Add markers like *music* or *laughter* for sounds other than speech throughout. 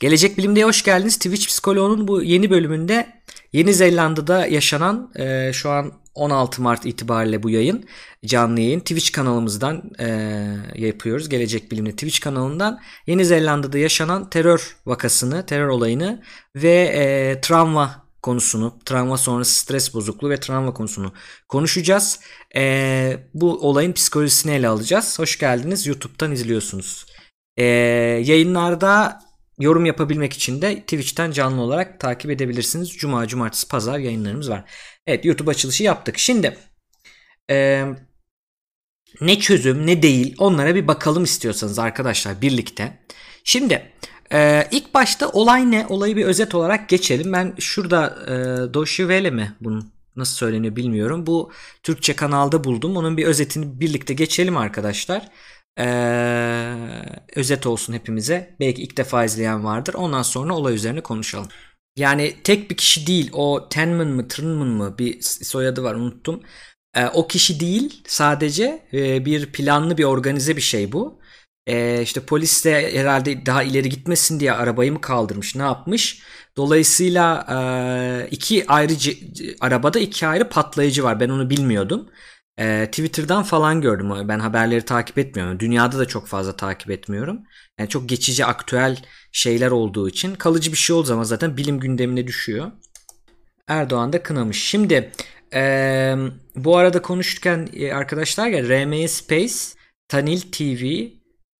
Gelecek Bilim'de hoş geldiniz. Twitch Psikoloğu'nun bu yeni bölümünde Yeni Zelanda'da yaşanan e, şu an 16 Mart itibariyle bu yayın canlı yayın Twitch kanalımızdan e, yapıyoruz. Gelecek Bilim'de Twitch kanalından Yeni Zelanda'da yaşanan terör vakasını, terör olayını ve e, travma konusunu, travma sonrası stres bozukluğu ve travma konusunu konuşacağız. E, bu olayın psikolojisini ele alacağız. Hoş geldiniz. YouTube'dan izliyorsunuz. E, yayınlarda yorum yapabilmek için de Twitch'ten canlı olarak takip edebilirsiniz. Cuma, cumartesi, pazar yayınlarımız var. Evet YouTube açılışı yaptık. Şimdi e, ne çözüm ne değil onlara bir bakalım istiyorsanız arkadaşlar birlikte. Şimdi ee, ilk başta olay ne? Olayı bir özet olarak geçelim. Ben şurada e, Doşivele mi bunun nasıl söyleniyor bilmiyorum. Bu Türkçe kanalda buldum. Onun bir özetini birlikte geçelim arkadaşlar. Ee, özet olsun hepimize. Belki ilk defa izleyen vardır. Ondan sonra olay üzerine konuşalım. Yani tek bir kişi değil. O Tenman mı Trinman mı bir soyadı var unuttum. Ee, o kişi değil sadece e, bir planlı bir organize bir şey bu. Ee, işte polis de herhalde daha ileri gitmesin diye arabayı mı kaldırmış ne yapmış. Dolayısıyla e, iki ayrı arabada iki ayrı patlayıcı var. Ben onu bilmiyordum. E, Twitter'dan falan gördüm. Ben haberleri takip etmiyorum. Dünyada da çok fazla takip etmiyorum. Yani çok geçici aktüel şeyler olduğu için kalıcı bir şey olduğu zaman zaten bilim gündemine düşüyor. Erdoğan da kınamış. Şimdi e, bu arada konuşurken e, arkadaşlar ya RMS Space, Tanil TV,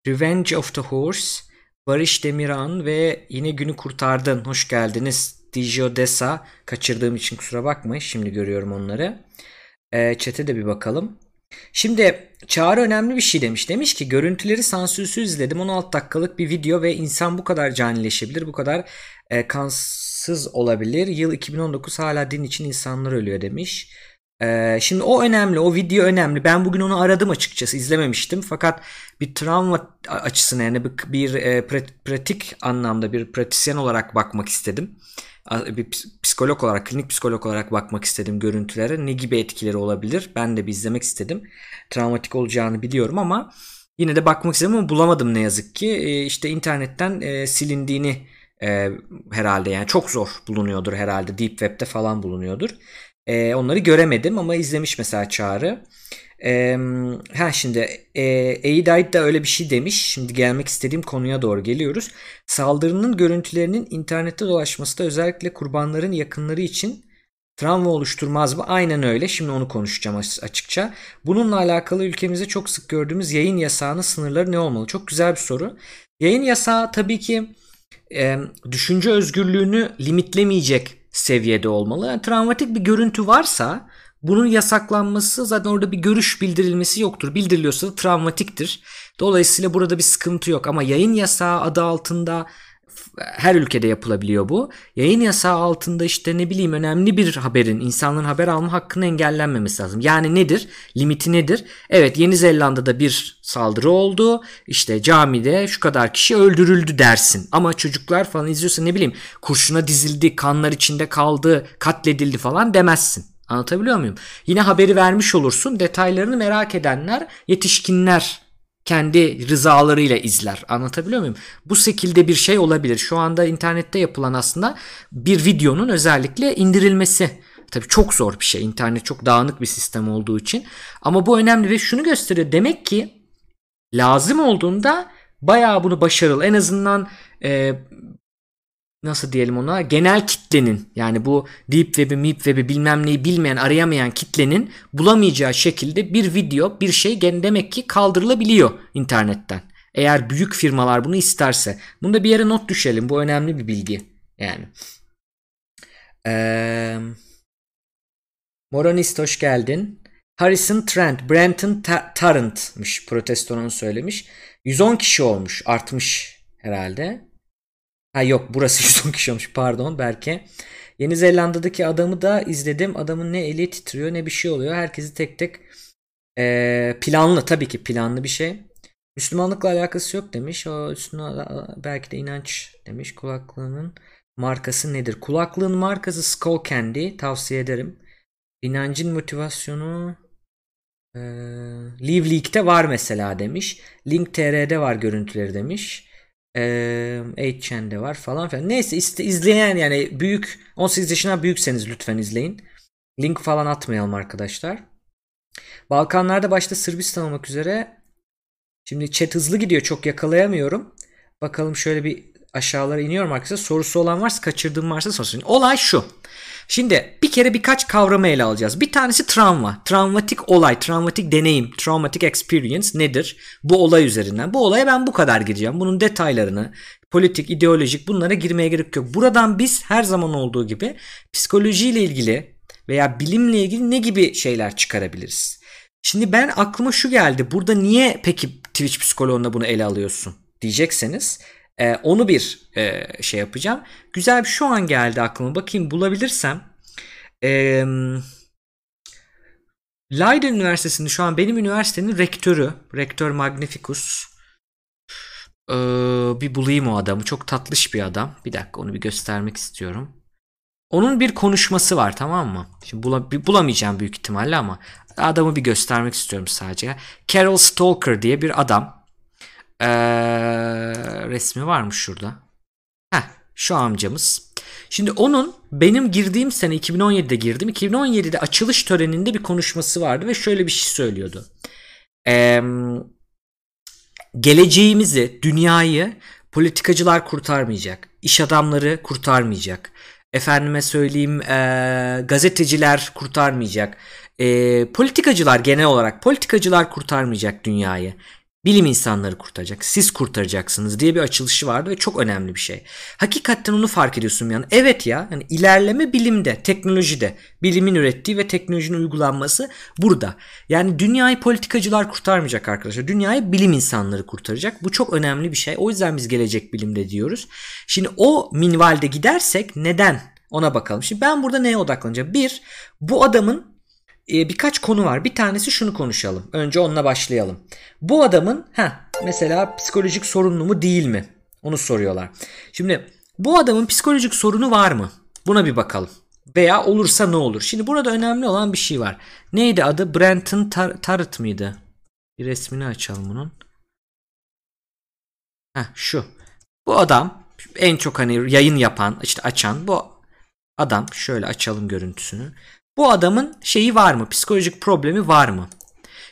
Revenge of the Horse, Barış Demiran ve yine günü kurtardın. Hoş geldiniz. Dijo Desa. Kaçırdığım için kusura bakmayın. Şimdi görüyorum onları. E, chat'e de bir bakalım. Şimdi Çağrı önemli bir şey demiş. Demiş ki görüntüleri sansürsüz izledim. 16 dakikalık bir video ve insan bu kadar canileşebilir. Bu kadar e, kansız olabilir. Yıl 2019 hala din için insanlar ölüyor demiş. Ee, şimdi o önemli, o video önemli. Ben bugün onu aradım açıkçası, izlememiştim. Fakat bir travma açısına yani bir, bir e, pratik anlamda bir pratisyen olarak bakmak istedim. Bir psikolog olarak, klinik psikolog olarak bakmak istedim görüntülere. Ne gibi etkileri olabilir? Ben de bir izlemek istedim. Travmatik olacağını biliyorum ama yine de bakmak istedim ama bulamadım ne yazık ki. E, işte internetten e, silindiğini e, herhalde yani çok zor bulunuyordur herhalde. Deep Web'de falan bulunuyordur. E, onları göremedim ama izlemiş mesela Çağrı. E, ha şimdi e, Eidait da öyle bir şey demiş. Şimdi gelmek istediğim konuya doğru geliyoruz. Saldırının görüntülerinin internette dolaşması da özellikle kurbanların yakınları için travma oluşturmaz mı? Aynen öyle. Şimdi onu konuşacağım açıkça. Bununla alakalı ülkemizde çok sık gördüğümüz yayın yasağının sınırları ne olmalı? Çok güzel bir soru. Yayın yasağı tabii ki e, düşünce özgürlüğünü limitlemeyecek seviyede olmalı. Yani travmatik bir görüntü varsa bunun yasaklanması zaten orada bir görüş bildirilmesi yoktur. Bildiriliyorsa da travmatiktir. Dolayısıyla burada bir sıkıntı yok ama yayın yasağı adı altında her ülkede yapılabiliyor bu. Yayın yasağı altında işte ne bileyim önemli bir haberin insanların haber alma hakkını engellenmemesi lazım. Yani nedir? Limiti nedir? Evet Yeni Zelanda'da bir saldırı oldu. İşte camide şu kadar kişi öldürüldü dersin. Ama çocuklar falan izliyorsa ne bileyim kurşuna dizildi, kanlar içinde kaldı, katledildi falan demezsin. Anlatabiliyor muyum? Yine haberi vermiş olursun. Detaylarını merak edenler, yetişkinler kendi rızalarıyla izler. Anlatabiliyor muyum? Bu şekilde bir şey olabilir. Şu anda internette yapılan aslında bir videonun özellikle indirilmesi. Tabii çok zor bir şey. İnternet çok dağınık bir sistem olduğu için. Ama bu önemli ve şunu gösteriyor. Demek ki lazım olduğunda bayağı bunu başarılı. En azından e, nasıl diyelim ona genel kitlenin yani bu deep web'i deep web'i bilmem neyi bilmeyen arayamayan kitlenin bulamayacağı şekilde bir video bir şey demek ki kaldırılabiliyor internetten. Eğer büyük firmalar bunu isterse. Bunu da bir yere not düşelim. Bu önemli bir bilgi. Yani. Ee, Moronist hoş geldin. Harrison Trent, Brenton Tarrant'mış protestonun söylemiş. 110 kişi olmuş. Artmış herhalde. Ha yok burası *laughs* 110 kişi olmuş pardon Berke. Yeni Zelanda'daki adamı da izledim. Adamın ne eli titriyor ne bir şey oluyor. Herkesi tek tek e, planlı tabii ki planlı bir şey. Müslümanlıkla alakası yok demiş. O üstüne belki de inanç demiş. Kulaklığının markası nedir? Kulaklığın markası Skull Candy. Tavsiye ederim. İnancın motivasyonu e, Live Leak'te var mesela demiş. Link TR'de var görüntüleri demiş. Ee, 8chan'de var falan filan. Neyse izleyen yani büyük 18 yaşına büyükseniz lütfen izleyin. Link falan atmayalım arkadaşlar. Balkanlarda başta Sırbistan olmak üzere. Şimdi chat hızlı gidiyor çok yakalayamıyorum. Bakalım şöyle bir aşağılara iniyorum arkadaşlar. Sorusu olan varsa kaçırdığım varsa sorsun. Olay şu. Şimdi bir kere birkaç kavramı ele alacağız. Bir tanesi travma. Travmatik olay, travmatik deneyim, traumatic experience nedir? Bu olay üzerinden. Bu olaya ben bu kadar gireceğim. Bunun detaylarını, politik, ideolojik bunlara girmeye gerek yok. Buradan biz her zaman olduğu gibi psikolojiyle ilgili veya bilimle ilgili ne gibi şeyler çıkarabiliriz? Şimdi ben aklıma şu geldi. Burada niye peki Twitch psikoloğunda bunu ele alıyorsun diyecekseniz e, onu bir e, şey yapacağım. Güzel bir şu an geldi aklıma. Bakayım bulabilirsem. E, Leiden Üniversitesi'nde şu an benim üniversitenin rektörü. Rektör Magnificus. Ee, bir bulayım o adamı. Çok tatlış bir adam. Bir dakika onu bir göstermek istiyorum. Onun bir konuşması var tamam mı? Şimdi bula, bulamayacağım büyük ihtimalle ama adamı bir göstermek istiyorum sadece. Carol Stalker diye bir adam. Ee, resmi varmış şurada. Heh, şu amcamız. Şimdi onun benim girdiğim sene 2017'de girdim. 2017'de açılış töreninde bir konuşması vardı ve şöyle bir şey söylüyordu. Ee, geleceğimizi, dünyayı politikacılar kurtarmayacak. İş adamları kurtarmayacak. Efendime söyleyeyim e, gazeteciler kurtarmayacak. E, politikacılar genel olarak politikacılar kurtarmayacak dünyayı bilim insanları kurtaracak. Siz kurtaracaksınız diye bir açılışı vardı ve çok önemli bir şey. Hakikaten onu fark ediyorsun yani. Evet ya yani ilerleme bilimde, teknolojide, bilimin ürettiği ve teknolojinin uygulanması burada. Yani dünyayı politikacılar kurtarmayacak arkadaşlar. Dünyayı bilim insanları kurtaracak. Bu çok önemli bir şey. O yüzden biz gelecek bilimde diyoruz. Şimdi o minvalde gidersek neden? Ona bakalım. Şimdi ben burada neye odaklanacağım? Bir, bu adamın e, birkaç konu var. Bir tanesi şunu konuşalım. Önce onunla başlayalım. Bu adamın ha mesela psikolojik sorunlu mu değil mi? Onu soruyorlar. Şimdi bu adamın psikolojik sorunu var mı? Buna bir bakalım. Veya olursa ne olur? Şimdi burada önemli olan bir şey var. Neydi adı? Brenton Tar Tarrant mıydı? Bir resmini açalım bunun. Heh, şu. Bu adam en çok hani yayın yapan, işte açan bu adam. Şöyle açalım görüntüsünü. Bu adamın şeyi var mı? Psikolojik problemi var mı?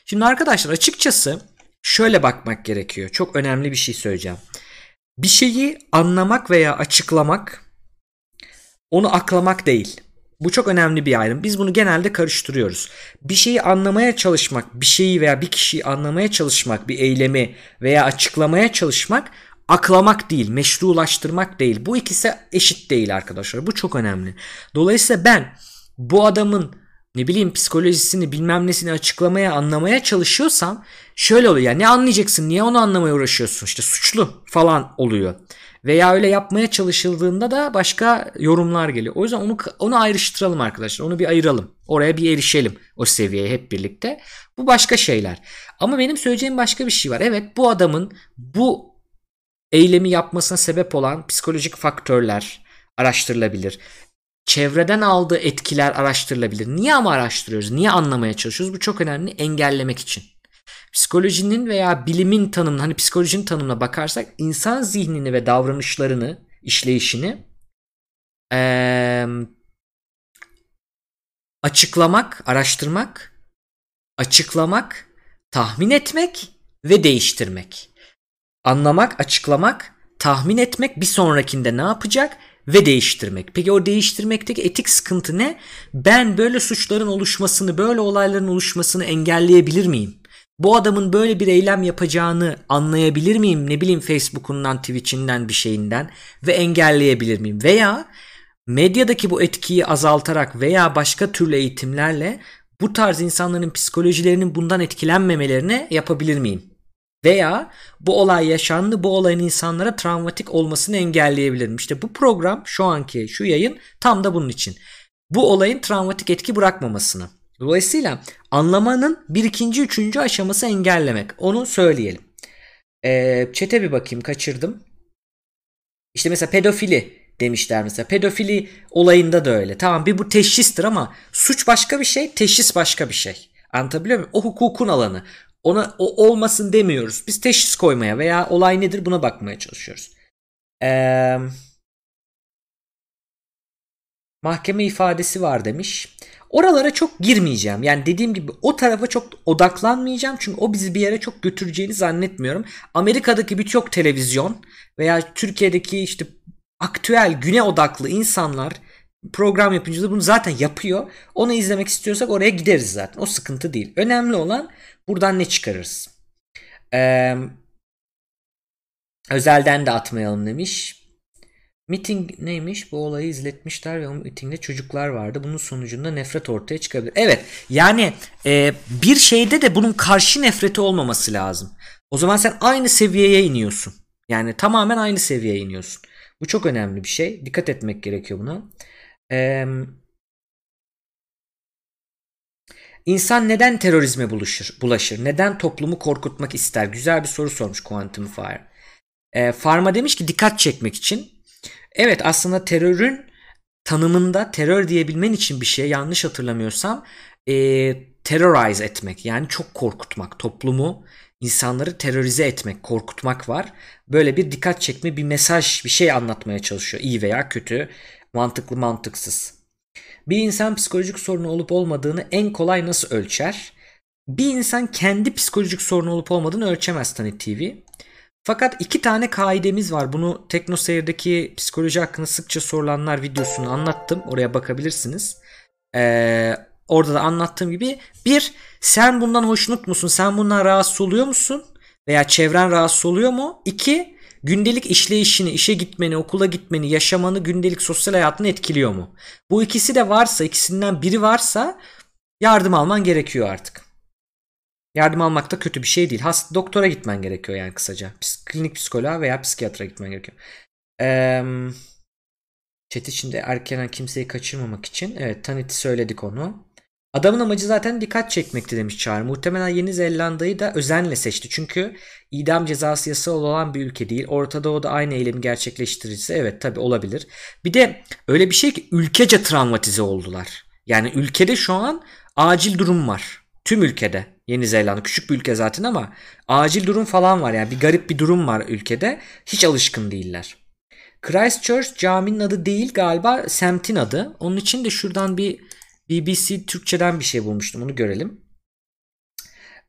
Şimdi arkadaşlar açıkçası şöyle bakmak gerekiyor. Çok önemli bir şey söyleyeceğim. Bir şeyi anlamak veya açıklamak onu aklamak değil. Bu çok önemli bir ayrım. Biz bunu genelde karıştırıyoruz. Bir şeyi anlamaya çalışmak, bir şeyi veya bir kişiyi anlamaya çalışmak, bir eylemi veya açıklamaya çalışmak aklamak değil, meşrulaştırmak değil. Bu ikisi eşit değil arkadaşlar. Bu çok önemli. Dolayısıyla ben bu adamın ne bileyim psikolojisini bilmem nesini açıklamaya anlamaya çalışıyorsam şöyle oluyor. Yani ne anlayacaksın niye onu anlamaya uğraşıyorsun işte suçlu falan oluyor. Veya öyle yapmaya çalışıldığında da başka yorumlar geliyor. O yüzden onu onu ayrıştıralım arkadaşlar. Onu bir ayıralım. Oraya bir erişelim o seviyeye hep birlikte. Bu başka şeyler. Ama benim söyleyeceğim başka bir şey var. Evet bu adamın bu eylemi yapmasına sebep olan psikolojik faktörler araştırılabilir çevreden aldığı etkiler araştırılabilir. Niye ama araştırıyoruz? Niye anlamaya çalışıyoruz? Bu çok önemli engellemek için. Psikolojinin veya bilimin tanımına hani psikolojinin tanımına bakarsak insan zihnini ve davranışlarını, işleyişini ee, açıklamak, araştırmak, açıklamak, tahmin etmek ve değiştirmek. Anlamak, açıklamak, tahmin etmek bir sonrakinde ne yapacak ve değiştirmek. Peki o değiştirmekteki etik sıkıntı ne? Ben böyle suçların oluşmasını, böyle olayların oluşmasını engelleyebilir miyim? Bu adamın böyle bir eylem yapacağını anlayabilir miyim? Ne bileyim Facebook'undan, Twitch'inden bir şeyinden ve engelleyebilir miyim? Veya medyadaki bu etkiyi azaltarak veya başka türlü eğitimlerle bu tarz insanların psikolojilerinin bundan etkilenmemelerine yapabilir miyim? Veya bu olay yaşandı bu olayın insanlara travmatik olmasını engelleyebilirim. İşte bu program şu anki şu yayın tam da bunun için. Bu olayın travmatik etki bırakmamasını. Dolayısıyla anlamanın bir ikinci üçüncü aşaması engellemek. Onu söyleyelim. Ee, çete bir bakayım kaçırdım. İşte mesela pedofili demişler mesela. Pedofili olayında da öyle. Tamam bir bu teşhistir ama suç başka bir şey, teşhis başka bir şey. Anlatabiliyor muyum? O hukukun alanı. Ona o olmasın demiyoruz. Biz teşhis koymaya veya olay nedir buna bakmaya çalışıyoruz. Eee mahkeme ifadesi var demiş. Oralara çok girmeyeceğim. Yani dediğim gibi o tarafa çok odaklanmayacağım. Çünkü o bizi bir yere çok götüreceğini zannetmiyorum. Amerika'daki birçok televizyon veya Türkiye'deki işte aktüel güne odaklı insanlar program yapımcıları bunu zaten yapıyor. Onu izlemek istiyorsak oraya gideriz zaten. O sıkıntı değil. Önemli olan buradan ne çıkarırız. Ee, özelden de atmayalım demiş. Meeting neymiş? Bu olayı izletmişler ve o mitingde çocuklar vardı. Bunun sonucunda nefret ortaya çıkabilir. Evet yani e, bir şeyde de bunun karşı nefreti olmaması lazım. O zaman sen aynı seviyeye iniyorsun. Yani tamamen aynı seviyeye iniyorsun. Bu çok önemli bir şey. Dikkat etmek gerekiyor buna. Ee, İnsan neden terörizme bulaşır? bulaşır? Neden toplumu korkutmak ister? Güzel bir soru sormuş Quantum Fire. Ee, Farma demiş ki dikkat çekmek için. Evet aslında terörün tanımında terör diyebilmen için bir şey yanlış hatırlamıyorsam e, terrorize etmek yani çok korkutmak toplumu insanları terörize etmek korkutmak var. Böyle bir dikkat çekme bir mesaj bir şey anlatmaya çalışıyor iyi veya kötü mantıklı mantıksız. Bir insan psikolojik sorunu olup olmadığını en kolay nasıl ölçer? Bir insan kendi psikolojik sorunu olup olmadığını ölçemez Tanit TV. Fakat iki tane kaidemiz var. Bunu TeknoSeyir'deki psikoloji hakkında sıkça sorulanlar videosunu anlattım. Oraya bakabilirsiniz. Ee, orada da anlattığım gibi bir sen bundan hoşnut musun? Sen bundan rahatsız oluyor musun? Veya çevren rahatsız oluyor mu? İki gündelik işleyişini, işe gitmeni, okula gitmeni, yaşamanı, gündelik sosyal hayatını etkiliyor mu? Bu ikisi de varsa, ikisinden biri varsa yardım alman gerekiyor artık. Yardım almak da kötü bir şey değil. Hasta doktora gitmen gerekiyor yani kısaca. Klinik psikoloğa veya psikiyatra gitmen gerekiyor. Ee, chat içinde erkenen kimseyi kaçırmamak için. Evet Tanit'i söyledik onu. Adamın amacı zaten dikkat çekmekti demiş Çağrı. Muhtemelen Yeni Zelanda'yı da özenle seçti. Çünkü idam cezası yasal olan bir ülke değil. Orta Doğu'da aynı eylemi gerçekleştirirse evet tabi olabilir. Bir de öyle bir şey ki ülkece travmatize oldular. Yani ülkede şu an acil durum var. Tüm ülkede. Yeni Zelanda küçük bir ülke zaten ama acil durum falan var yani bir garip bir durum var ülkede. Hiç alışkın değiller. Christchurch caminin adı değil galiba semtin adı. Onun için de şuradan bir BBC Türkçeden bir şey bulmuştum onu görelim.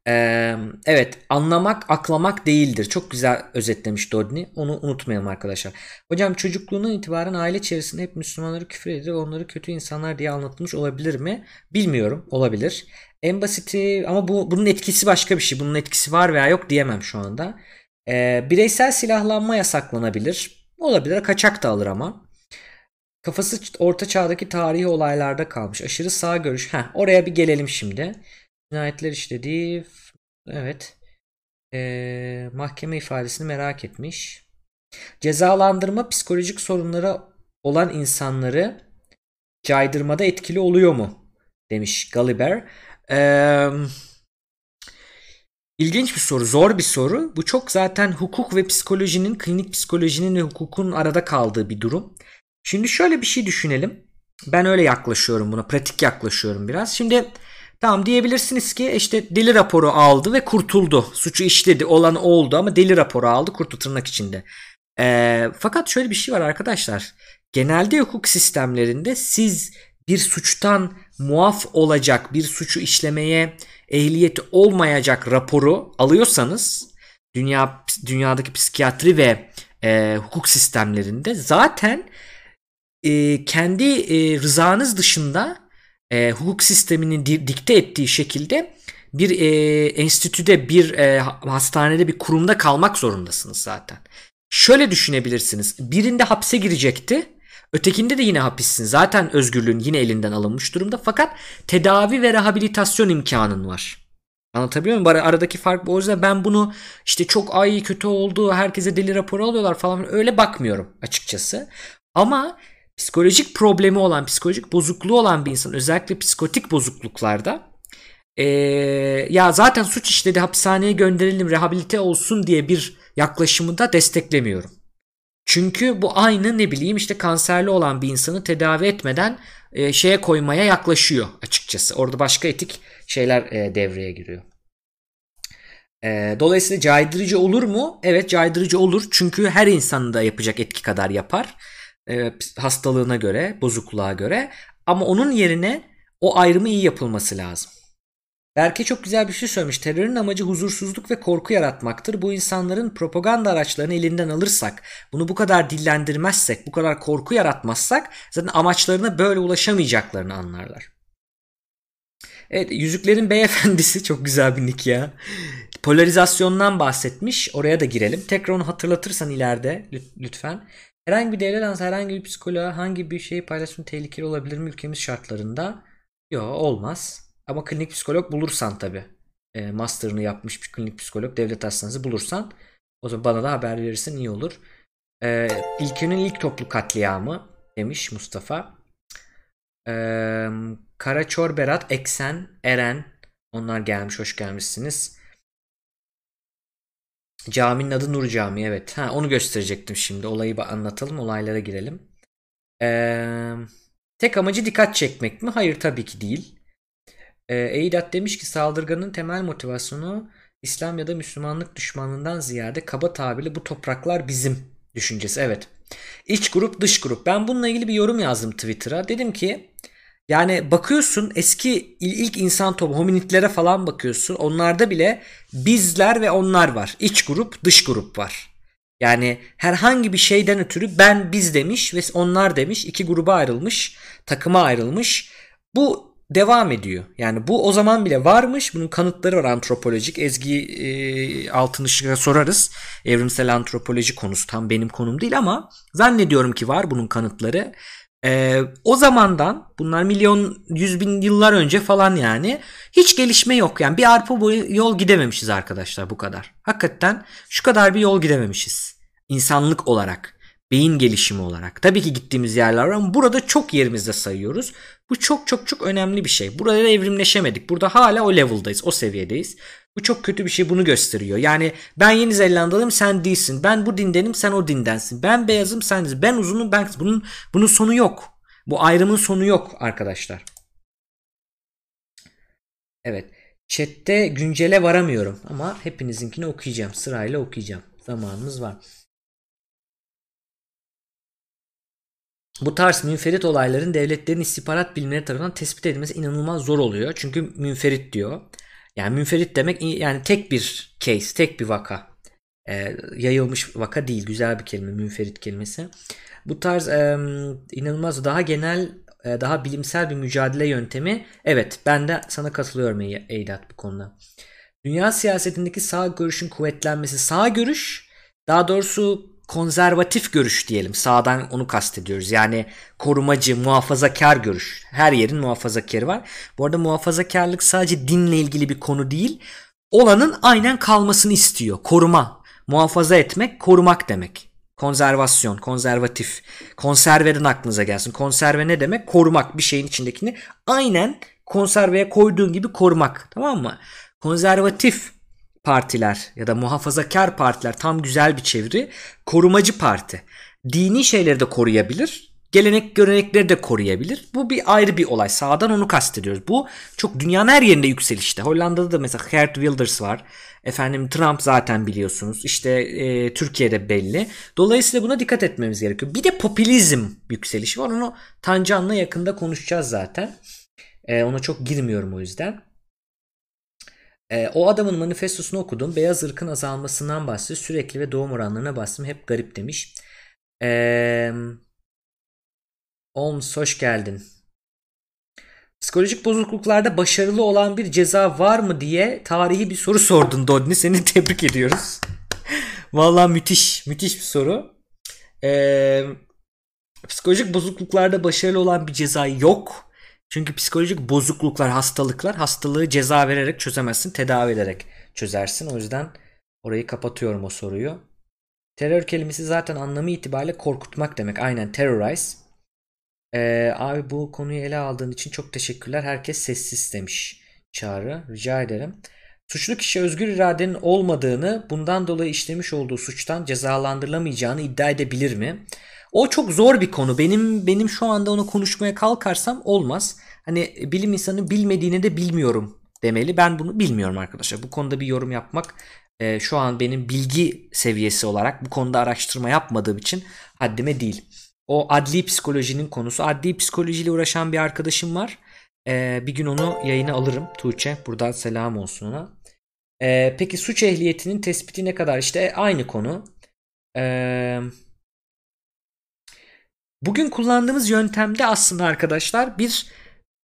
Ee, evet anlamak aklamak değildir. Çok güzel özetlemiş Dodney. Onu unutmayalım arkadaşlar. Hocam çocukluğundan itibaren aile içerisinde hep Müslümanları küfür edilir onları kötü insanlar diye anlatılmış olabilir mi? Bilmiyorum olabilir. En basiti ama bu bunun etkisi başka bir şey. Bunun etkisi var veya yok diyemem şu anda. Ee, bireysel silahlanma yasaklanabilir. Olabilir. Kaçak da alır ama. Kafası orta çağdaki tarihi olaylarda kalmış. Aşırı sağ görüş. Heh, oraya bir gelelim şimdi. Cinayetler işledi. Evet. Ee, mahkeme ifadesini merak etmiş. Cezalandırma psikolojik sorunları olan insanları caydırmada etkili oluyor mu? Demiş Gulliver. Ee, ilginç bir soru, zor bir soru. Bu çok zaten hukuk ve psikolojinin, klinik psikolojinin ve hukukun arada kaldığı bir durum. Şimdi şöyle bir şey düşünelim. Ben öyle yaklaşıyorum buna, pratik yaklaşıyorum biraz. Şimdi tamam diyebilirsiniz ki işte deli raporu aldı ve kurtuldu. Suçu işledi, olan oldu ama deli raporu aldı, kurtu tırnak içinde. Ee, fakat şöyle bir şey var arkadaşlar. Genelde hukuk sistemlerinde siz bir suçtan muaf olacak bir suçu işlemeye ehliyeti olmayacak raporu alıyorsanız dünya dünyadaki psikiyatri ve e, hukuk sistemlerinde zaten e, kendi e, rızanız dışında e, hukuk sisteminin dikte ettiği şekilde bir e, enstitüde, bir e, hastanede, bir kurumda kalmak zorundasınız zaten. Şöyle düşünebilirsiniz. Birinde hapse girecekti. Ötekinde de yine hapissin. Zaten özgürlüğün yine elinden alınmış durumda. Fakat tedavi ve rehabilitasyon imkanın var. Anlatabiliyor muyum? Aradaki fark bu. O yüzden ben bunu işte çok ay kötü oldu, herkese deli raporu alıyorlar falan öyle bakmıyorum açıkçası. Ama psikolojik problemi olan, psikolojik bozukluğu olan bir insan özellikle psikotik bozukluklarda ee, ya zaten suç işledi hapishaneye gönderelim rehabilite olsun diye bir yaklaşımı da desteklemiyorum. Çünkü bu aynı ne bileyim işte kanserli olan bir insanı tedavi etmeden e, şeye koymaya yaklaşıyor açıkçası. Orada başka etik şeyler e, devreye giriyor. E, dolayısıyla caydırıcı olur mu? Evet caydırıcı olur. Çünkü her insanın da yapacak etki kadar yapar. E, hastalığına göre, bozukluğa göre. Ama onun yerine o ayrımı iyi yapılması lazım. Berke çok güzel bir şey söylemiş. Terörün amacı huzursuzluk ve korku yaratmaktır. Bu insanların propaganda araçlarını elinden alırsak, bunu bu kadar dillendirmezsek, bu kadar korku yaratmazsak zaten amaçlarına böyle ulaşamayacaklarını anlarlar. Evet Yüzüklerin Beyefendisi *laughs* çok güzel bir nick ya. Polarizasyondan bahsetmiş. Oraya da girelim. Tekrar onu hatırlatırsan ileride lütfen. Herhangi bir devlet ansı herhangi bir psikoloğa hangi bir şeyi paylaşım tehlikeli olabilir mi ülkemiz şartlarında? Yok olmaz. Ama klinik psikolog bulursan tabi. E, master'ını yapmış bir klinik psikolog devlet hastanesi bulursan o zaman bana da haber verirsin iyi olur. E, ilkinin ilk toplu katliamı demiş Mustafa. E, Karaçor Berat, Eksen, Eren onlar gelmiş hoş gelmişsiniz. Caminin adı Nur Camii evet. Ha, onu gösterecektim şimdi. Olayı anlatalım. Olaylara girelim. Ee, tek amacı dikkat çekmek mi? Hayır tabii ki değil. Ee, Eidat demiş ki saldırganın temel motivasyonu İslam ya da Müslümanlık düşmanlığından ziyade kaba tabirle bu topraklar bizim düşüncesi. Evet. İç grup dış grup. Ben bununla ilgili bir yorum yazdım Twitter'a. Dedim ki yani bakıyorsun eski ilk insan topu hominitlere falan bakıyorsun. Onlarda bile bizler ve onlar var. İç grup, dış grup var. Yani herhangi bir şeyden ötürü ben biz demiş ve onlar demiş. iki gruba ayrılmış, takıma ayrılmış. Bu devam ediyor. Yani bu o zaman bile varmış. Bunun kanıtları var antropolojik. Ezgi e, Altınışık'a sorarız. Evrimsel antropoloji konusu tam benim konum değil ama zannediyorum ki var bunun kanıtları. Ee, o zamandan bunlar milyon yüz bin yıllar önce falan yani hiç gelişme yok. Yani bir arpa boyu yol gidememişiz arkadaşlar bu kadar. Hakikaten şu kadar bir yol gidememişiz. İnsanlık olarak. Beyin gelişimi olarak. Tabii ki gittiğimiz yerler var ama burada çok yerimizde sayıyoruz. Bu çok çok çok önemli bir şey. Burada evrimleşemedik. Burada hala o level'dayız. O seviyedeyiz. Bu çok kötü bir şey bunu gösteriyor. Yani ben Yeni Zelandalıyım sen değilsin. Ben bu dindenim sen o dindensin. Ben beyazım sen. Ben uzunum ben bunun bunun sonu yok. Bu ayrımın sonu yok arkadaşlar. Evet. Chat'te güncele varamıyorum ama hepinizinkini okuyacağım. Sırayla okuyacağım. Zamanımız var. Bu tarz münferit olayların devletlerin istihbarat bilimleri tarafından tespit edilmesi inanılmaz zor oluyor. Çünkü münferit diyor. Yani münferit demek yani tek bir case, tek bir vaka. Ee, yayılmış vaka değil. Güzel bir kelime münferit kelimesi. Bu tarz e, inanılmaz daha genel, e, daha bilimsel bir mücadele yöntemi. Evet ben de sana katılıyorum Eydat bu konuda. Dünya siyasetindeki sağ görüşün kuvvetlenmesi. Sağ görüş daha doğrusu konservatif görüş diyelim. Sağdan onu kastediyoruz. Yani korumacı, muhafazakar görüş. Her yerin muhafazakarı var. Bu arada muhafazakarlık sadece dinle ilgili bir konu değil. Olanın aynen kalmasını istiyor. Koruma, muhafaza etmek, korumak demek. Konservasyon, konservatif. Konserveden aklınıza gelsin. Konserve ne demek? Korumak bir şeyin içindekini aynen konserveye koyduğun gibi korumak. Tamam mı? Konservatif partiler ya da muhafazakar partiler tam güzel bir çeviri. Korumacı parti. Dini şeyleri de koruyabilir. Gelenek görenekleri de koruyabilir. Bu bir ayrı bir olay. Sağdan onu kastediyoruz. Bu çok dünyanın her yerinde yükselişte. Hollanda'da da mesela Geert Wilders var. Efendim Trump zaten biliyorsunuz. İşte e, Türkiye'de belli. Dolayısıyla buna dikkat etmemiz gerekiyor. Bir de popülizm yükselişi var. Onu Tancan'la yakında konuşacağız zaten. E, ona çok girmiyorum o yüzden. E, o adamın manifestosunu okudum. Beyaz ırkın azalmasından bahsediyor. Sürekli ve doğum oranlarına bastım. Hep garip demiş. Eee... Holmes hoş geldin. Psikolojik bozukluklarda başarılı olan bir ceza var mı diye tarihi bir soru sordun Dodni. Seni *laughs* tebrik ediyoruz. Vallahi müthiş, müthiş bir soru. Ee, psikolojik bozukluklarda başarılı olan bir ceza yok. Çünkü psikolojik bozukluklar, hastalıklar hastalığı ceza vererek çözemezsin, tedavi ederek çözersin. O yüzden orayı kapatıyorum o soruyu. Terör kelimesi zaten anlamı itibariyle korkutmak demek. Aynen terrorize. Ee, abi bu konuyu ele aldığın için çok teşekkürler. Herkes sessiz demiş Çağrı. Rica ederim. Suçlu kişi özgür iradenin olmadığını, bundan dolayı işlemiş olduğu suçtan cezalandırılamayacağını iddia edebilir mi? O çok zor bir konu. Benim benim şu anda onu konuşmaya kalkarsam olmaz. Hani bilim insanı bilmediğini de bilmiyorum demeli. Ben bunu bilmiyorum arkadaşlar. Bu konuda bir yorum yapmak e, şu an benim bilgi seviyesi olarak bu konuda araştırma yapmadığım için haddime değil. O adli psikolojinin konusu. Adli psikolojiyle uğraşan bir arkadaşım var. E, bir gün onu yayına alırım. Tuğçe buradan selam olsun ona. E, peki suç ehliyetinin tespiti ne kadar? İşte aynı konu. Eee Bugün kullandığımız yöntemde aslında arkadaşlar bir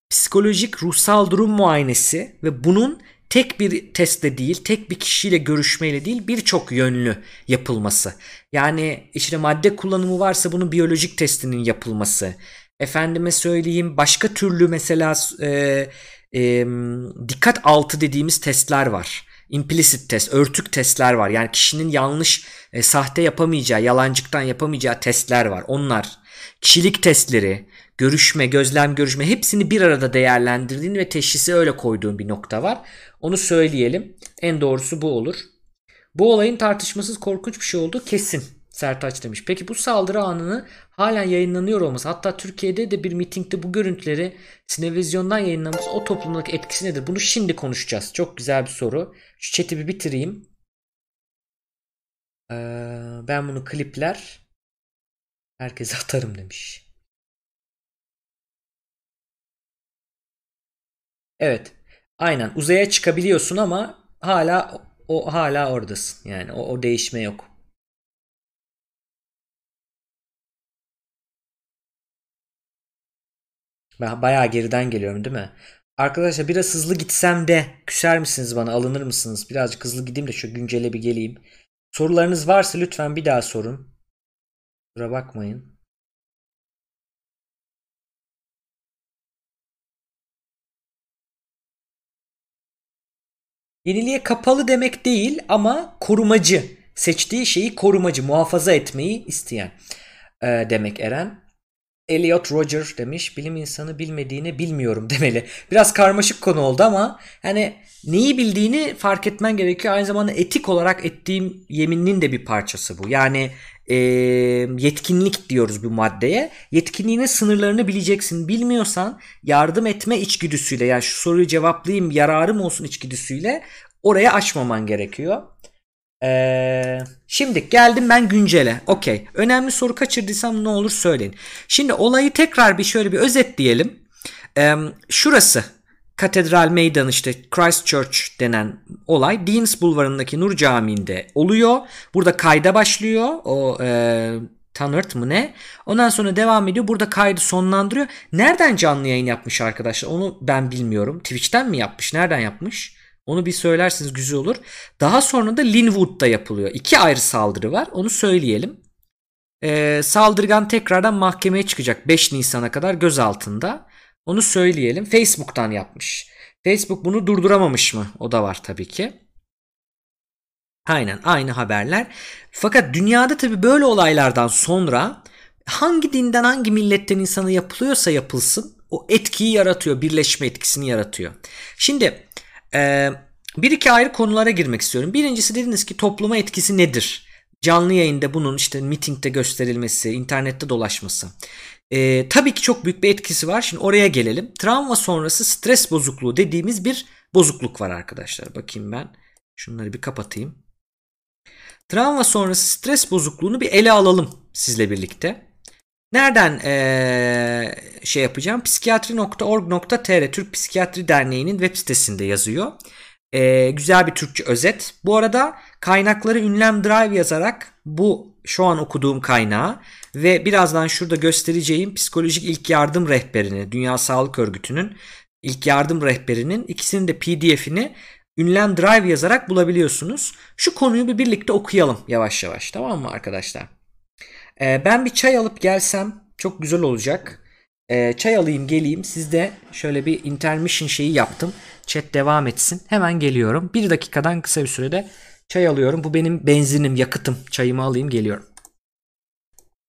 psikolojik ruhsal durum muayenesi ve bunun tek bir testle değil, tek bir kişiyle görüşmeyle değil birçok yönlü yapılması. Yani işte madde kullanımı varsa bunun biyolojik testinin yapılması. Efendime söyleyeyim başka türlü mesela e, e, dikkat altı dediğimiz testler var. Implicit test, örtük testler var. Yani kişinin yanlış, e, sahte yapamayacağı, yalancıktan yapamayacağı testler var. Onlar kişilik testleri, görüşme, gözlem görüşme hepsini bir arada değerlendirdiğin ve teşhisi öyle koyduğun bir nokta var. Onu söyleyelim. En doğrusu bu olur. Bu olayın tartışmasız korkunç bir şey oldu kesin. Sertaç demiş. Peki bu saldırı anını halen yayınlanıyor olması hatta Türkiye'de de bir mitingde bu görüntüleri sinevizyondan yayınlaması o toplumdaki etkisi nedir? Bunu şimdi konuşacağız. Çok güzel bir soru. Şu chat'i bir bitireyim. Ee, ben bunu klipler Herkese atarım demiş. Evet. Aynen uzaya çıkabiliyorsun ama hala o hala oradasın. Yani o, o değişme yok. Ben bayağı geriden geliyorum değil mi? Arkadaşlar biraz hızlı gitsem de küser misiniz bana alınır mısınız? Birazcık hızlı gideyim de şu güncele bir geleyim. Sorularınız varsa lütfen bir daha sorun. Bakmayın. Yeniliğe kapalı demek değil ama korumacı. Seçtiği şeyi korumacı, muhafaza etmeyi isteyen e, demek Eren. Elliot Roger demiş bilim insanı bilmediğini bilmiyorum *laughs* demeli. Biraz karmaşık konu oldu ama hani neyi bildiğini fark etmen gerekiyor. Aynı zamanda etik olarak ettiğim yeminin de bir parçası bu. Yani e, yetkinlik diyoruz bu maddeye. Yetkinliğinin sınırlarını bileceksin. Bilmiyorsan yardım etme içgüdüsüyle yani şu soruyu cevaplayayım yararım olsun içgüdüsüyle oraya açmaman gerekiyor. Ee, şimdi geldim ben güncele. Okey. Önemli soru kaçırdıysam ne olur söyleyin. Şimdi olayı tekrar bir şöyle bir özetleyelim. Ee, şurası Katedral Meydanı işte Christchurch denen olay Deans Bulvarı'ndaki Nur Camii'nde oluyor. Burada kayda başlıyor o e, Tanırt mı ne? Ondan sonra devam ediyor. Burada kaydı sonlandırıyor. Nereden canlı yayın yapmış arkadaşlar? Onu ben bilmiyorum. Twitch'ten mi yapmış? Nereden yapmış? Onu bir söylerseniz güzel olur. Daha sonra da Linwood'da yapılıyor. İki ayrı saldırı var. Onu söyleyelim. Ee, saldırgan tekrardan mahkemeye çıkacak 5 Nisan'a kadar gözaltında. Onu söyleyelim. Facebook'tan yapmış. Facebook bunu durduramamış mı? O da var tabii ki. Aynen aynı haberler. Fakat dünyada tabii böyle olaylardan sonra hangi dinden hangi milletten insanı yapılıyorsa yapılsın o etkiyi yaratıyor. Birleşme etkisini yaratıyor. Şimdi e, bir iki ayrı konulara girmek istiyorum. Birincisi dediniz ki topluma etkisi nedir? Canlı yayında bunun işte mitingde gösterilmesi, internette dolaşması. E, tabii ki çok büyük bir etkisi var. Şimdi oraya gelelim. Travma sonrası stres bozukluğu dediğimiz bir bozukluk var arkadaşlar. Bakayım ben. Şunları bir kapatayım. Travma sonrası stres bozukluğunu bir ele alalım sizle birlikte. Nereden ee, şey yapacağım? Psikiyatri.org.tr Türk Psikiyatri Derneği'nin web sitesinde yazıyor. E, güzel bir Türkçe özet. Bu arada kaynakları ünlem drive yazarak bu şu an okuduğum kaynağı ve birazdan şurada göstereceğim psikolojik ilk yardım rehberini Dünya Sağlık Örgütü'nün ilk yardım rehberinin ikisinin de pdf'ini ünlem drive yazarak bulabiliyorsunuz. Şu konuyu bir birlikte okuyalım yavaş yavaş tamam mı arkadaşlar? Ee, ben bir çay alıp gelsem çok güzel olacak. Ee, çay alayım geleyim. Sizde şöyle bir intermission şeyi yaptım. Chat devam etsin. Hemen geliyorum. Bir dakikadan kısa bir sürede çay alıyorum. Bu benim benzinim, yakıtım. Çayımı alayım geliyorum.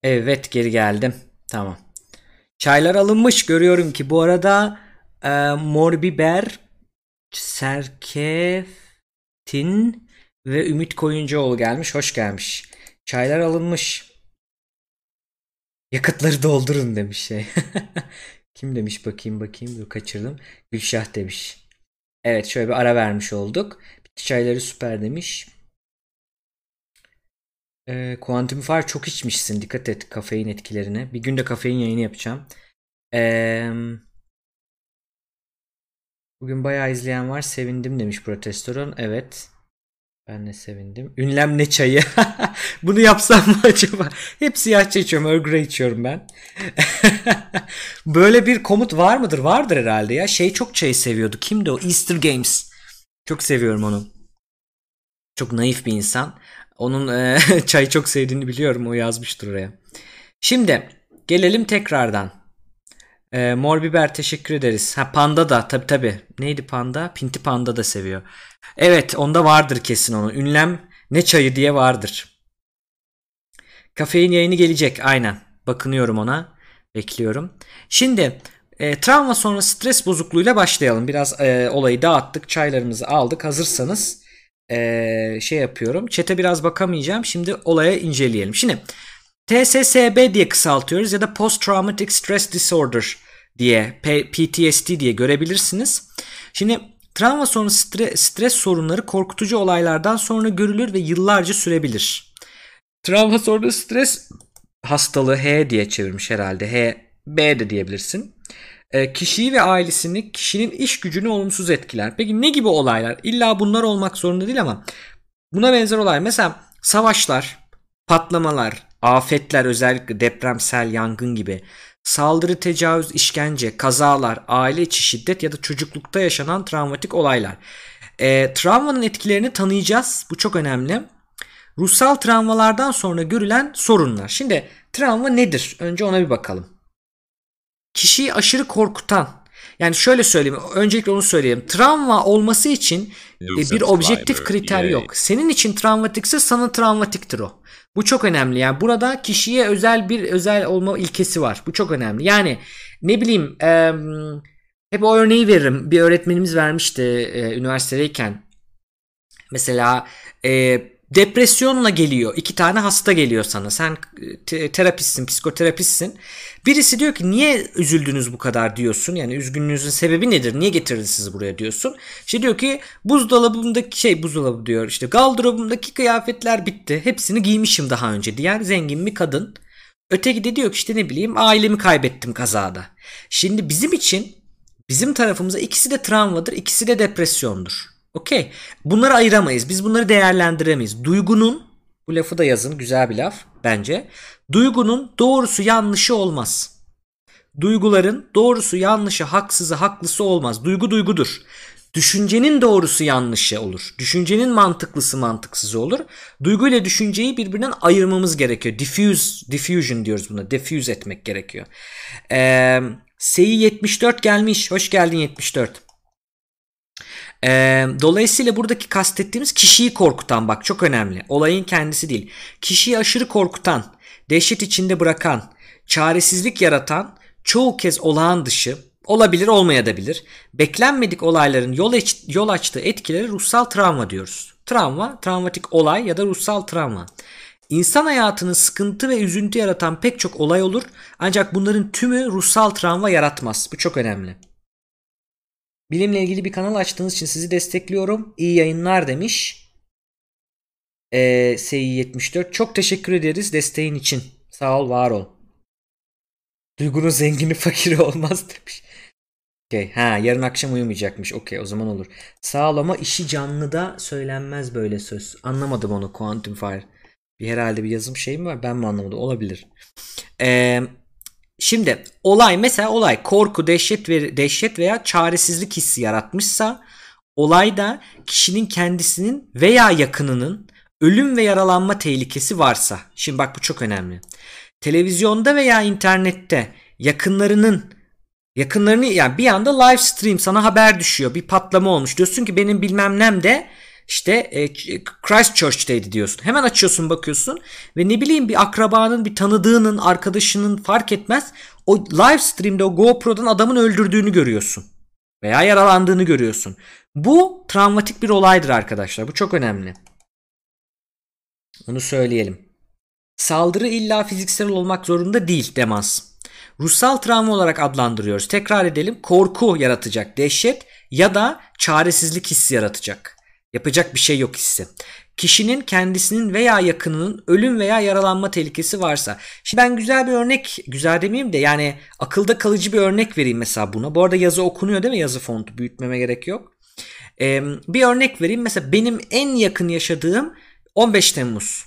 Evet geri geldim. Tamam. Çaylar alınmış görüyorum ki bu arada e, mor biber, serkeftin ve Ümit Koyuncuoğlu gelmiş. Hoş gelmiş. Çaylar alınmış. Yakıtları doldurun demiş şey. *laughs* Kim demiş bakayım bakayım. Dur kaçırdım. Gülşah demiş. Evet şöyle bir ara vermiş olduk. Bitki çayları süper demiş. Ee, Quantum Fire çok içmişsin. Dikkat et kafein etkilerine. Bir günde kafein yayını yapacağım. Ee, bugün bayağı izleyen var. Sevindim demiş Protestorun. Evet. Ben de sevindim. Ünlem ne çayı? *laughs* Bunu yapsam mı acaba? Hep siyah çay içiyorum. Earl Grey içiyorum ben. *laughs* Böyle bir komut var mıdır? Vardır herhalde ya. Şey çok çayı seviyordu. Kimdi o? Easter Games. Çok seviyorum onu. Çok naif bir insan. Onun e, *laughs* çayı çok sevdiğini biliyorum. O yazmıştır oraya. Şimdi gelelim tekrardan. E, mor biber teşekkür ederiz. Ha panda da tabi tabi. Neydi panda? Pinti panda da seviyor. Evet onda vardır kesin onu. Ünlem ne çayı diye vardır. Kafein yayını gelecek aynen. Bakınıyorum ona. Bekliyorum. Şimdi e, travma sonra stres bozukluğuyla başlayalım. Biraz e, olayı dağıttık. Çaylarımızı aldık. Hazırsanız e, şey yapıyorum. Çete biraz bakamayacağım. Şimdi olaya inceleyelim. Şimdi TSSB diye kısaltıyoruz ya da Post Traumatic Stress Disorder diye PTSD diye görebilirsiniz. Şimdi travma sonrası stres, stres sorunları korkutucu olaylardan sonra görülür ve yıllarca sürebilir. Travma sonrası stres hastalığı H diye çevirmiş herhalde. H, B de diyebilirsin. E, kişiyi ve ailesini, kişinin iş gücünü olumsuz etkiler. Peki ne gibi olaylar? İlla bunlar olmak zorunda değil ama buna benzer olay. Mesela savaşlar, patlamalar, afetler özellikle depremsel yangın gibi saldırı, tecavüz, işkence, kazalar, aile içi şiddet ya da çocuklukta yaşanan travmatik olaylar. E, travmanın etkilerini tanıyacağız. Bu çok önemli. Ruhsal travmalardan sonra görülen sorunlar. Şimdi travma nedir? Önce ona bir bakalım. Kişiyi aşırı korkutan, yani şöyle söyleyeyim, öncelikle onu söyleyeyim. Travma olması için e, bir objektif kriter yok. Senin için travmatikse sana travmatiktir o. Bu çok önemli. Yani burada kişiye özel bir özel olma ilkesi var. Bu çok önemli. Yani ne bileyim e, hep o örneği veririm. Bir öğretmenimiz vermişti e, üniversitedeyken. Mesela e, depresyonla geliyor. iki tane hasta geliyor sana. Sen te- terapistsin, psikoterapistsin. Birisi diyor ki niye üzüldünüz bu kadar diyorsun. Yani üzgünlüğünüzün sebebi nedir? Niye getirdi sizi buraya diyorsun. İşte diyor ki buzdolabımdaki şey buzdolabı diyor. İşte gardırobumdaki kıyafetler bitti. Hepsini giymişim daha önce diyen zengin bir kadın. Öteki de diyor ki işte ne bileyim ailemi kaybettim kazada. Şimdi bizim için bizim tarafımıza ikisi de travmadır, ikisi de depresyondur. Okey. Bunları ayıramayız. Biz bunları değerlendiremeyiz. Duygunun bu lafı da yazın. Güzel bir laf bence. Duygunun doğrusu yanlışı olmaz. Duyguların doğrusu yanlışı haksızı haklısı olmaz. Duygu duygudur. Düşüncenin doğrusu yanlışı olur. Düşüncenin mantıklısı mantıksızı olur. Duygu ile düşünceyi birbirinden ayırmamız gerekiyor. Diffuse, diffusion diyoruz buna. Diffuse etmek gerekiyor. Ee, Seyi 74 gelmiş. Hoş geldin 74. Ee, dolayısıyla buradaki kastettiğimiz kişiyi korkutan bak çok önemli. Olayın kendisi değil. Kişiyi aşırı korkutan, dehşet içinde bırakan, çaresizlik yaratan, çoğu kez olağan dışı, olabilir olmayabilir. Beklenmedik olayların yol, yol açtığı etkileri ruhsal travma diyoruz. Travma, travmatik olay ya da ruhsal travma. İnsan hayatının sıkıntı ve üzüntü yaratan pek çok olay olur ancak bunların tümü ruhsal travma yaratmaz. Bu çok önemli. Bilimle ilgili bir kanal açtığınız için sizi destekliyorum. İyi yayınlar demiş. Ee, SI74. Çok teşekkür ederiz desteğin için. Sağ ol, var ol. Duygunun zengini *laughs* fakiri olmaz demiş. Okay. Ha yarın akşam uyumayacakmış. Okey o zaman olur. Sağ ol ama işi canlıda söylenmez böyle söz. Anlamadım onu Quantum Fire. Bir herhalde bir yazım şey mi var? Ben mi anlamadım? Olabilir. Eee Şimdi olay mesela olay korku, dehşet ve dehşet veya çaresizlik hissi yaratmışsa olayda kişinin kendisinin veya yakınının ölüm ve yaralanma tehlikesi varsa. Şimdi bak bu çok önemli. Televizyonda veya internette yakınlarının yakınlarını yani bir anda live stream sana haber düşüyor. Bir patlama olmuş. Diyorsun ki benim bilmem nem de işte e, Christchurch'teydi diyorsun. Hemen açıyorsun bakıyorsun ve ne bileyim bir akrabanın, bir tanıdığının, arkadaşının fark etmez. O live stream'de o GoPro'dan adamın öldürdüğünü görüyorsun. Veya yaralandığını görüyorsun. Bu travmatik bir olaydır arkadaşlar. Bu çok önemli. Bunu söyleyelim. Saldırı illa fiziksel olmak zorunda değil demans. ruhsal travma olarak adlandırıyoruz. Tekrar edelim. Korku yaratacak, dehşet ya da çaresizlik hissi yaratacak. Yapacak bir şey yok hissi. Kişinin kendisinin veya yakınının ölüm veya yaralanma tehlikesi varsa. Şimdi ben güzel bir örnek, güzel demeyeyim de yani akılda kalıcı bir örnek vereyim mesela buna. Bu arada yazı okunuyor değil mi yazı fontu? Büyütmeme gerek yok. Ee, bir örnek vereyim. Mesela benim en yakın yaşadığım 15 Temmuz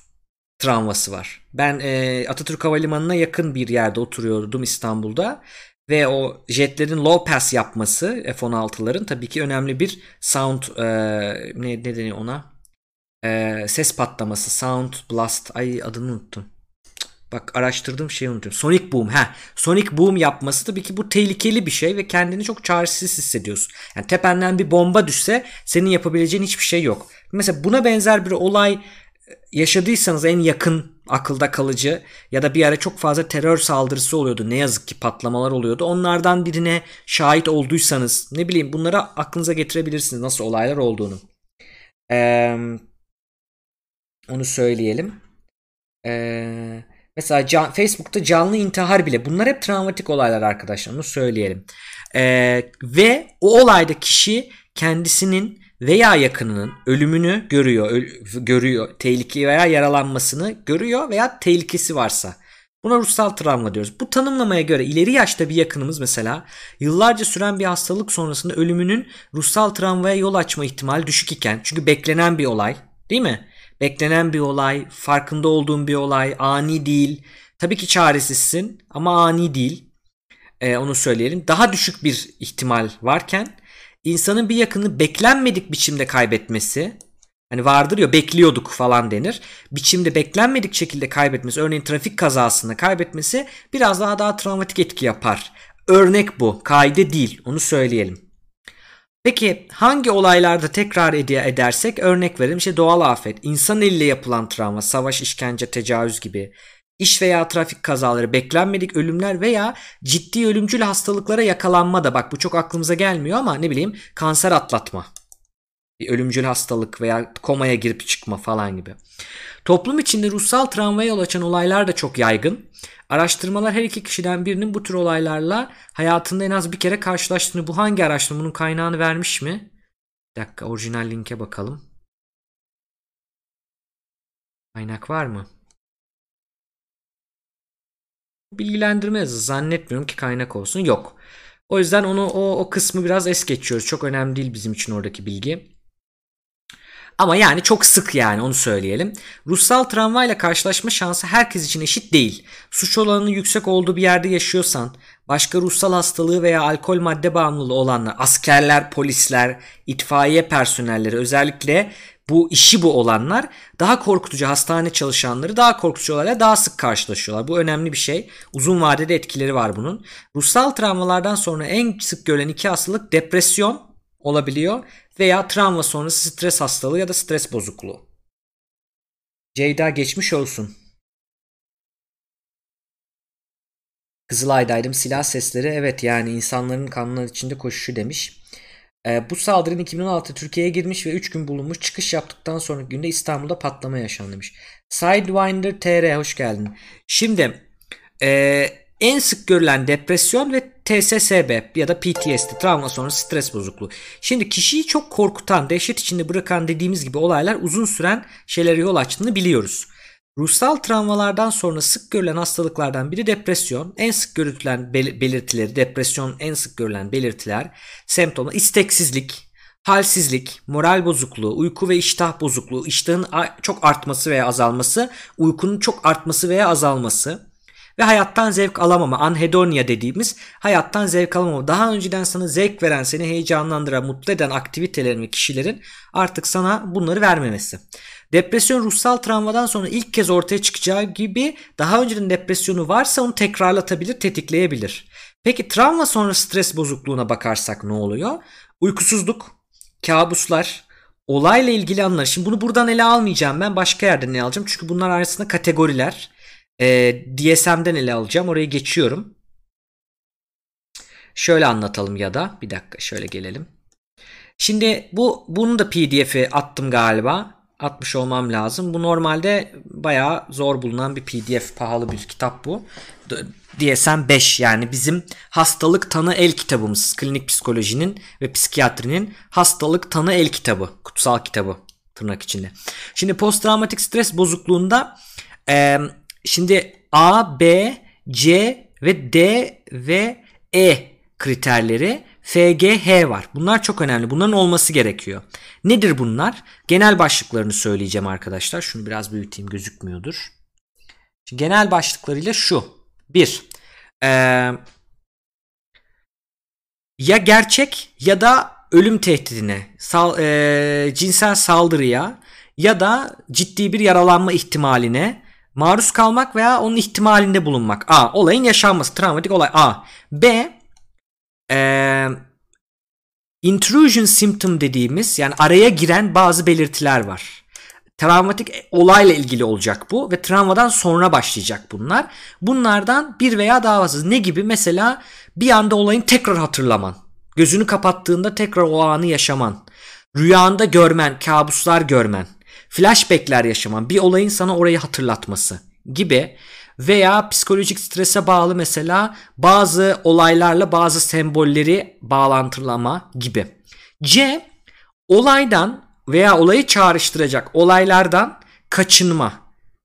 travması var. Ben e, Atatürk Havalimanı'na yakın bir yerde oturuyordum İstanbul'da ve o jetlerin low pass yapması F-16'ların tabii ki önemli bir sound e, ne, ne deniyor ona e, ses patlaması sound blast ay adını unuttum. Bak araştırdığım şeyi unutuyorum. Sonic Boom. Ha, Sonic Boom yapması tabii ki bu tehlikeli bir şey ve kendini çok çaresiz hissediyorsun. Yani tependen bir bomba düşse senin yapabileceğin hiçbir şey yok. Mesela buna benzer bir olay yaşadıysanız en yakın akılda kalıcı ya da bir ara çok fazla terör saldırısı oluyordu. Ne yazık ki patlamalar oluyordu. Onlardan birine şahit olduysanız ne bileyim bunları aklınıza getirebilirsiniz nasıl olaylar olduğunu. Ee, onu söyleyelim. Ee, mesela can, Facebook'ta canlı intihar bile bunlar hep travmatik olaylar arkadaşlar onu söyleyelim. Ee, ve o olayda kişi kendisinin veya yakınının ölümünü görüyor, öl- görüyor, tehlikeyi veya yaralanmasını görüyor veya tehlikesi varsa. Buna ruhsal travma diyoruz. Bu tanımlamaya göre ileri yaşta bir yakınımız mesela yıllarca süren bir hastalık sonrasında ölümünün ruhsal travmaya yol açma ihtimali düşük iken çünkü beklenen bir olay değil mi? Beklenen bir olay, farkında olduğun bir olay, ani değil. Tabii ki çaresizsin ama ani değil. Ee, onu söyleyelim. Daha düşük bir ihtimal varken insanın bir yakını beklenmedik biçimde kaybetmesi hani vardır ya bekliyorduk falan denir. Biçimde beklenmedik şekilde kaybetmesi örneğin trafik kazasında kaybetmesi biraz daha daha travmatik etki yapar. Örnek bu. Kaide değil. Onu söyleyelim. Peki hangi olaylarda tekrar edersek örnek verelim işte doğal afet, insan eliyle yapılan travma, savaş, işkence, tecavüz gibi iş veya trafik kazaları, beklenmedik ölümler veya ciddi ölümcül hastalıklara yakalanma da bak bu çok aklımıza gelmiyor ama ne bileyim kanser atlatma. Bir ölümcül hastalık veya komaya girip çıkma falan gibi. Toplum içinde ruhsal travmaya yol açan olaylar da çok yaygın. Araştırmalar her iki kişiden birinin bu tür olaylarla hayatında en az bir kere karşılaştığını bu hangi araştırma bunun kaynağını vermiş mi? Bir dakika orijinal linke bakalım. Kaynak var mı? Bilgilendirme zannetmiyorum ki kaynak olsun. Yok. O yüzden onu o, o kısmı biraz es geçiyoruz. Çok önemli değil bizim için oradaki bilgi. Ama yani çok sık yani onu söyleyelim. Ruhsal travmayla karşılaşma şansı herkes için eşit değil. Suç olanının yüksek olduğu bir yerde yaşıyorsan, başka ruhsal hastalığı veya alkol madde bağımlılığı olanlar, askerler, polisler, itfaiye personelleri özellikle bu işi bu olanlar daha korkutucu hastane çalışanları daha korkutucu olayla daha sık karşılaşıyorlar. Bu önemli bir şey. Uzun vadede etkileri var bunun. Ruhsal travmalardan sonra en sık görülen iki hastalık depresyon olabiliyor veya travma sonrası stres hastalığı ya da stres bozukluğu. Ceyda geçmiş olsun. Kızılay'daydım silah sesleri evet yani insanların kanlar içinde koşuşu demiş. Ee, bu saldırının 2016 Türkiye'ye girmiş ve 3 gün bulunmuş. Çıkış yaptıktan sonraki günde İstanbul'da patlama yaşandı demiş. Sidewinder TR hoş geldin. Şimdi e, en sık görülen depresyon ve TSSB ya da PTSD travma sonrası stres bozukluğu. Şimdi kişiyi çok korkutan, dehşet içinde bırakan dediğimiz gibi olaylar uzun süren şeylere yol açtığını biliyoruz. Ruhsal travmalardan sonra sık görülen hastalıklardan biri depresyon. En sık görülen belirtileri, depresyon en sık görülen belirtiler, semptomlar, isteksizlik, halsizlik, moral bozukluğu, uyku ve iştah bozukluğu, iştahın çok artması veya azalması, uykunun çok artması veya azalması ve hayattan zevk alamama, anhedonia dediğimiz hayattan zevk alamama. Daha önceden sana zevk veren, seni heyecanlandıran, mutlu eden aktivitelerin ve kişilerin artık sana bunları vermemesi. Depresyon ruhsal travmadan sonra ilk kez ortaya çıkacağı gibi daha önceden depresyonu varsa onu tekrarlatabilir, tetikleyebilir. Peki travma sonra stres bozukluğuna bakarsak ne oluyor? Uykusuzluk, kabuslar, olayla ilgili anlar. Şimdi bunu buradan ele almayacağım ben başka yerden ele alacağım. Çünkü bunlar arasında kategoriler. Ee, DSM'den ele alacağım. Oraya geçiyorum. Şöyle anlatalım ya da bir dakika şöyle gelelim. Şimdi bu bunu da PDF'e attım galiba. atmış olmam lazım. Bu normalde bayağı zor bulunan bir pdf pahalı bir kitap bu. DSM 5 yani bizim hastalık tanı el kitabımız. Klinik psikolojinin ve psikiyatrinin hastalık tanı el kitabı. Kutsal kitabı tırnak içinde. Şimdi post travmatik stres bozukluğunda e, şimdi A, B, C ve D ve E kriterleri FGH var. Bunlar çok önemli. Bunların olması gerekiyor. Nedir bunlar? Genel başlıklarını söyleyeceğim arkadaşlar. Şunu biraz büyüteyim gözükmüyordur. Şimdi genel başlıklarıyla şu. 1. Ee, ya gerçek ya da ölüm tehdidine, sal, e, cinsel saldırıya ya da ciddi bir yaralanma ihtimaline maruz kalmak veya onun ihtimalinde bulunmak. A. Olayın yaşanması. Travmatik olay. A. B. E, intrusion symptom dediğimiz yani araya giren bazı belirtiler var. Travmatik olayla ilgili olacak bu ve travmadan sonra başlayacak bunlar. Bunlardan bir veya daha fazla. Ne gibi? Mesela bir anda olayın tekrar hatırlaman. Gözünü kapattığında tekrar o anı yaşaman. Rüyanda görmen, kabuslar görmen. Flashbackler yaşaman. Bir olayın sana orayı hatırlatması gibi veya psikolojik strese bağlı mesela bazı olaylarla bazı sembolleri bağlantılama gibi. C olaydan veya olayı çağrıştıracak olaylardan kaçınma.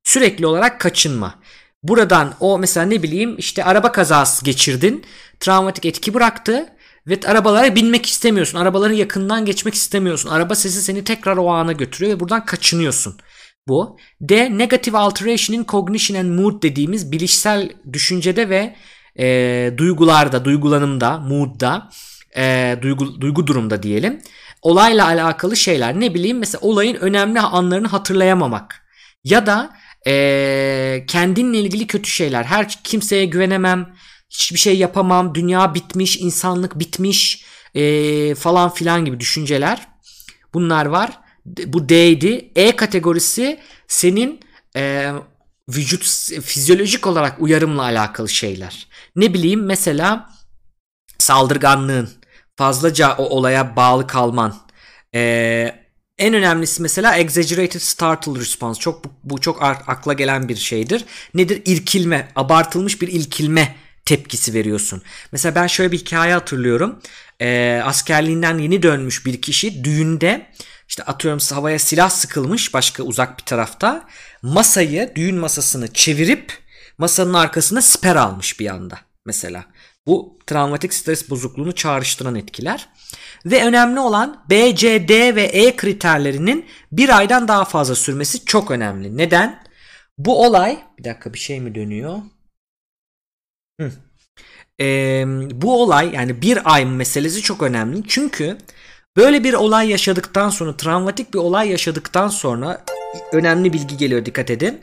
Sürekli olarak kaçınma. Buradan o mesela ne bileyim işte araba kazası geçirdin. Travmatik etki bıraktı. Ve arabalara binmek istemiyorsun. Arabaların yakından geçmek istemiyorsun. Araba sesi seni tekrar o ana götürüyor ve buradan kaçınıyorsun. Bu. D. Negative alteration in cognition and mood dediğimiz bilişsel düşüncede ve e, duygularda, duygulanımda, moodda, e, duygu, duygu durumda diyelim. Olayla alakalı şeyler. Ne bileyim mesela olayın önemli anlarını hatırlayamamak. Ya da e, kendinle ilgili kötü şeyler. Her kimseye güvenemem, hiçbir şey yapamam, dünya bitmiş, insanlık bitmiş e, falan filan gibi düşünceler. Bunlar var bu D'ydi. E kategorisi senin e, vücut fizyolojik olarak uyarımla alakalı şeyler. Ne bileyim mesela saldırganlığın, fazlaca o olaya bağlı kalman. E, en önemlisi mesela exaggerated startle response. Çok bu, bu çok akla gelen bir şeydir. Nedir? İrkilme, abartılmış bir ilkilme tepkisi veriyorsun. Mesela ben şöyle bir hikaye hatırlıyorum. E, askerliğinden yeni dönmüş bir kişi düğünde işte atıyorum havaya silah sıkılmış başka uzak bir tarafta. Masayı, düğün masasını çevirip masanın arkasına siper almış bir anda mesela. Bu travmatik stres bozukluğunu çağrıştıran etkiler. Ve önemli olan B, C, D ve E kriterlerinin bir aydan daha fazla sürmesi çok önemli. Neden? Bu olay bir dakika bir şey mi dönüyor? Ee, bu olay yani bir ay meselesi çok önemli. Çünkü Böyle bir olay yaşadıktan sonra, travmatik bir olay yaşadıktan sonra önemli bilgi geliyor dikkat edin.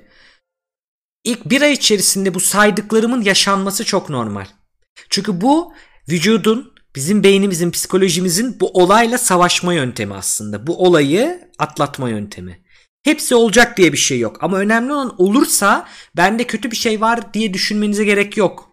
İlk bir ay içerisinde bu saydıklarımın yaşanması çok normal. Çünkü bu vücudun, bizim beynimizin, psikolojimizin bu olayla savaşma yöntemi aslında. Bu olayı atlatma yöntemi. Hepsi olacak diye bir şey yok. Ama önemli olan olursa bende kötü bir şey var diye düşünmenize gerek yok.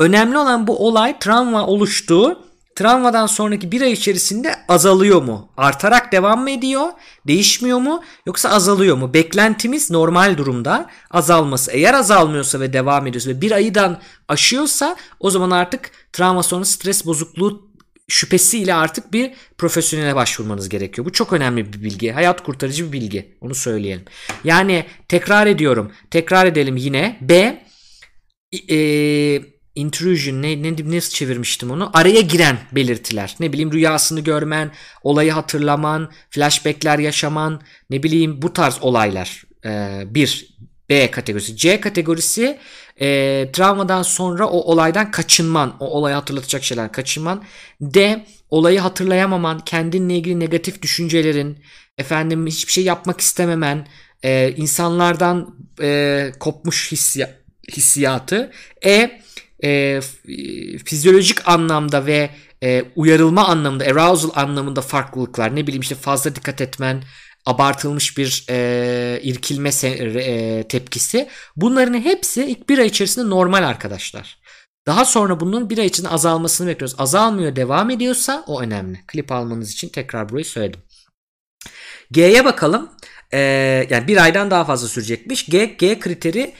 Önemli olan bu olay travma oluştu travmadan sonraki bir ay içerisinde azalıyor mu? Artarak devam mı ediyor? Değişmiyor mu? Yoksa azalıyor mu? Beklentimiz normal durumda azalması. Eğer azalmıyorsa ve devam ediyorsa ve bir aydan aşıyorsa o zaman artık travma sonrası stres bozukluğu şüphesiyle artık bir profesyonele başvurmanız gerekiyor. Bu çok önemli bir bilgi. Hayat kurtarıcı bir bilgi. Onu söyleyelim. Yani tekrar ediyorum. Tekrar edelim yine. B e, intrusion ne, ne nasıl çevirmiştim onu? Araya giren belirtiler. Ne bileyim rüyasını görmen, olayı hatırlaman, flashbackler yaşaman, ne bileyim bu tarz olaylar. Ee, bir B kategorisi. C kategorisi e, travmadan sonra o olaydan kaçınman, o olayı hatırlatacak şeyler kaçınman. D olayı hatırlayamaman, kendinle ilgili negatif düşüncelerin, efendim hiçbir şey yapmak istememen, e, insanlardan e, kopmuş hissiyat, hissiyatı. E e, fizyolojik anlamda ve e, uyarılma anlamında, arousal anlamında farklılıklar. Ne bileyim işte fazla dikkat etmen, abartılmış bir e, irkilme e, tepkisi. Bunların hepsi ilk bir ay içerisinde normal arkadaşlar. Daha sonra bunun bir ay içinde azalmasını bekliyoruz. Azalmıyor devam ediyorsa o önemli. Klip almanız için tekrar burayı söyledim. G'ye bakalım. Ee, yani bir aydan daha fazla sürecekmiş. G, G kriteri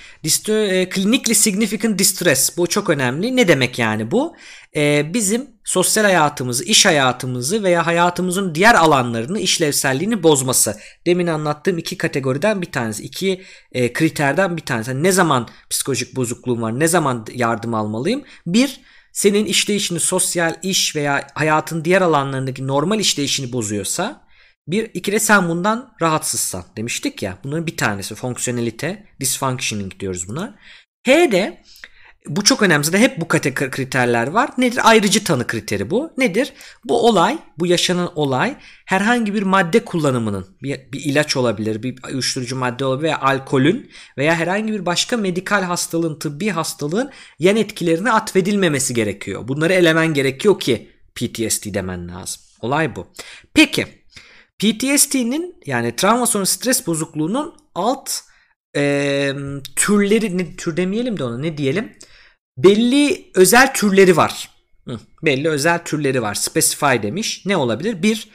e, clinically significant distress. Bu çok önemli. Ne demek yani bu? Ee, bizim sosyal hayatımızı, iş hayatımızı veya hayatımızın diğer alanlarını, işlevselliğini bozması. Demin anlattığım iki kategoriden bir tanesi. iki e, kriterden bir tanesi. Yani ne zaman psikolojik bozukluğum var, ne zaman yardım almalıyım? Bir, senin işleyişini, sosyal, iş veya hayatın diğer alanlarındaki normal işleyişini bozuyorsa bir, iki de sen bundan rahatsızsan demiştik ya. Bunların bir tanesi fonksiyonelite, dysfunctioning diyoruz buna. H de bu çok önemli. Zaten hep bu kategori kriterler var. Nedir? Ayrıcı tanı kriteri bu. Nedir? Bu olay, bu yaşanan olay herhangi bir madde kullanımının, bir, bir ilaç olabilir, bir uyuşturucu madde olabilir veya alkolün veya herhangi bir başka medikal hastalığın, tıbbi hastalığın yan etkilerine atfedilmemesi gerekiyor. Bunları elemen gerekiyor ki PTSD demen lazım. Olay bu. Peki PTSD'nin yani travma sonrası stres bozukluğunun alt e, türleri ne, tür demeyelim de ona ne diyelim belli özel türleri var. Hı, belli özel türleri var. Specify demiş. Ne olabilir? Bir,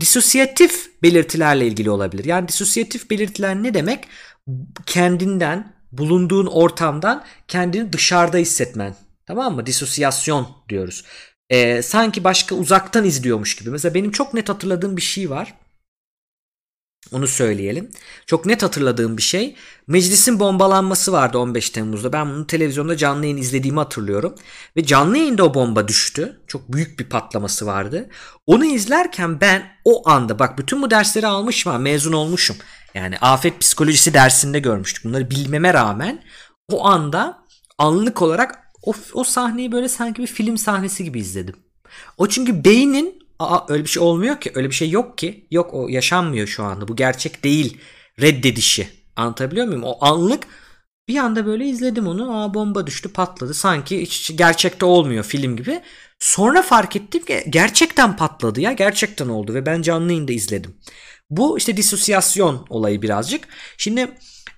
disosiyatif belirtilerle ilgili olabilir. Yani disosiyatif belirtiler ne demek? Kendinden, bulunduğun ortamdan kendini dışarıda hissetmen. Tamam mı? Disosiyasyon diyoruz. Ee, sanki başka uzaktan izliyormuş gibi. Mesela benim çok net hatırladığım bir şey var. Onu söyleyelim. Çok net hatırladığım bir şey. Meclisin bombalanması vardı 15 Temmuz'da. Ben bunu televizyonda canlı yayın izlediğimi hatırlıyorum. Ve canlı yayında o bomba düştü. Çok büyük bir patlaması vardı. Onu izlerken ben o anda bak bütün bu dersleri almışım mezun olmuşum. Yani afet psikolojisi dersinde görmüştük. Bunları bilmeme rağmen o anda anlık olarak o, o sahneyi böyle sanki bir film sahnesi gibi izledim. O çünkü beynin Aa öyle bir şey olmuyor ki. Öyle bir şey yok ki. Yok o yaşanmıyor şu anda. Bu gerçek değil. Reddedişi. Anlatabiliyor muyum? O anlık bir anda böyle izledim onu. Aa bomba düştü patladı. Sanki hiç gerçekte olmuyor film gibi. Sonra fark ettim ki gerçekten patladı ya. Gerçekten oldu ve ben canlı yayında izledim. Bu işte disosiyasyon olayı birazcık. Şimdi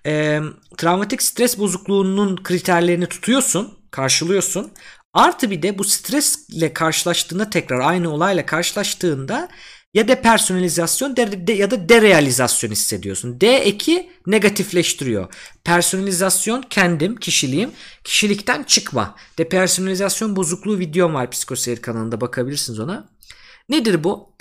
e, travmatik stres bozukluğunun kriterlerini tutuyorsun, karşılıyorsun. Artı bir de bu stresle karşılaştığında tekrar aynı olayla karşılaştığında ya depersonalizasyon de, de, ya da derealizasyon hissediyorsun. D eki negatifleştiriyor. Personalizasyon kendim, kişiliğim. Kişilikten çıkma. Depersonalizasyon bozukluğu videom var Psikoseyir kanalında bakabilirsiniz ona. Nedir bu?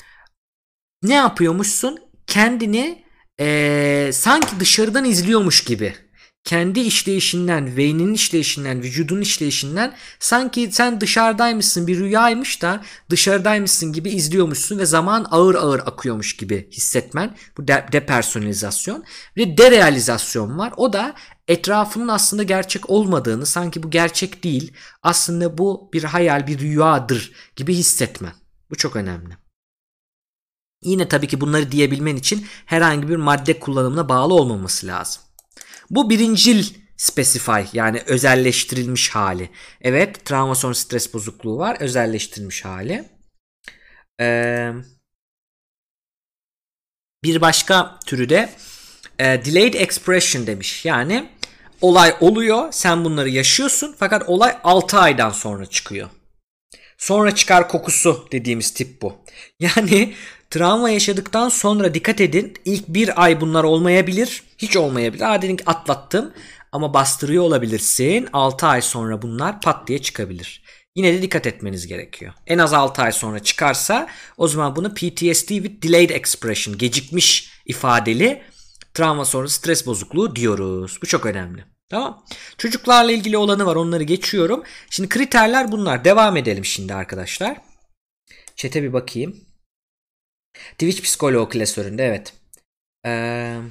Ne yapıyormuşsun? Kendini ee, sanki dışarıdan izliyormuş gibi kendi işleyişinden, beynin işleyişinden, vücudun işleyişinden sanki sen dışarıdaymışsın bir rüyaymış da dışarıdaymışsın gibi izliyormuşsun ve zaman ağır ağır akıyormuş gibi hissetmen. Bu de- depersonalizasyon. Ve derealizasyon var. O da etrafının aslında gerçek olmadığını, sanki bu gerçek değil, aslında bu bir hayal, bir rüyadır gibi hissetmen. Bu çok önemli. Yine tabii ki bunları diyebilmen için herhangi bir madde kullanımına bağlı olmaması lazım. Bu birincil specify yani özelleştirilmiş hali. Evet travma sonrası stres bozukluğu var özelleştirilmiş hali. Ee, bir başka türü de e, delayed expression demiş. Yani olay oluyor sen bunları yaşıyorsun fakat olay 6 aydan sonra çıkıyor. Sonra çıkar kokusu dediğimiz tip bu. *laughs* Yani Travma yaşadıktan sonra dikkat edin. İlk bir ay bunlar olmayabilir. Hiç olmayabilir. Aa dedim ki atlattım. Ama bastırıyor olabilirsin. 6 ay sonra bunlar pat diye çıkabilir. Yine de dikkat etmeniz gerekiyor. En az 6 ay sonra çıkarsa o zaman bunu PTSD with delayed expression gecikmiş ifadeli travma sonrası stres bozukluğu diyoruz. Bu çok önemli. Tamam. Çocuklarla ilgili olanı var onları geçiyorum. Şimdi kriterler bunlar. Devam edelim şimdi arkadaşlar. Çete bir bakayım. Twitch psikoloğu klasöründe evet. Ee,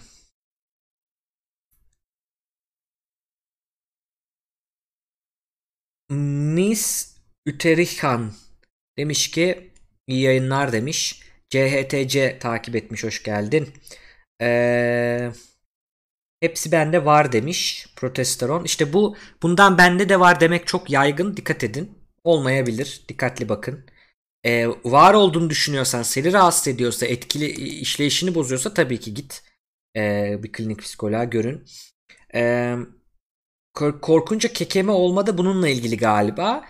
Nis Üterihan demiş ki iyi yayınlar demiş. CHTC takip etmiş hoş geldin. Ee, hepsi bende var demiş protesteron. İşte bu bundan bende de var demek çok yaygın dikkat edin. Olmayabilir dikkatli bakın e, var olduğunu düşünüyorsan, seni rahatsız ediyorsa, etkili işleyişini bozuyorsa tabii ki git e, bir klinik psikoloğa görün. E, korkunca kekeme olmadı bununla ilgili galiba.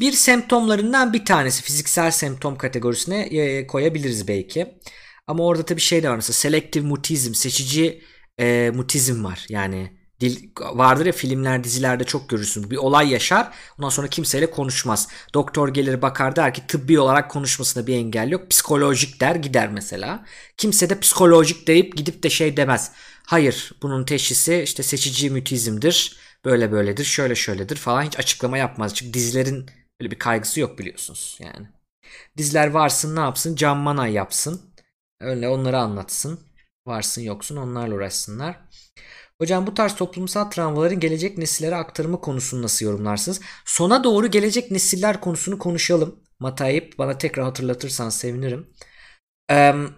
Bir semptomlarından bir tanesi fiziksel semptom kategorisine e, koyabiliriz belki. Ama orada tabii şey de var mesela selektif mutizm, seçici e, mutizm var. Yani dil vardır ya filmler dizilerde çok görürsün. Bir olay yaşar ondan sonra kimseyle konuşmaz. Doktor gelir bakar der ki tıbbi olarak konuşmasına bir engel yok. Psikolojik der gider mesela. Kimse de psikolojik deyip gidip de şey demez. Hayır bunun teşhisi işte seçici mutizmdir. Böyle böyledir şöyle şöyledir falan hiç açıklama yapmaz. Çünkü dizilerin böyle bir kaygısı yok biliyorsunuz yani. Diziler varsın ne yapsın Can yapsın. Öyle onları anlatsın. Varsın yoksun onlarla uğraşsınlar. Hocam bu tarz toplumsal travmaların gelecek nesillere aktarımı konusunu nasıl yorumlarsınız? Sona doğru gelecek nesiller konusunu konuşalım. Matayip bana tekrar hatırlatırsan sevinirim. *clears throat*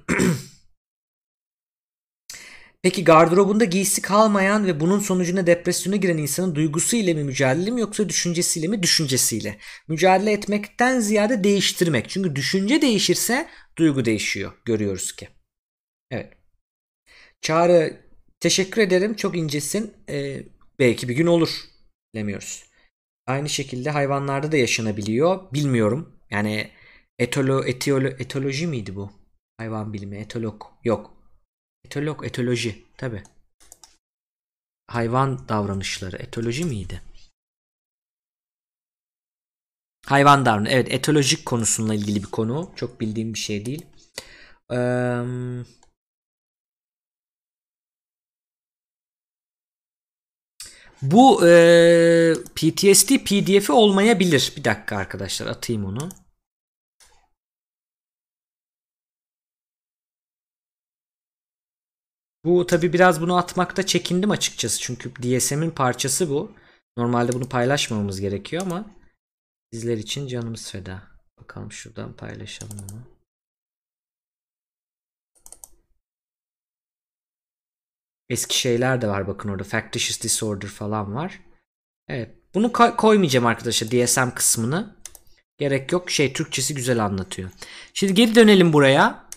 Peki gardırobunda giysi kalmayan ve bunun sonucunda depresyona giren insanın duygusu ile mi mücadele mi yoksa düşüncesiyle mi? Düşüncesiyle. Mücadele etmekten ziyade değiştirmek. Çünkü düşünce değişirse duygu değişiyor. Görüyoruz ki. Evet. Çağrı teşekkür ederim. Çok incesin. Ee, belki bir gün olur. Bilemiyoruz. Aynı şekilde hayvanlarda da yaşanabiliyor. Bilmiyorum. Yani etolo, etiyolo, etoloji miydi bu? Hayvan bilimi, etolog. Yok. Etolog, etoloji. Tabi. Hayvan davranışları. Etoloji miydi? Hayvan davranışı. Evet etolojik konusuyla ilgili bir konu. Çok bildiğim bir şey değil. Eee... Bu e, PTSD PDF'i olmayabilir. Bir dakika arkadaşlar atayım onu. Bu tabi biraz bunu atmakta çekindim açıkçası. Çünkü DSM'in parçası bu. Normalde bunu paylaşmamamız gerekiyor ama sizler için canımız feda. Bakalım şuradan paylaşalım onu. Eski şeyler de var bakın orada. Factitious Disorder falan var. Evet. Bunu ko- koymayacağım arkadaşlar DSM kısmını. Gerek yok. Şey Türkçesi güzel anlatıyor. Şimdi geri dönelim buraya.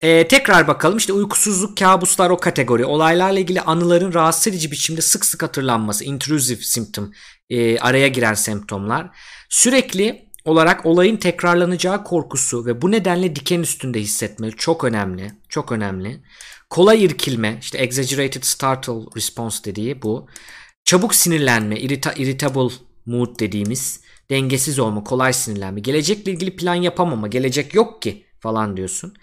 Ee, tekrar bakalım işte uykusuzluk, kabuslar o kategori. Olaylarla ilgili anıların rahatsız edici biçimde sık sık hatırlanması. Intrusive symptom. E, araya giren semptomlar. Sürekli olarak olayın tekrarlanacağı korkusu ve bu nedenle diken üstünde hissetme çok önemli. Çok önemli. Kolay irkilme, işte exaggerated startle response dediği bu. Çabuk sinirlenme, irrita irritable mood dediğimiz dengesiz olma, kolay sinirlenme. Gelecekle ilgili plan yapamama, gelecek yok ki falan diyorsun.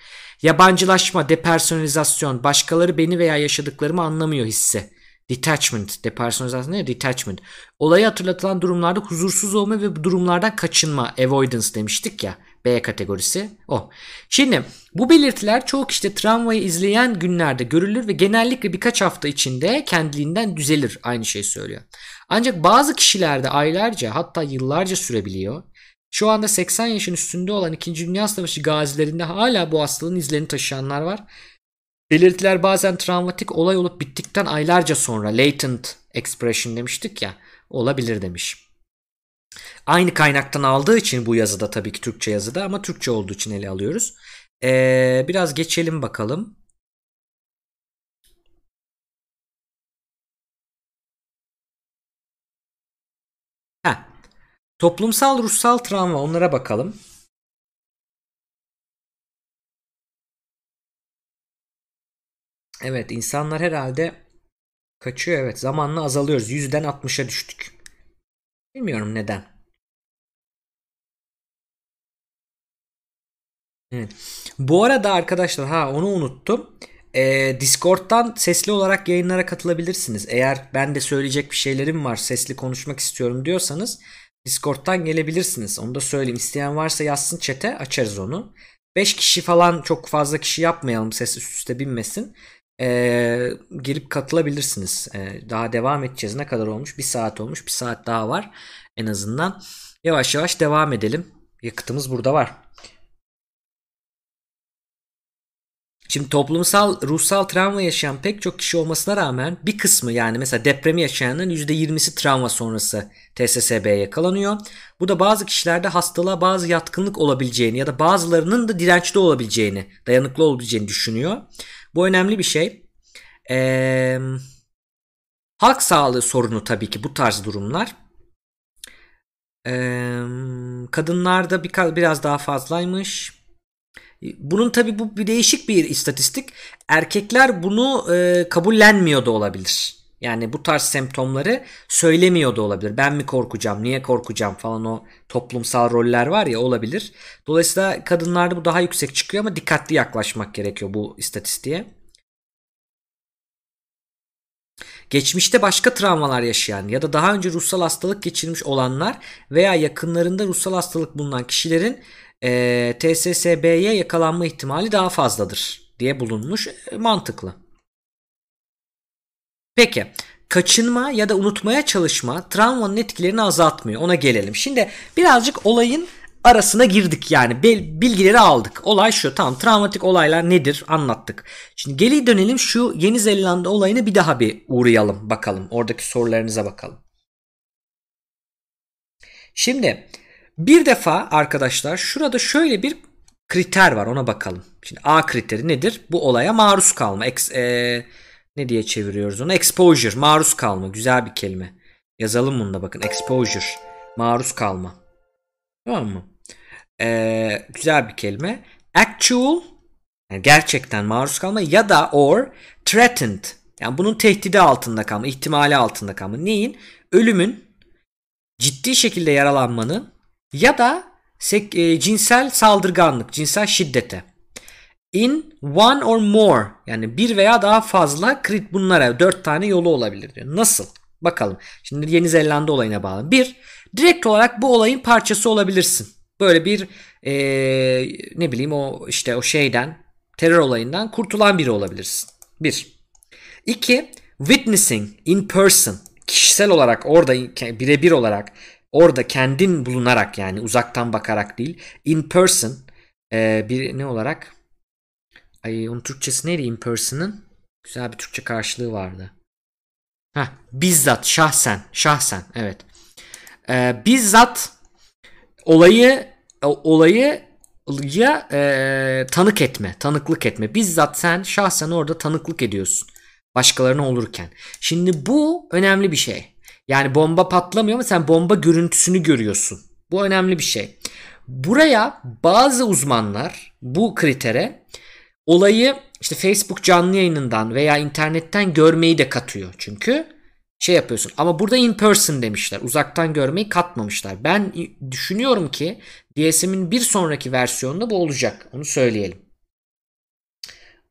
Yabancılaşma, depersonalizasyon, başkaları beni veya yaşadıklarımı anlamıyor hisse. Detachment, depersonalizasyon ne? Detachment. Olayı hatırlatılan durumlarda huzursuz olma ve bu durumlardan kaçınma, avoidance demiştik ya. B kategorisi o. Şimdi bu belirtiler çoğu kişide travmayı izleyen günlerde görülür ve genellikle birkaç hafta içinde kendiliğinden düzelir. Aynı şey söylüyor. Ancak bazı kişilerde aylarca hatta yıllarca sürebiliyor. Şu anda 80 yaşın üstünde olan 2. Dünya Savaşı gazilerinde hala bu hastalığın izlerini taşıyanlar var. Belirtiler bazen travmatik olay olup bittikten aylarca sonra latent expression demiştik ya olabilir demiş. Aynı kaynaktan aldığı için bu yazıda tabii ki Türkçe yazıda ama Türkçe olduğu için ele alıyoruz. Ee, biraz geçelim bakalım. Heh. Toplumsal ruhsal travma onlara bakalım. Evet insanlar herhalde kaçıyor evet zamanla azalıyoruz. Yüzden 60'a düştük. Bilmiyorum neden. Evet. Bu arada arkadaşlar ha onu unuttum. Ee, Discord'dan sesli olarak yayınlara katılabilirsiniz. Eğer ben de söyleyecek bir şeylerim var sesli konuşmak istiyorum diyorsanız Discord'dan gelebilirsiniz. Onu da söyleyeyim. İsteyen varsa yazsın chat'e açarız onu. 5 kişi falan çok fazla kişi yapmayalım ses üst üste binmesin. Ee, girip katılabilirsiniz. Ee, daha devam edeceğiz. Ne kadar olmuş? Bir saat olmuş. Bir saat daha var en azından. Yavaş yavaş devam edelim. Yakıtımız burada var. Şimdi toplumsal, ruhsal travma yaşayan pek çok kişi olmasına rağmen bir kısmı yani mesela depremi yaşayanların %20'si travma sonrası TSSB'ye yakalanıyor. Bu da bazı kişilerde hastalığa bazı yatkınlık olabileceğini ya da bazılarının da dirençli olabileceğini, dayanıklı olabileceğini düşünüyor. Bu önemli bir şey. Ee, halk sağlığı sorunu tabii ki bu tarz durumlar. Ee, kadınlarda bir, biraz daha fazlaymış. Bunun tabi bu bir değişik bir istatistik. Erkekler bunu e, kabullenmiyor da olabilir. Yani bu tarz semptomları söylemiyor da olabilir. Ben mi korkacağım, niye korkacağım falan o toplumsal roller var ya olabilir. Dolayısıyla kadınlarda bu daha yüksek çıkıyor ama dikkatli yaklaşmak gerekiyor bu istatistiğe. Geçmişte başka travmalar yaşayan ya da daha önce ruhsal hastalık geçirmiş olanlar veya yakınlarında ruhsal hastalık bulunan kişilerin e, TSSB'ye yakalanma ihtimali daha fazladır diye bulunmuş. E, mantıklı. Peki kaçınma ya da unutmaya çalışma travmanın etkilerini azaltmıyor. Ona gelelim. Şimdi birazcık olayın arasına girdik yani bilgileri aldık. Olay şu tamam travmatik olaylar nedir anlattık. Şimdi geri dönelim şu Yeni Zelanda olayını bir daha bir uğrayalım bakalım. Oradaki sorularınıza bakalım. Şimdi bir defa arkadaşlar şurada şöyle bir kriter var ona bakalım. Şimdi A kriteri nedir? Bu olaya maruz kalma. Ex, e, ne diye çeviriyoruz onu? Exposure, maruz kalma. Güzel bir kelime. Yazalım bunu da bakın. Exposure, maruz kalma. Tamam mı? Ee, güzel bir kelime. Actual, yani gerçekten maruz kalma ya da or threatened. Yani bunun tehdidi altında kalma, ihtimali altında kalma. Neyin? Ölümün, ciddi şekilde yaralanmanın ya da e, cinsel saldırganlık, cinsel şiddete. In one or more yani bir veya daha fazla crit bunlara dört tane yolu olabilir diyor. Nasıl? Bakalım. Şimdi Yeni Zelanda olayına bağlı. Bir, direkt olarak bu olayın parçası olabilirsin. Böyle bir ee, ne bileyim o işte o şeyden terör olayından kurtulan biri olabilirsin. Bir. İki, witnessing in person kişisel olarak orada birebir olarak orada kendin bulunarak yani uzaktan bakarak değil in person e, bir ne olarak ay onun Türkçesi neydi in person'ın güzel bir Türkçe karşılığı vardı. Ha bizzat şahsen şahsen evet. E, bizzat olayı olayı ya e, tanık etme, tanıklık etme. Bizzat sen şahsen orada tanıklık ediyorsun başkalarına olurken. Şimdi bu önemli bir şey. Yani bomba patlamıyor ama sen bomba görüntüsünü görüyorsun. Bu önemli bir şey. Buraya bazı uzmanlar bu kritere olayı işte Facebook canlı yayınından veya internetten görmeyi de katıyor. Çünkü şey yapıyorsun. Ama burada in person demişler. Uzaktan görmeyi katmamışlar. Ben düşünüyorum ki DSM'in bir sonraki versiyonunda bu olacak. Onu söyleyelim.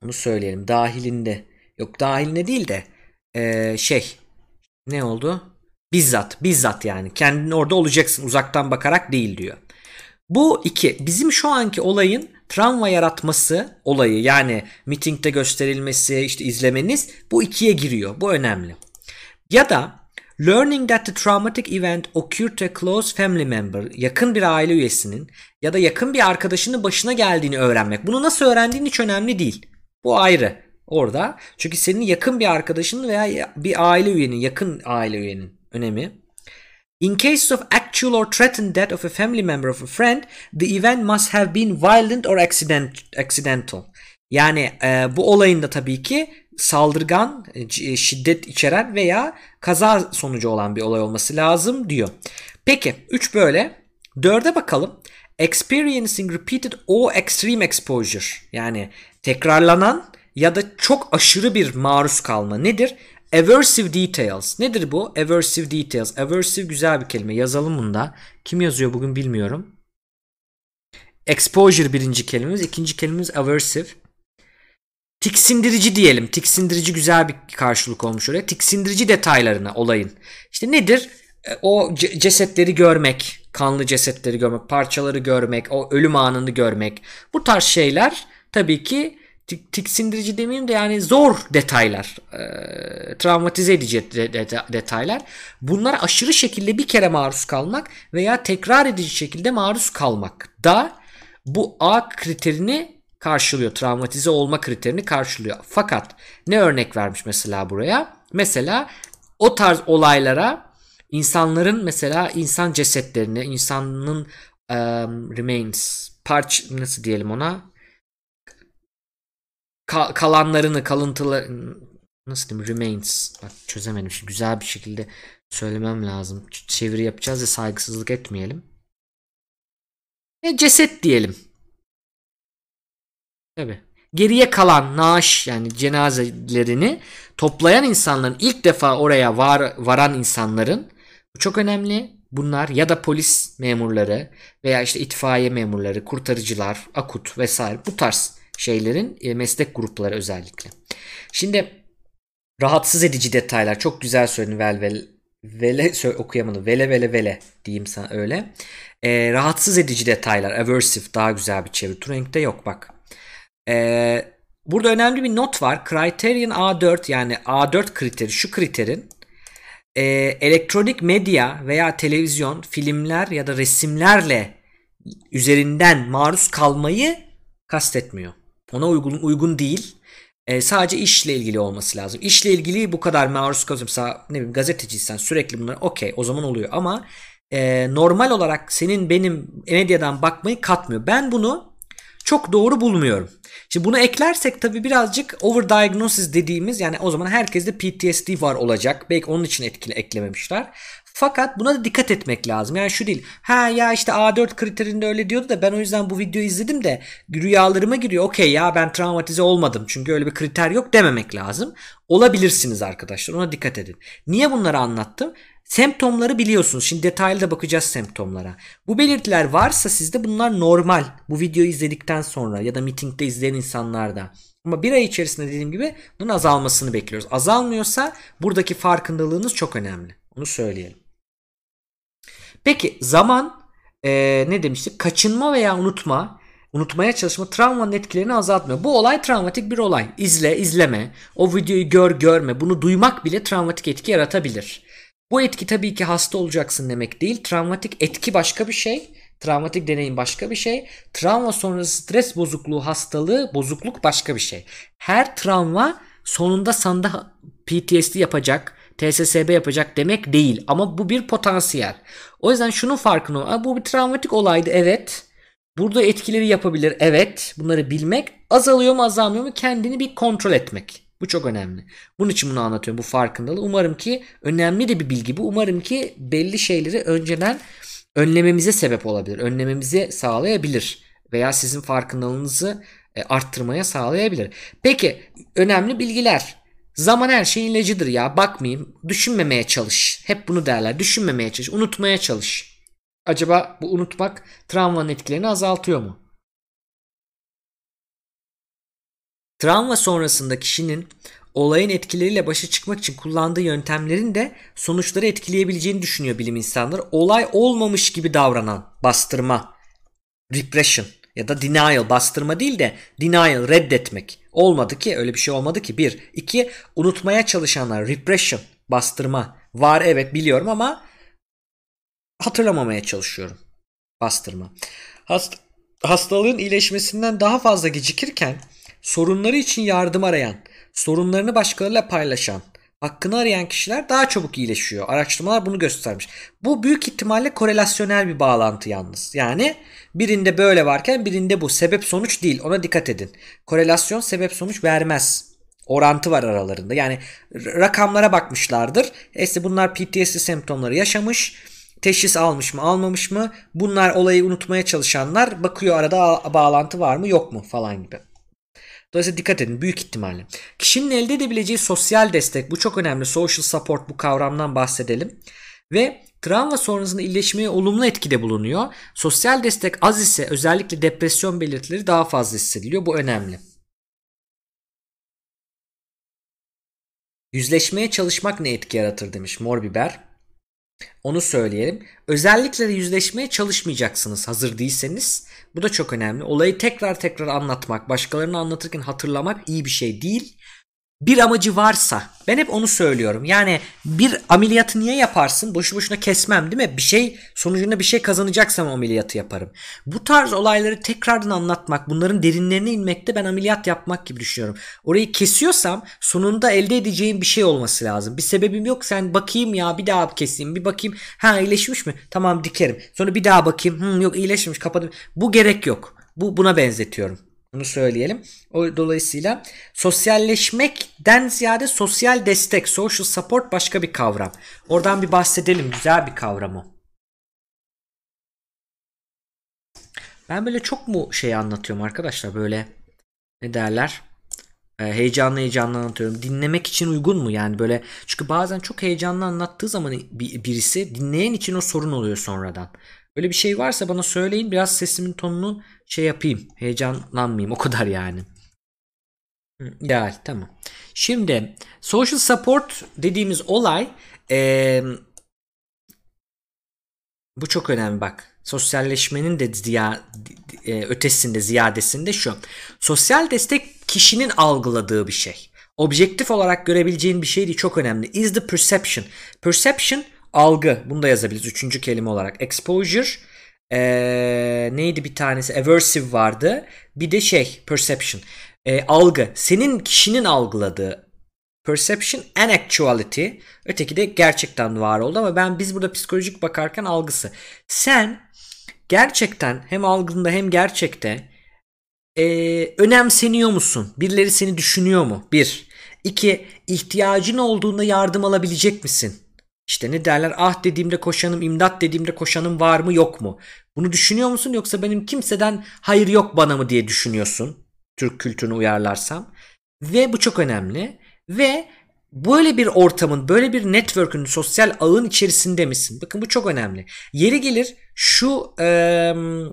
Onu söyleyelim. Dahilinde. Yok dahilinde değil de ee, şey ne oldu? Bizzat, bizzat yani. Kendin orada olacaksın uzaktan bakarak değil diyor. Bu iki. Bizim şu anki olayın travma yaratması olayı yani mitingde gösterilmesi işte izlemeniz bu ikiye giriyor. Bu önemli. Ya da learning that the traumatic event occurred to a close family member yakın bir aile üyesinin ya da yakın bir arkadaşının başına geldiğini öğrenmek. Bunu nasıl öğrendiğin hiç önemli değil. Bu ayrı orada. Çünkü senin yakın bir arkadaşın veya bir aile üyenin, yakın aile üyenin önemi. In cases of actual or threatened death of a family member of a friend, the event must have been violent or accident, accidental. Yani e, bu olayında tabii ki saldırgan, e, şiddet içeren veya kaza sonucu olan bir olay olması lazım diyor. Peki 3 böyle. 4'e bakalım. Experiencing repeated or extreme exposure yani tekrarlanan ya da çok aşırı bir maruz kalma nedir? Aversive details. Nedir bu? Aversive details. Aversive güzel bir kelime. Yazalım bunu da. Kim yazıyor bugün bilmiyorum. Exposure birinci kelimemiz. ikinci kelimemiz aversive. Tiksindirici diyelim. Tiksindirici güzel bir karşılık olmuş oraya. Tiksindirici detaylarına olayın. İşte nedir? E, o cesetleri görmek, kanlı cesetleri görmek, parçaları görmek, o ölüm anını görmek. Bu tarz şeyler tabii ki tiksindirici demeyeyim de yani zor detaylar, e, travmatize edici de, de, detaylar. Bunlara aşırı şekilde bir kere maruz kalmak veya tekrar edici şekilde maruz kalmak da bu A kriterini karşılıyor. Travmatize olma kriterini karşılıyor. Fakat ne örnek vermiş mesela buraya? Mesela o tarz olaylara insanların mesela insan cesetlerini, insanın um, remains, parç nasıl diyelim ona? Ka- kalanlarını, kalıntılı nasıl diyeyim remains. Bak çözemedim. Şimdi güzel bir şekilde söylemem lazım. Çeviri yapacağız ya saygısızlık etmeyelim. E, ceset diyelim. Tabii. Geriye kalan naaş yani cenazelerini toplayan insanların ilk defa oraya var, varan insanların bu çok önemli. Bunlar ya da polis memurları veya işte itfaiye memurları, kurtarıcılar, akut vesaire bu tarz şeylerin e, meslek grupları özellikle. Şimdi rahatsız edici detaylar çok güzel söyledin vel vel vele *laughs* okuyamadım vele vele vele diyeyim sana öyle. E, rahatsız edici detaylar aversive daha güzel bir çeviri. Turing'de yok bak. E, burada önemli bir not var. Criterion A4 yani A4 kriteri şu kriterin e, elektronik medya veya televizyon, filmler ya da resimlerle üzerinden maruz kalmayı kastetmiyor. Ona uygun uygun değil. E, sadece işle ilgili olması lazım. İşle ilgili bu kadar maruz kalıyorsa ne bileyim gazeteciysen sürekli bunlar okey o zaman oluyor ama e, normal olarak senin benim medyadan bakmayı katmıyor. Ben bunu çok doğru bulmuyorum. Şimdi bunu eklersek tabii birazcık overdiagnosis dediğimiz yani o zaman herkeste PTSD var olacak. Belki onun için etkili eklememişler. Fakat buna da dikkat etmek lazım. Yani şu değil. Ha ya işte A4 kriterinde öyle diyordu da ben o yüzden bu videoyu izledim de rüyalarıma giriyor. Okey ya ben travmatize olmadım. Çünkü öyle bir kriter yok dememek lazım. Olabilirsiniz arkadaşlar. Ona dikkat edin. Niye bunları anlattım? Semptomları biliyorsunuz. Şimdi detaylı da bakacağız semptomlara. Bu belirtiler varsa sizde bunlar normal. Bu videoyu izledikten sonra ya da mitingde izleyen insanlarda. Ama bir ay içerisinde dediğim gibi bunun azalmasını bekliyoruz. Azalmıyorsa buradaki farkındalığınız çok önemli. Onu söyleyelim. Peki zaman e, ne demiştik? Kaçınma veya unutma, unutmaya çalışma travmanın etkilerini azaltmıyor. Bu olay travmatik bir olay. İzle, izleme, o videoyu gör, görme. Bunu duymak bile travmatik etki yaratabilir. Bu etki tabii ki hasta olacaksın demek değil. Travmatik etki başka bir şey. Travmatik deneyim başka bir şey. Travma sonrası stres bozukluğu hastalığı, bozukluk başka bir şey. Her travma sonunda sanda PTSD yapacak, TSSB yapacak demek değil. Ama bu bir potansiyel. O yüzden şunun farkını ol. Bu bir travmatik olaydı evet. Burada etkileri yapabilir evet. Bunları bilmek azalıyor mu azalmıyor mu kendini bir kontrol etmek. Bu çok önemli. Bunun için bunu anlatıyorum bu farkındalığı. Umarım ki önemli de bir bilgi bu. Umarım ki belli şeyleri önceden önlememize sebep olabilir. Önlememizi sağlayabilir. Veya sizin farkındalığınızı e, arttırmaya sağlayabilir. Peki önemli bilgiler. Zaman her şeyin ilacıdır ya. Bakmayayım. Düşünmemeye çalış. Hep bunu derler. Düşünmemeye çalış. Unutmaya çalış. Acaba bu unutmak travmanın etkilerini azaltıyor mu? Travma sonrasında kişinin olayın etkileriyle başa çıkmak için kullandığı yöntemlerin de sonuçları etkileyebileceğini düşünüyor bilim insanları. Olay olmamış gibi davranan bastırma, repression ya da denial bastırma değil de denial reddetmek. Olmadı ki öyle bir şey olmadı ki. Bir. iki unutmaya çalışanlar repression bastırma var evet biliyorum ama hatırlamamaya çalışıyorum. Bastırma. Hast hastalığın iyileşmesinden daha fazla gecikirken sorunları için yardım arayan, sorunlarını başkalarıyla paylaşan, hakkını arayan kişiler daha çabuk iyileşiyor. Araştırmalar bunu göstermiş. Bu büyük ihtimalle korelasyonel bir bağlantı yalnız. Yani birinde böyle varken birinde bu. Sebep sonuç değil. Ona dikkat edin. Korelasyon sebep sonuç vermez. Orantı var aralarında. Yani rakamlara bakmışlardır. İşte bunlar PTSD semptomları yaşamış. Teşhis almış mı almamış mı? Bunlar olayı unutmaya çalışanlar bakıyor arada bağlantı var mı yok mu falan gibi. Dolayısıyla dikkat edin büyük ihtimalle. Kişinin elde edebileceği sosyal destek bu çok önemli. Social support bu kavramdan bahsedelim. Ve travma sonrasında iyileşmeye olumlu etkide bulunuyor. Sosyal destek az ise özellikle depresyon belirtileri daha fazla hissediliyor. Bu önemli. Yüzleşmeye çalışmak ne etki yaratır demiş Mor Biber. Onu söyleyelim. Özellikle de yüzleşmeye çalışmayacaksınız hazır değilseniz. Bu da çok önemli. Olayı tekrar tekrar anlatmak, başkalarını anlatırken hatırlamak iyi bir şey değil bir amacı varsa ben hep onu söylüyorum. Yani bir ameliyatı niye yaparsın? Boşu boşuna kesmem değil mi? Bir şey sonucunda bir şey kazanacaksam ameliyatı yaparım. Bu tarz olayları tekrardan anlatmak, bunların derinlerine inmekte ben ameliyat yapmak gibi düşünüyorum. Orayı kesiyorsam sonunda elde edeceğim bir şey olması lazım. Bir sebebim yok. Sen bakayım ya bir daha keseyim, bir bakayım. Ha iyileşmiş mi? Tamam dikerim. Sonra bir daha bakayım. Hı, yok iyileşmemiş kapadım. Bu gerek yok. Bu buna benzetiyorum. Bunu söyleyelim. O dolayısıyla sosyalleşmekten ziyade sosyal destek, social support başka bir kavram. Oradan bir bahsedelim. Güzel bir kavram o. Ben böyle çok mu şey anlatıyorum arkadaşlar böyle ne derler? E, heyecanlı heyecanlı anlatıyorum. Dinlemek için uygun mu? Yani böyle çünkü bazen çok heyecanlı anlattığı zaman birisi dinleyen için o sorun oluyor sonradan. Öyle bir şey varsa bana söyleyin. Biraz sesimin tonunu şey yapayım. Heyecanlanmayayım. O kadar yani. İdeal tamam. Şimdi social support dediğimiz olay ee, bu çok önemli bak. Sosyalleşmenin de ziya, e, ötesinde ziyadesinde şu. Sosyal destek kişinin algıladığı bir şey. Objektif olarak görebileceğin bir şey değil çok önemli. Is the perception. Perception algı. Bunu da yazabiliriz üçüncü kelime olarak. Exposure ee, neydi bir tanesi? Aversive vardı. Bir de şey perception. Ee, algı. Senin kişinin algıladığı perception and actuality. Öteki de gerçekten var oldu ama ben biz burada psikolojik bakarken algısı. Sen gerçekten hem algında hem gerçekte e, önemseniyor musun? Birileri seni düşünüyor mu? Bir. İki. ihtiyacın olduğunda yardım alabilecek misin? İşte ne derler ah dediğimde koşanım imdat dediğimde koşanım var mı yok mu? Bunu düşünüyor musun yoksa benim kimseden hayır yok bana mı diye düşünüyorsun? Türk kültürünü uyarlarsam. Ve bu çok önemli. Ve böyle bir ortamın, böyle bir network'ün, sosyal ağın içerisinde misin? Bakın bu çok önemli. Yeri gelir şu e,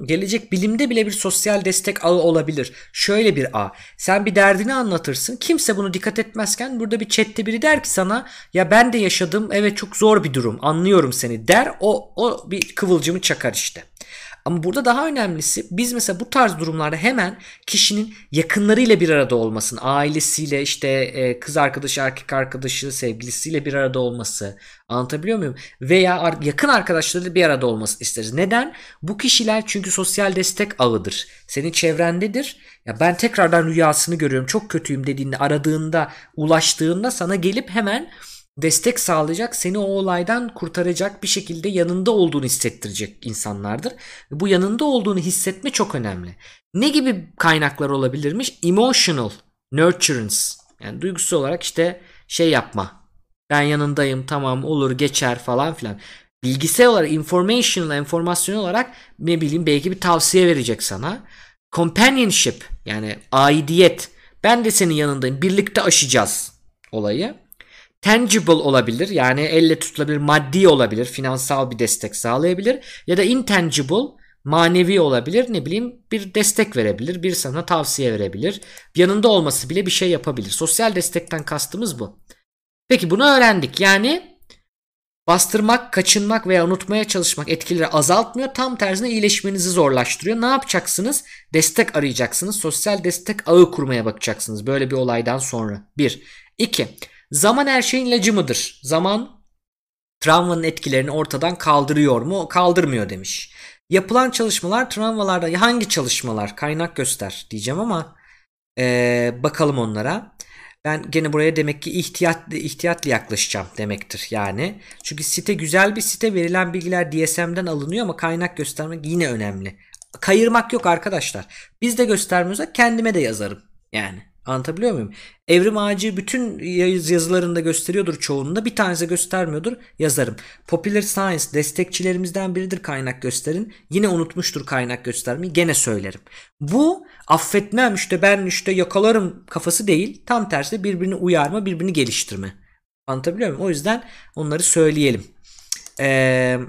gelecek bilimde bile bir sosyal destek ağı olabilir. Şöyle bir ağ. Sen bir derdini anlatırsın. Kimse bunu dikkat etmezken burada bir chatte biri der ki sana ya ben de yaşadım. Evet çok zor bir durum. Anlıyorum seni der. O o bir kıvılcımı çakar işte. Ama burada daha önemlisi biz mesela bu tarz durumlarda hemen kişinin yakınlarıyla bir arada olmasın. Ailesiyle işte e, kız arkadaşı, erkek arkadaşı, sevgilisiyle bir arada olması. Anlatabiliyor muyum? Veya yakın arkadaşlarıyla bir arada olması isteriz. Neden? Bu kişiler çünkü sosyal destek ağıdır. Senin çevrendedir. Ya ben tekrardan rüyasını görüyorum. Çok kötüyüm dediğinde aradığında, ulaştığında sana gelip hemen destek sağlayacak, seni o olaydan kurtaracak bir şekilde yanında olduğunu hissettirecek insanlardır. Bu yanında olduğunu hissetme çok önemli. Ne gibi kaynaklar olabilirmiş? Emotional nurturance. Yani duygusal olarak işte şey yapma. Ben yanındayım tamam olur geçer falan filan. Bilgisayar olarak informational, enformasyon olarak ne bileyim belki bir tavsiye verecek sana. Companionship yani aidiyet. Ben de senin yanındayım. Birlikte aşacağız olayı tangible olabilir. Yani elle tutulabilir maddi olabilir finansal bir destek sağlayabilir. Ya da intangible manevi olabilir ne bileyim bir destek verebilir bir sana tavsiye verebilir. Yanında olması bile bir şey yapabilir. Sosyal destekten kastımız bu. Peki bunu öğrendik. Yani bastırmak kaçınmak veya unutmaya çalışmak etkileri azaltmıyor. Tam tersine iyileşmenizi zorlaştırıyor. Ne yapacaksınız? Destek arayacaksınız. Sosyal destek ağı kurmaya bakacaksınız böyle bir olaydan sonra. 1 2 Zaman her şeyin ilacı mıdır? Zaman travmanın etkilerini ortadan kaldırıyor mu? Kaldırmıyor demiş. Yapılan çalışmalar travmalarda hangi çalışmalar? Kaynak göster diyeceğim ama ee, bakalım onlara. Ben gene buraya demek ki ihtiyatlı, ihtiyatlı yaklaşacağım demektir yani. Çünkü site güzel bir site verilen bilgiler DSM'den alınıyor ama kaynak göstermek yine önemli. Kayırmak yok arkadaşlar. Biz de göstermiyorsak kendime de yazarım yani. Anlatabiliyor muyum? Evrim ağacı bütün yazılarında gösteriyordur çoğununda. Bir tanesi göstermiyordur. Yazarım. Popular Science destekçilerimizden biridir kaynak gösterin. Yine unutmuştur kaynak göstermeyi. Gene söylerim. Bu affetmem işte ben işte yakalarım kafası değil. Tam tersi birbirini uyarma, birbirini geliştirme. Anlatabiliyor muyum? O yüzden onları söyleyelim. Eee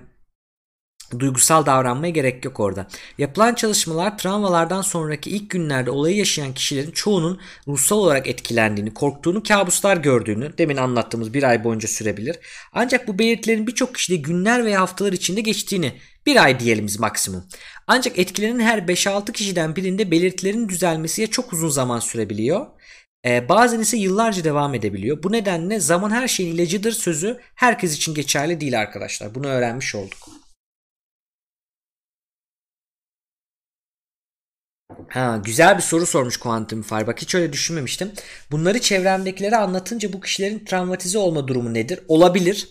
duygusal davranmaya gerek yok orada. Yapılan çalışmalar travmalardan sonraki ilk günlerde olayı yaşayan kişilerin çoğunun ruhsal olarak etkilendiğini, korktuğunu, kabuslar gördüğünü demin anlattığımız bir ay boyunca sürebilir. Ancak bu belirtilerin birçok kişide günler veya haftalar içinde geçtiğini bir ay diyelim maksimum. Ancak etkilerin her 5-6 kişiden birinde belirtilerin düzelmesiye çok uzun zaman sürebiliyor. Ee, bazen ise yıllarca devam edebiliyor. Bu nedenle zaman her şeyin ilacıdır sözü herkes için geçerli değil arkadaşlar. Bunu öğrenmiş olduk. Ha, güzel bir soru sormuş Quantum Fire. Bak hiç öyle düşünmemiştim. Bunları çevremdekilere anlatınca bu kişilerin travmatize olma durumu nedir? Olabilir.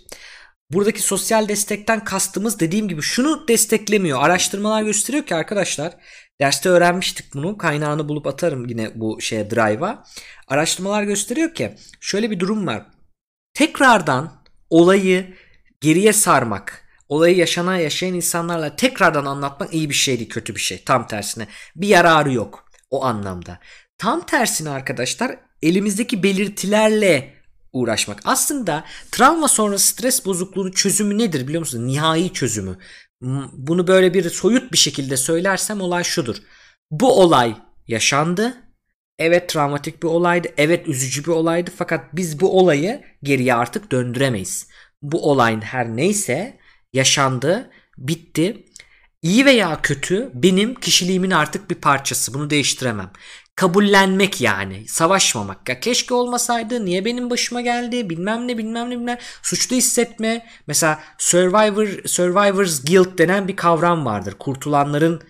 Buradaki sosyal destekten kastımız dediğim gibi şunu desteklemiyor. Araştırmalar gösteriyor ki arkadaşlar derste öğrenmiştik bunu. Kaynağını bulup atarım yine bu şeye drive'a. Araştırmalar gösteriyor ki şöyle bir durum var. Tekrardan olayı geriye sarmak olayı yaşanan yaşayan insanlarla tekrardan anlatmak iyi bir şey değil kötü bir şey tam tersine bir yararı yok o anlamda. Tam tersine arkadaşlar elimizdeki belirtilerle uğraşmak. Aslında travma sonrası stres bozukluğunun çözümü nedir biliyor musunuz? Nihai çözümü. Bunu böyle bir soyut bir şekilde söylersem olay şudur. Bu olay yaşandı. Evet travmatik bir olaydı. Evet üzücü bir olaydı. Fakat biz bu olayı geriye artık döndüremeyiz. Bu olayın her neyse yaşandı, bitti. İyi veya kötü benim kişiliğimin artık bir parçası. Bunu değiştiremem kabullenmek yani. Savaşmamak. Ya keşke olmasaydı. Niye benim başıma geldi? Bilmem ne bilmem ne bilmem. Suçlu hissetme. Mesela Survivor Survivor's Guilt denen bir kavram vardır. Kurtulanların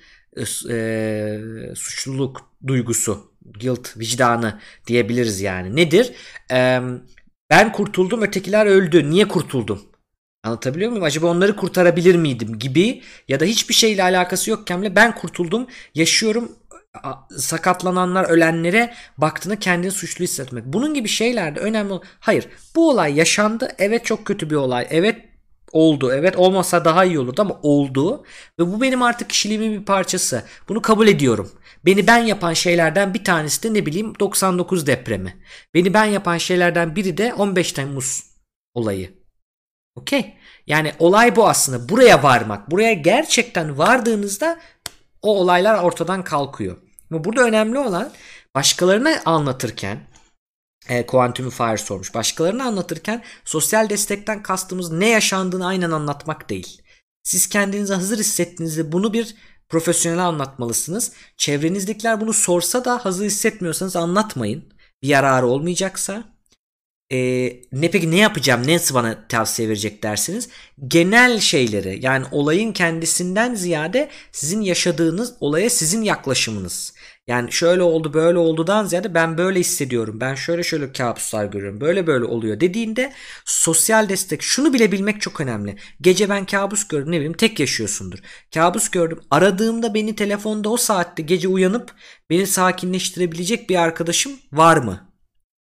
e, suçluluk duygusu. Guilt, vicdanı diyebiliriz yani. Nedir? E, ben kurtuldum ötekiler öldü. Niye kurtuldum? Anlatabiliyor muyum? Acaba onları kurtarabilir miydim gibi ya da hiçbir şeyle alakası yokken bile ben kurtuldum, yaşıyorum, sakatlananlar ölenlere baktığında kendini suçlu hissetmek. Bunun gibi şeylerde önemli. Hayır bu olay yaşandı. Evet çok kötü bir olay. Evet oldu. Evet olmasa daha iyi olurdu ama oldu. Ve bu benim artık kişiliğimin bir parçası. Bunu kabul ediyorum. Beni ben yapan şeylerden bir tanesi de ne bileyim 99 depremi. Beni ben yapan şeylerden biri de 15 Temmuz olayı. Okey. Yani olay bu aslında. Buraya varmak. Buraya gerçekten vardığınızda o olaylar ortadan kalkıyor. Ama burada önemli olan başkalarına anlatırken e, Quantum Fire sormuş. Başkalarına anlatırken sosyal destekten kastımız ne yaşandığını aynen anlatmak değil. Siz kendinizi hazır hissettiğinizde bunu bir profesyonel anlatmalısınız. Çevrenizdekiler bunu sorsa da hazır hissetmiyorsanız anlatmayın. Bir yararı olmayacaksa e, ne peki ne yapacağım ne bana tavsiye verecek dersiniz. Genel şeyleri yani olayın kendisinden ziyade sizin yaşadığınız olaya sizin yaklaşımınız. Yani şöyle oldu böyle oldudan ziyade ben böyle hissediyorum. Ben şöyle şöyle kabuslar görüyorum. Böyle böyle oluyor dediğinde sosyal destek şunu bile bilmek çok önemli. Gece ben kabus gördüm ne bileyim tek yaşıyorsundur. Kabus gördüm. Aradığımda beni telefonda o saatte gece uyanıp beni sakinleştirebilecek bir arkadaşım var mı?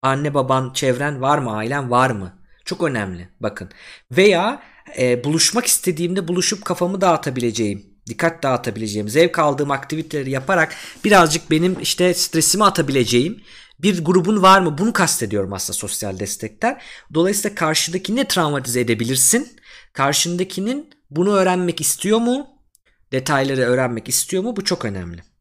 Anne baban, çevren var mı? Ailen var mı? Çok önemli. Bakın. Veya e, buluşmak istediğimde buluşup kafamı dağıtabileceğim, dikkat dağıtabileceğim, zevk aldığım aktiviteleri yaparak birazcık benim işte stresimi atabileceğim bir grubun var mı? Bunu kastediyorum aslında sosyal destekler. Dolayısıyla karşıdakini ne travmatize edebilirsin? Karşındakinin bunu öğrenmek istiyor mu? Detayları öğrenmek istiyor mu? Bu çok önemli.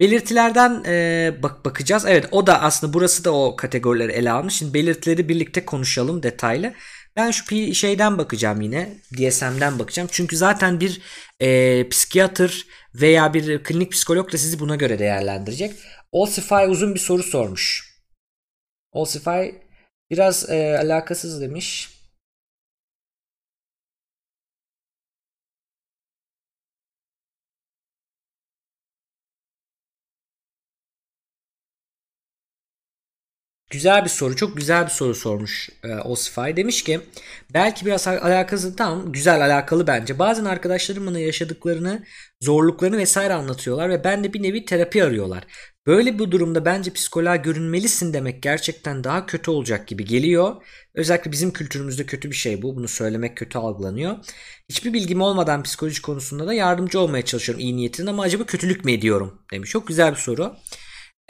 Belirtilerden e, bak bakacağız. Evet o da aslında burası da o kategorileri ele almış. Şimdi belirtileri birlikte konuşalım detaylı. Ben şu şeyden bakacağım yine. DSM'den bakacağım. Çünkü zaten bir e, psikiyatr veya bir klinik psikolog da sizi buna göre değerlendirecek. Olsify uzun bir soru sormuş. Olsify biraz e, alakasız demiş. Güzel bir soru. Çok güzel bir soru sormuş e, Osify. Demiş ki belki biraz alakası tam güzel alakalı bence. Bazen arkadaşlarım bana yaşadıklarını, zorluklarını vesaire anlatıyorlar ve ben de bir nevi terapi arıyorlar. Böyle bir durumda bence psikoloğa görünmelisin demek gerçekten daha kötü olacak gibi geliyor. Özellikle bizim kültürümüzde kötü bir şey bu. Bunu söylemek kötü algılanıyor. Hiçbir bilgim olmadan psikoloji konusunda da yardımcı olmaya çalışıyorum iyi niyetin ama acaba kötülük mü ediyorum demiş. Çok güzel bir soru.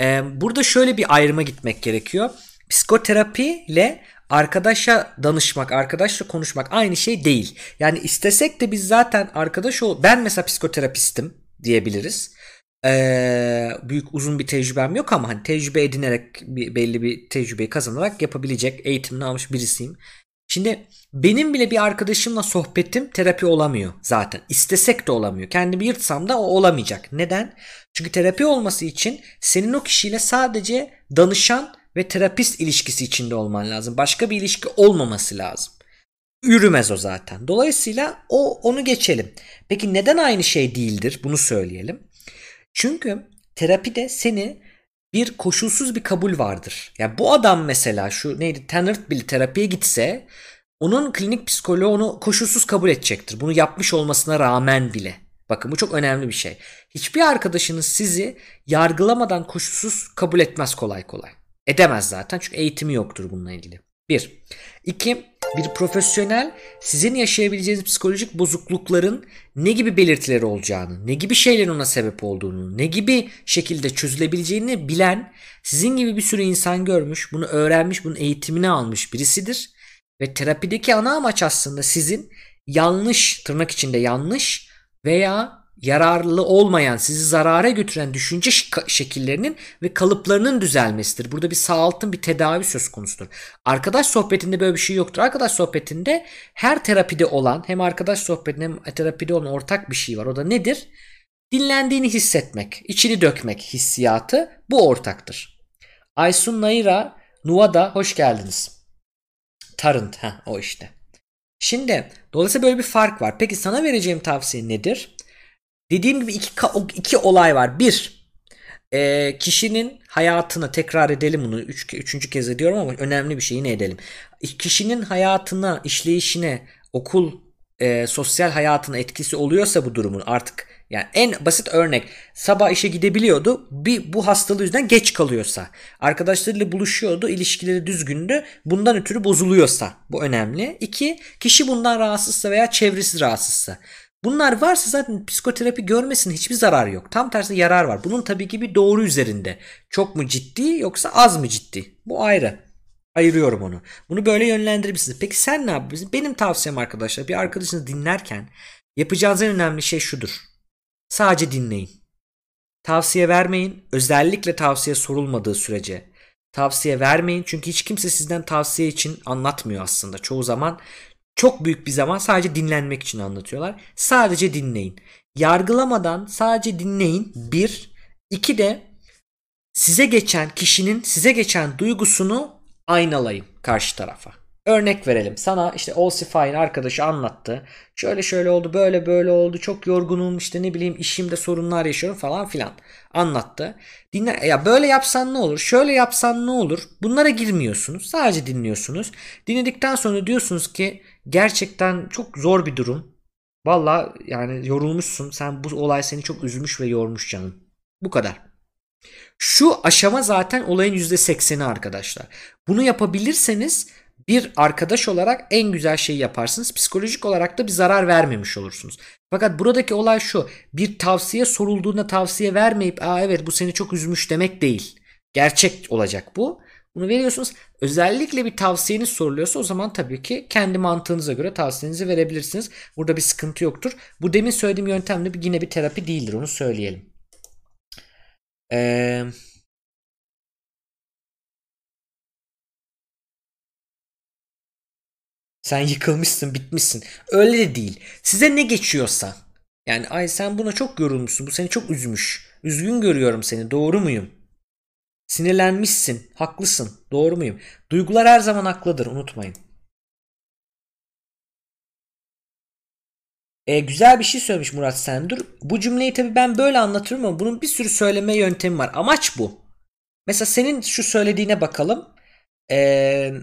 Ee, burada şöyle bir ayrıma gitmek gerekiyor. Psikoterapi ile arkadaşa danışmak, arkadaşla konuşmak aynı şey değil. Yani istesek de biz zaten arkadaş ol. Ben mesela psikoterapistim diyebiliriz. Ee, büyük uzun bir tecrübem yok ama hani tecrübe edinerek bir, belli bir tecrübeyi kazanarak yapabilecek eğitimini almış birisiyim. Şimdi benim bile bir arkadaşımla sohbetim terapi olamıyor zaten. İstesek de olamıyor. Kendimi yırtsam da o olamayacak. Neden? Çünkü terapi olması için senin o kişiyle sadece danışan ve terapist ilişkisi içinde olman lazım. Başka bir ilişki olmaması lazım. Yürümez o zaten. Dolayısıyla o onu geçelim. Peki neden aynı şey değildir? Bunu söyleyelim. Çünkü terapide seni bir koşulsuz bir kabul vardır. Ya yani bu adam mesela şu neydi Tennant bile terapiye gitse onun klinik psikoloğu onu koşulsuz kabul edecektir. Bunu yapmış olmasına rağmen bile. Bakın bu çok önemli bir şey. Hiçbir arkadaşınız sizi yargılamadan koşulsuz kabul etmez kolay kolay. Edemez zaten çünkü eğitimi yoktur bununla ilgili. Bir. İki, bir profesyonel sizin yaşayabileceğiniz psikolojik bozuklukların ne gibi belirtileri olacağını, ne gibi şeylerin ona sebep olduğunu, ne gibi şekilde çözülebileceğini bilen, sizin gibi bir sürü insan görmüş, bunu öğrenmiş, bunun eğitimini almış birisidir. Ve terapideki ana amaç aslında sizin yanlış, tırnak içinde yanlış veya yararlı olmayan, sizi zarara götüren düşünce şekillerinin ve kalıplarının düzelmesidir. Burada bir sağaltım, bir tedavi söz konusudur. Arkadaş sohbetinde böyle bir şey yoktur. Arkadaş sohbetinde her terapide olan, hem arkadaş sohbetinde hem terapide olan ortak bir şey var. O da nedir? Dinlendiğini hissetmek, içini dökmek hissiyatı bu ortaktır. Aysun Nayra, Nuva'da hoş geldiniz. Tarınt, o işte. Şimdi dolayısıyla böyle bir fark var. Peki sana vereceğim tavsiye nedir? Dediğim gibi iki, iki olay var. Bir, e, kişinin hayatına tekrar edelim bunu. Üç, üçüncü kez ediyorum ama önemli bir şey yine edelim. Kişinin hayatına, işleyişine, okul, e, sosyal hayatına etkisi oluyorsa bu durumun artık yani en basit örnek sabah işe gidebiliyordu bir bu hastalığı yüzünden geç kalıyorsa arkadaşlarıyla buluşuyordu ilişkileri düzgündü bundan ötürü bozuluyorsa bu önemli. İki kişi bundan rahatsızsa veya çevresi rahatsızsa Bunlar varsa zaten psikoterapi görmesin hiçbir zarar yok. Tam tersi yarar var. Bunun tabii ki bir doğru üzerinde. Çok mu ciddi yoksa az mı ciddi? Bu ayrı. Ayırıyorum onu. Bunu böyle yönlendirebilirsiniz. Peki sen ne yapıyorsun? Benim tavsiyem arkadaşlar bir arkadaşınızı dinlerken yapacağınız en önemli şey şudur. Sadece dinleyin. Tavsiye vermeyin. Özellikle tavsiye sorulmadığı sürece. Tavsiye vermeyin çünkü hiç kimse sizden tavsiye için anlatmıyor aslında. Çoğu zaman çok büyük bir zaman sadece dinlenmek için anlatıyorlar. Sadece dinleyin. Yargılamadan sadece dinleyin. Bir. iki de size geçen kişinin size geçen duygusunu aynalayın karşı tarafa. Örnek verelim. Sana işte Olsify'in arkadaşı anlattı. Şöyle şöyle oldu, böyle böyle oldu. Çok yorgunum işte ne bileyim işimde sorunlar yaşıyorum falan filan. Anlattı. Dinle ya böyle yapsan ne olur? Şöyle yapsan ne olur? Bunlara girmiyorsunuz. Sadece dinliyorsunuz. Dinledikten sonra diyorsunuz ki gerçekten çok zor bir durum. Valla yani yorulmuşsun. Sen bu olay seni çok üzmüş ve yormuş canım. Bu kadar. Şu aşama zaten olayın %80'i arkadaşlar. Bunu yapabilirseniz bir arkadaş olarak en güzel şeyi yaparsınız. Psikolojik olarak da bir zarar vermemiş olursunuz. Fakat buradaki olay şu. Bir tavsiye sorulduğunda tavsiye vermeyip Aa evet bu seni çok üzmüş demek değil. Gerçek olacak bu. Bunu veriyorsunuz. Özellikle bir tavsiyeniz soruluyorsa o zaman tabii ki kendi mantığınıza göre tavsiyenizi verebilirsiniz. Burada bir sıkıntı yoktur. Bu demin söylediğim yöntemle yine bir terapi değildir onu söyleyelim. Eee... Sen yıkılmışsın, bitmişsin. Öyle de değil. Size ne geçiyorsa. Yani ay sen buna çok yorulmuşsun. Bu seni çok üzmüş. Üzgün görüyorum seni. Doğru muyum? Sinirlenmişsin. Haklısın. Doğru muyum? Duygular her zaman haklıdır. Unutmayın. E, güzel bir şey söylemiş Murat Sendur. Bu cümleyi tabii ben böyle anlatıyorum ama bunun bir sürü söyleme yöntemi var. Amaç bu. Mesela senin şu söylediğine bakalım. Eee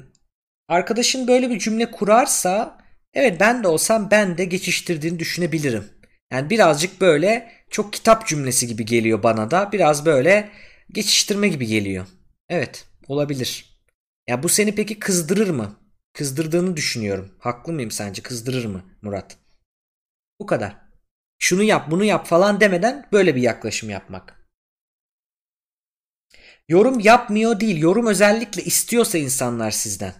Arkadaşın böyle bir cümle kurarsa evet ben de olsam ben de geçiştirdiğini düşünebilirim. Yani birazcık böyle çok kitap cümlesi gibi geliyor bana da. Biraz böyle geçiştirme gibi geliyor. Evet olabilir. Ya bu seni peki kızdırır mı? Kızdırdığını düşünüyorum. Haklı mıyım sence? Kızdırır mı Murat? Bu kadar. Şunu yap bunu yap falan demeden böyle bir yaklaşım yapmak. Yorum yapmıyor değil. Yorum özellikle istiyorsa insanlar sizden.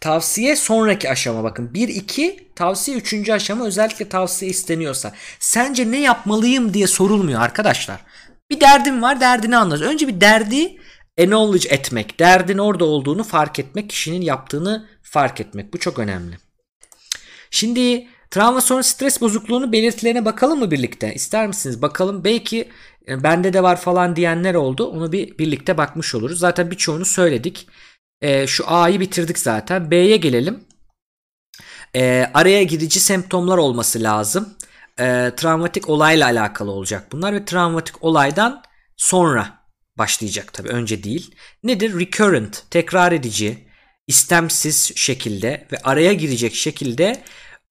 Tavsiye sonraki aşama bakın. 1 2 tavsiye 3. aşama özellikle tavsiye isteniyorsa. Sence ne yapmalıyım diye sorulmuyor arkadaşlar. Bir derdim var derdini anlat. Önce bir derdi acknowledge etmek. Derdin orada olduğunu fark etmek. Kişinin yaptığını fark etmek. Bu çok önemli. Şimdi travma sonrası stres bozukluğunu belirtilerine bakalım mı birlikte? İster misiniz? Bakalım. Belki e, bende de var falan diyenler oldu. Onu bir birlikte bakmış oluruz. Zaten birçoğunu söyledik. E, şu A'yı bitirdik zaten. B'ye gelelim. E, araya girici semptomlar olması lazım. E, travmatik olayla alakalı olacak bunlar ve travmatik olaydan sonra başlayacak tabii önce değil. Nedir? Recurrent, tekrar edici, istemsiz şekilde ve araya girecek şekilde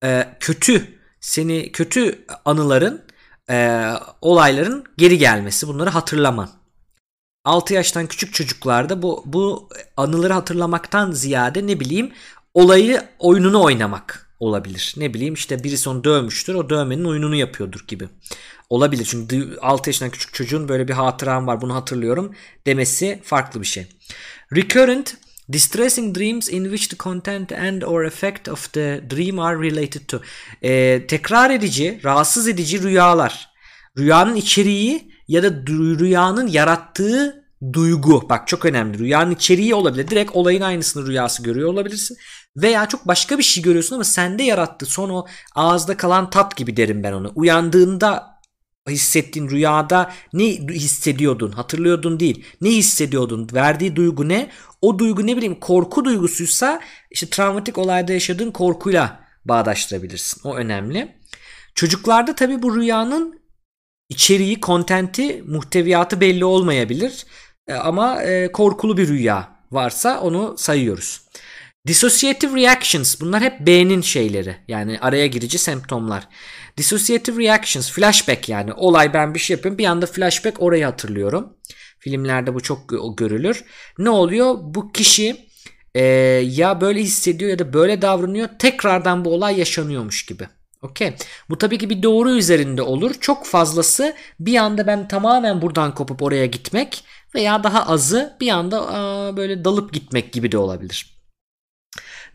e, kötü seni kötü anıların e, olayların geri gelmesi bunları hatırlaman. 6 yaştan küçük çocuklarda bu bu anıları hatırlamaktan ziyade ne bileyim olayı oyununu oynamak olabilir. Ne bileyim işte birisi onu dövmüştür o dövmenin oyununu yapıyordur gibi. Olabilir çünkü 6 yaşından küçük çocuğun böyle bir hatıram var bunu hatırlıyorum demesi farklı bir şey. Recurrent Distressing dreams in which the content and or effect of the dream are related to. Ee, tekrar edici, rahatsız edici rüyalar. Rüyanın içeriği ya da rüyanın yarattığı duygu. Bak çok önemli. Rüyanın içeriği olabilir. Direkt olayın aynısını rüyası görüyor olabilirsin. Veya çok başka bir şey görüyorsun ama sende yarattığı son o ağızda kalan tat gibi derim ben onu. Uyandığında hissettiğin rüyada ne hissediyordun? Hatırlıyordun değil. Ne hissediyordun? Verdiği duygu ne? O duygu ne bileyim korku duygusuysa işte travmatik olayda yaşadığın korkuyla bağdaştırabilirsin. O önemli. Çocuklarda tabi bu rüyanın içeriği kontenti muhteviyatı belli olmayabilir. E, ama e, korkulu bir rüya varsa onu sayıyoruz Dissociative reactions bunlar hep B'nin şeyleri yani araya girici semptomlar. Dissociative reactions flashback yani olay ben bir şey yapıyorum bir anda flashback orayı hatırlıyorum. Filmlerde bu çok görülür. Ne oluyor? Bu kişi e, ya böyle hissediyor ya da böyle davranıyor tekrardan bu olay yaşanıyormuş gibi. Okey. Bu tabii ki bir doğru üzerinde olur. Çok fazlası bir anda ben tamamen buradan kopup oraya gitmek veya daha azı bir anda aa, böyle dalıp gitmek gibi de olabilir.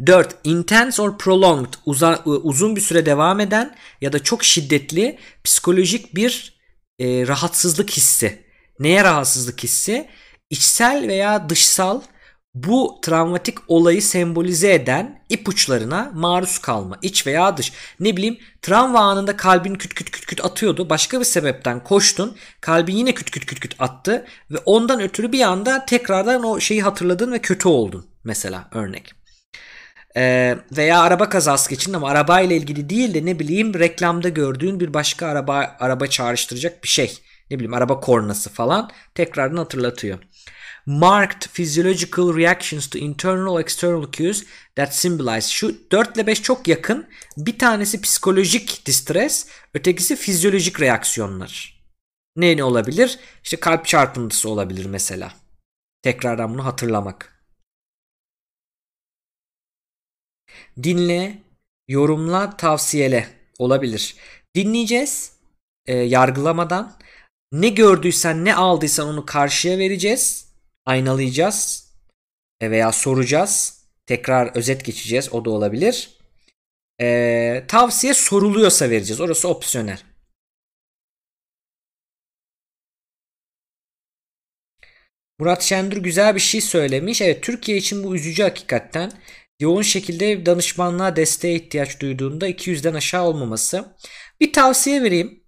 4. Intense or prolonged uza, uzun bir süre devam eden ya da çok şiddetli psikolojik bir e, rahatsızlık hissi. Neye rahatsızlık hissi? İçsel veya dışsal bu travmatik olayı sembolize eden ipuçlarına maruz kalma. iç veya dış. Ne bileyim travma anında kalbin küt küt küt küt atıyordu. Başka bir sebepten koştun. Kalbin yine küt küt küt küt attı. Ve ondan ötürü bir anda tekrardan o şeyi hatırladın ve kötü oldun. Mesela örnek. Ee, veya araba kazası geçin ama arabayla ilgili değil de ne bileyim reklamda gördüğün bir başka araba araba çağrıştıracak bir şey. Ne bileyim araba kornası falan tekrardan hatırlatıyor. Marked physiological reactions to internal external cues that symbolize. Şu 4 ile 5 çok yakın. Bir tanesi psikolojik distress, ötekisi fizyolojik reaksiyonlar. Ne ne olabilir? İşte kalp çarpıntısı olabilir mesela. Tekrardan bunu hatırlamak. Dinle, yorumla, tavsiyele olabilir. Dinleyeceğiz e, yargılamadan. Ne gördüysen ne aldıysan onu karşıya vereceğiz. Aynalayacağız e, veya soracağız. Tekrar özet geçeceğiz. O da olabilir. E, tavsiye soruluyorsa vereceğiz. Orası opsiyonel. Murat Şendur güzel bir şey söylemiş. Evet Türkiye için bu üzücü hakikaten yoğun şekilde danışmanlığa desteğe ihtiyaç duyduğunda 200'den aşağı olmaması. Bir tavsiye vereyim.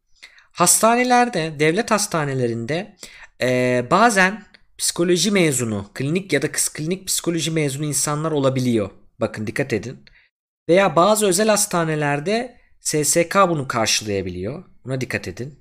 Hastanelerde, devlet hastanelerinde e, bazen psikoloji mezunu, klinik ya da kız klinik psikoloji mezunu insanlar olabiliyor. Bakın dikkat edin. Veya bazı özel hastanelerde SSK bunu karşılayabiliyor. Buna dikkat edin.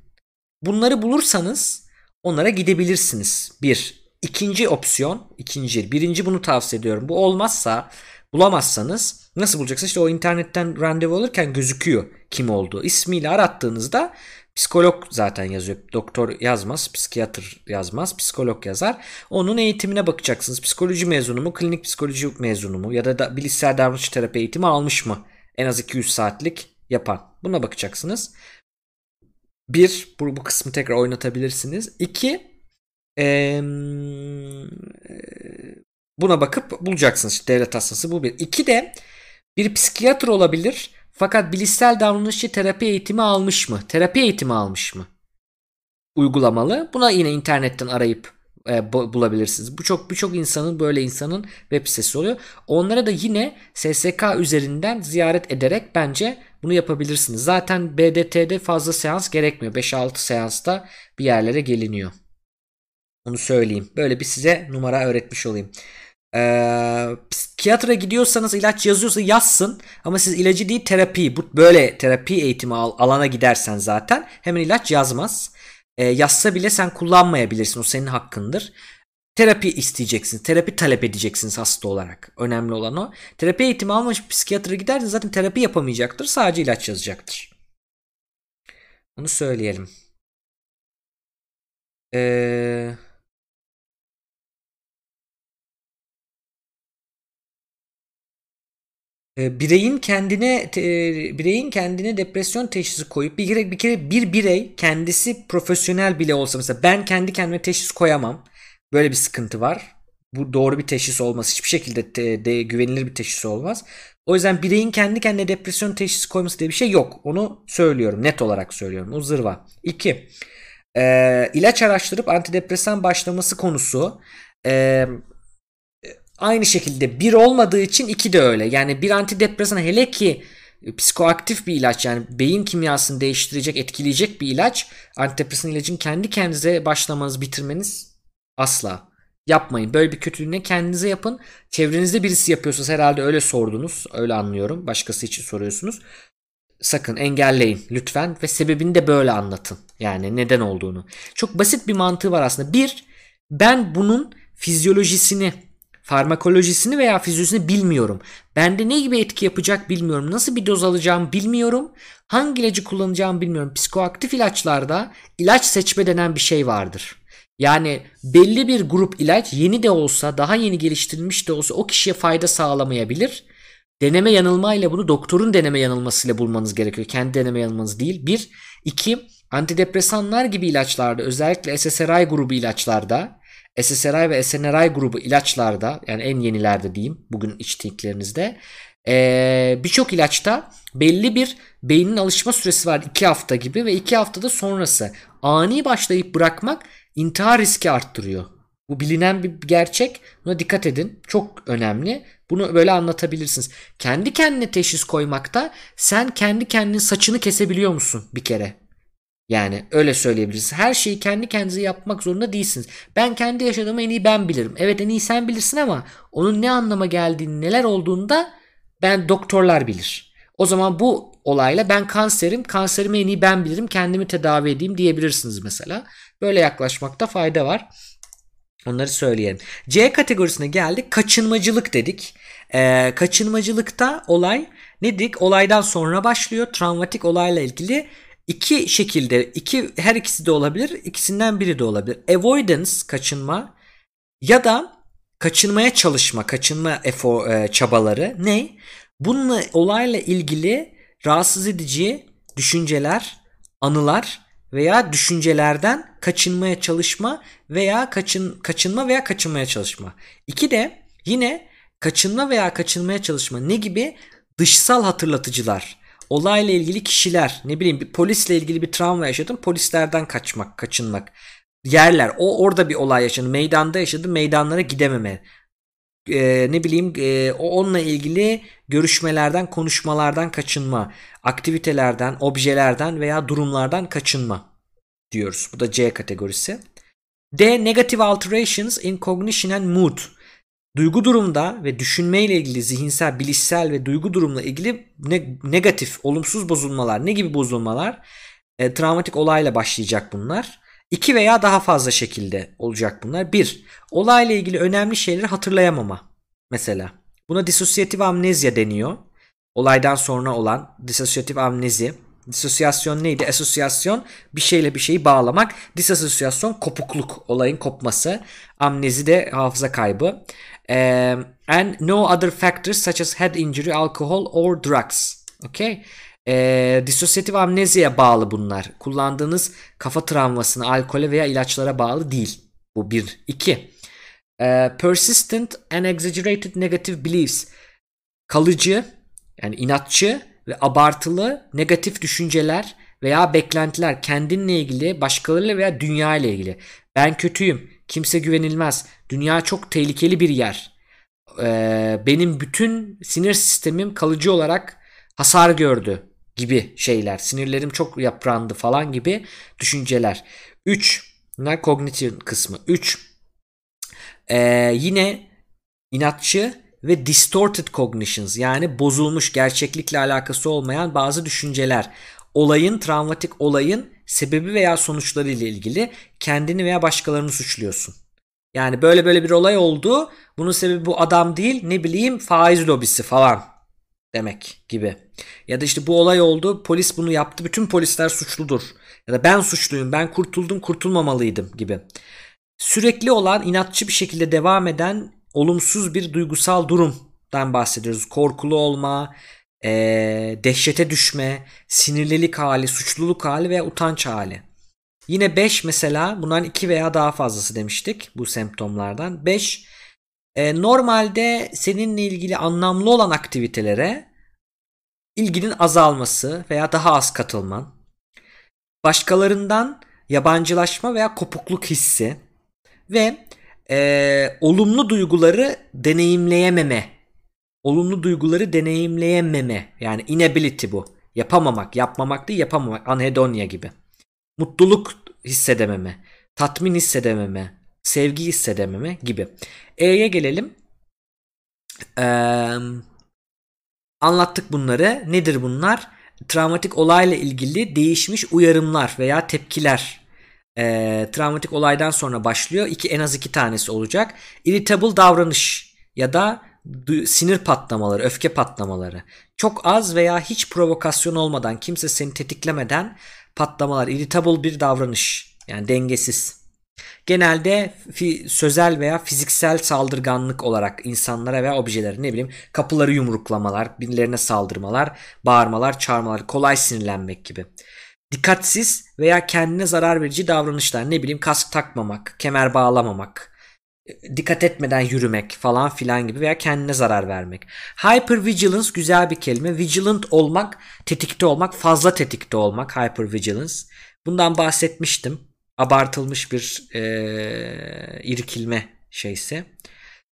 Bunları bulursanız onlara gidebilirsiniz. Bir. İkinci opsiyon, ikinci, birinci bunu tavsiye ediyorum. Bu olmazsa bulamazsanız nasıl bulacaksınız? İşte o internetten randevu alırken gözüküyor kim olduğu. İsmiyle arattığınızda psikolog zaten yazıyor. Doktor yazmaz, psikiyatr yazmaz, psikolog yazar. Onun eğitimine bakacaksınız. Psikoloji mezunu mu, klinik psikoloji mezunu mu ya da, da bilişsel davranış terapi eğitimi almış mı? En az 200 saatlik yapan. Buna bakacaksınız. Bir, bu, bu kısmı tekrar oynatabilirsiniz. İki, ee, Buna bakıp bulacaksınız. İşte devlet hastası bu bir. İki de bir psikiyatr olabilir fakat bilişsel davranışçı terapi eğitimi almış mı? Terapi eğitimi almış mı? Uygulamalı. Buna yine internetten arayıp e, bulabilirsiniz. Bu çok birçok insanın böyle insanın web sitesi oluyor. Onlara da yine SSK üzerinden ziyaret ederek bence bunu yapabilirsiniz. Zaten BDT'de fazla seans gerekmiyor. 5-6 seansta bir yerlere geliniyor. Onu söyleyeyim. Böyle bir size numara öğretmiş olayım. Ee, psikiyatra gidiyorsanız ilaç yazıyorsa yazsın ama siz ilacı değil terapi bu böyle terapi eğitimi al, alana gidersen zaten hemen ilaç yazmaz. Ee, yazsa bile sen kullanmayabilirsin o senin hakkındır. Terapi isteyeceksiniz. Terapi talep edeceksiniz hasta olarak. Önemli olan o. Terapi eğitimi almış psikiyatra giderseniz zaten terapi yapamayacaktır. Sadece ilaç yazacaktır. Bunu söyleyelim. Eee bireyin kendine te, bireyin kendine depresyon teşhisi koyup bir kere bir kere bir birey kendisi profesyonel bile olsa mesela ben kendi kendime teşhis koyamam. Böyle bir sıkıntı var. Bu doğru bir teşhis olmaz. Hiçbir şekilde de, de güvenilir bir teşhis olmaz. O yüzden bireyin kendi kendine depresyon teşhisi koyması diye bir şey yok. Onu söylüyorum. Net olarak söylüyorum. O zırva. İki. E, ilaç araştırıp antidepresan başlaması konusu. E, aynı şekilde bir olmadığı için iki de öyle. Yani bir antidepresan hele ki psikoaktif bir ilaç yani beyin kimyasını değiştirecek, etkileyecek bir ilaç. Antidepresan ilacın kendi kendinize başlamanız, bitirmeniz asla. Yapmayın. Böyle bir kötülüğüne kendinize yapın. Çevrenizde birisi yapıyorsa herhalde öyle sordunuz. Öyle anlıyorum. Başkası için soruyorsunuz. Sakın engelleyin lütfen ve sebebini de böyle anlatın. Yani neden olduğunu. Çok basit bir mantığı var aslında. Bir, ben bunun fizyolojisini, farmakolojisini veya fizyolojisini bilmiyorum. Bende ne gibi etki yapacak bilmiyorum. Nasıl bir doz alacağım bilmiyorum. Hangi ilacı kullanacağım bilmiyorum. Psikoaktif ilaçlarda ilaç seçme denen bir şey vardır. Yani belli bir grup ilaç yeni de olsa, daha yeni geliştirilmiş de olsa o kişiye fayda sağlamayabilir. Deneme yanılmayla bunu doktorun deneme yanılmasıyla bulmanız gerekiyor. Kendi deneme yanılmanız değil. Bir. iki Antidepresanlar gibi ilaçlarda özellikle SSRI grubu ilaçlarda SSRI ve SNRI grubu ilaçlarda yani en yenilerde diyeyim bugün içtiklerinizde ee, birçok ilaçta belli bir beynin alışma süresi var 2 hafta gibi ve 2 haftada sonrası ani başlayıp bırakmak intihar riski arttırıyor. Bu bilinen bir gerçek. Buna dikkat edin. Çok önemli. Bunu böyle anlatabilirsiniz. Kendi kendine teşhis koymakta sen kendi kendinin saçını kesebiliyor musun bir kere? Yani öyle söyleyebiliriz. Her şeyi kendi kendinize yapmak zorunda değilsiniz. Ben kendi yaşadığımı en iyi ben bilirim. Evet en iyi sen bilirsin ama onun ne anlama geldiğini, neler olduğunu da ben doktorlar bilir. O zaman bu olayla ben kanserim, kanserimi en iyi ben bilirim, kendimi tedavi edeyim diyebilirsiniz mesela. Böyle yaklaşmakta fayda var. Onları söyleyelim. C kategorisine geldik. Kaçınmacılık dedik. Ee, kaçınmacılıkta olay ne dedik? Olaydan sonra başlıyor. Travmatik olayla ilgili iki şekilde iki her ikisi de olabilir. ikisinden biri de olabilir. Avoidance kaçınma ya da kaçınmaya çalışma, kaçınma efor, e, çabaları ne? Bununla olayla ilgili rahatsız edici düşünceler, anılar veya düşüncelerden kaçınmaya çalışma veya kaçın kaçınma veya kaçınmaya çalışma. İki de yine kaçınma veya kaçınmaya çalışma ne gibi dışsal hatırlatıcılar olayla ilgili kişiler ne bileyim bir polisle ilgili bir travma yaşadım polislerden kaçmak kaçınmak. Yerler o orada bir olay yaşadı meydanda yaşadı meydanlara gidememe. E, ne bileyim e, onunla ilgili görüşmelerden konuşmalardan kaçınma. Aktivitelerden objelerden veya durumlardan kaçınma diyoruz. Bu da C kategorisi. D negative alterations in cognition and mood duygu durumda ve düşünmeyle ilgili zihinsel, bilişsel ve duygu durumla ilgili ne, negatif, olumsuz bozulmalar, ne gibi bozulmalar? E, travmatik olayla başlayacak bunlar. İki veya daha fazla şekilde olacak bunlar. Bir, olayla ilgili önemli şeyleri hatırlayamama. Mesela buna disosyatif amnezya deniyor. Olaydan sonra olan disosyatif amnezi. Disosyasyon neydi? Asosyasyon bir şeyle bir şeyi bağlamak. Disasosyasyon kopukluk, olayın kopması. Amnezi de hafıza kaybı. Um, and no other factors such as head injury, alcohol or drugs. Okay? E, disosyatif amneziye bağlı bunlar. Kullandığınız kafa travmasına, alkole veya ilaçlara bağlı değil. Bu bir. İki. E, persistent and exaggerated negative beliefs. Kalıcı, yani inatçı ve abartılı negatif düşünceler veya beklentiler kendinle ilgili, başkalarıyla veya dünya ile ilgili. Ben kötüyüm, kimse güvenilmez, dünya çok tehlikeli bir yer. Ee, benim bütün sinir sistemim kalıcı olarak hasar gördü gibi şeyler. Sinirlerim çok yaprandı falan gibi düşünceler. 3. Bunlar kognitif kısmı. 3. Ee, yine inatçı ve distorted cognitions yani bozulmuş gerçeklikle alakası olmayan bazı düşünceler. Olayın, travmatik olayın sebebi veya sonuçları ile ilgili kendini veya başkalarını suçluyorsun. Yani böyle böyle bir olay oldu. Bunun sebebi bu adam değil ne bileyim faiz lobisi falan demek gibi. Ya da işte bu olay oldu polis bunu yaptı bütün polisler suçludur. Ya da ben suçluyum ben kurtuldum kurtulmamalıydım gibi. Sürekli olan inatçı bir şekilde devam eden olumsuz bir duygusal durum dan bahsediyoruz. Korkulu olma, e, dehşete düşme, sinirlilik hali, suçluluk hali ve utanç hali. Yine 5 mesela bunların 2 veya daha fazlası demiştik bu semptomlardan. 5 e, normalde seninle ilgili anlamlı olan aktivitelere ilginin azalması veya daha az katılman. Başkalarından yabancılaşma veya kopukluk hissi ve e, olumlu duyguları deneyimleyememe. Olumlu duyguları deneyimleyememe. Yani inability bu. Yapamamak, yapmamak değil yapamamak. Anhedonia gibi. Mutluluk hissedememe, tatmin hissedememe, sevgi hissedememe gibi. E'ye gelelim. Eee Anlattık bunları. Nedir bunlar? Travmatik olayla ilgili değişmiş uyarımlar veya tepkiler. E, travmatik olaydan sonra başlıyor. İki, en az iki tanesi olacak. Irritable davranış ya da sinir patlamaları, öfke patlamaları. Çok az veya hiç provokasyon olmadan, kimse seni tetiklemeden patlamalar. Irritable bir davranış. Yani dengesiz. Genelde sözel veya fiziksel saldırganlık olarak insanlara veya objelere ne bileyim kapıları yumruklamalar, birilerine saldırmalar, bağırmalar, çağırmalar, kolay sinirlenmek gibi. Dikkatsiz veya kendine zarar verici davranışlar ne bileyim kask takmamak, kemer bağlamamak, dikkat etmeden yürümek falan filan gibi veya kendine zarar vermek. Hyper vigilance güzel bir kelime. Vigilant olmak, tetikte olmak, fazla tetikte olmak. Hyper vigilance. Bundan bahsetmiştim abartılmış bir e, irkilme şeysi.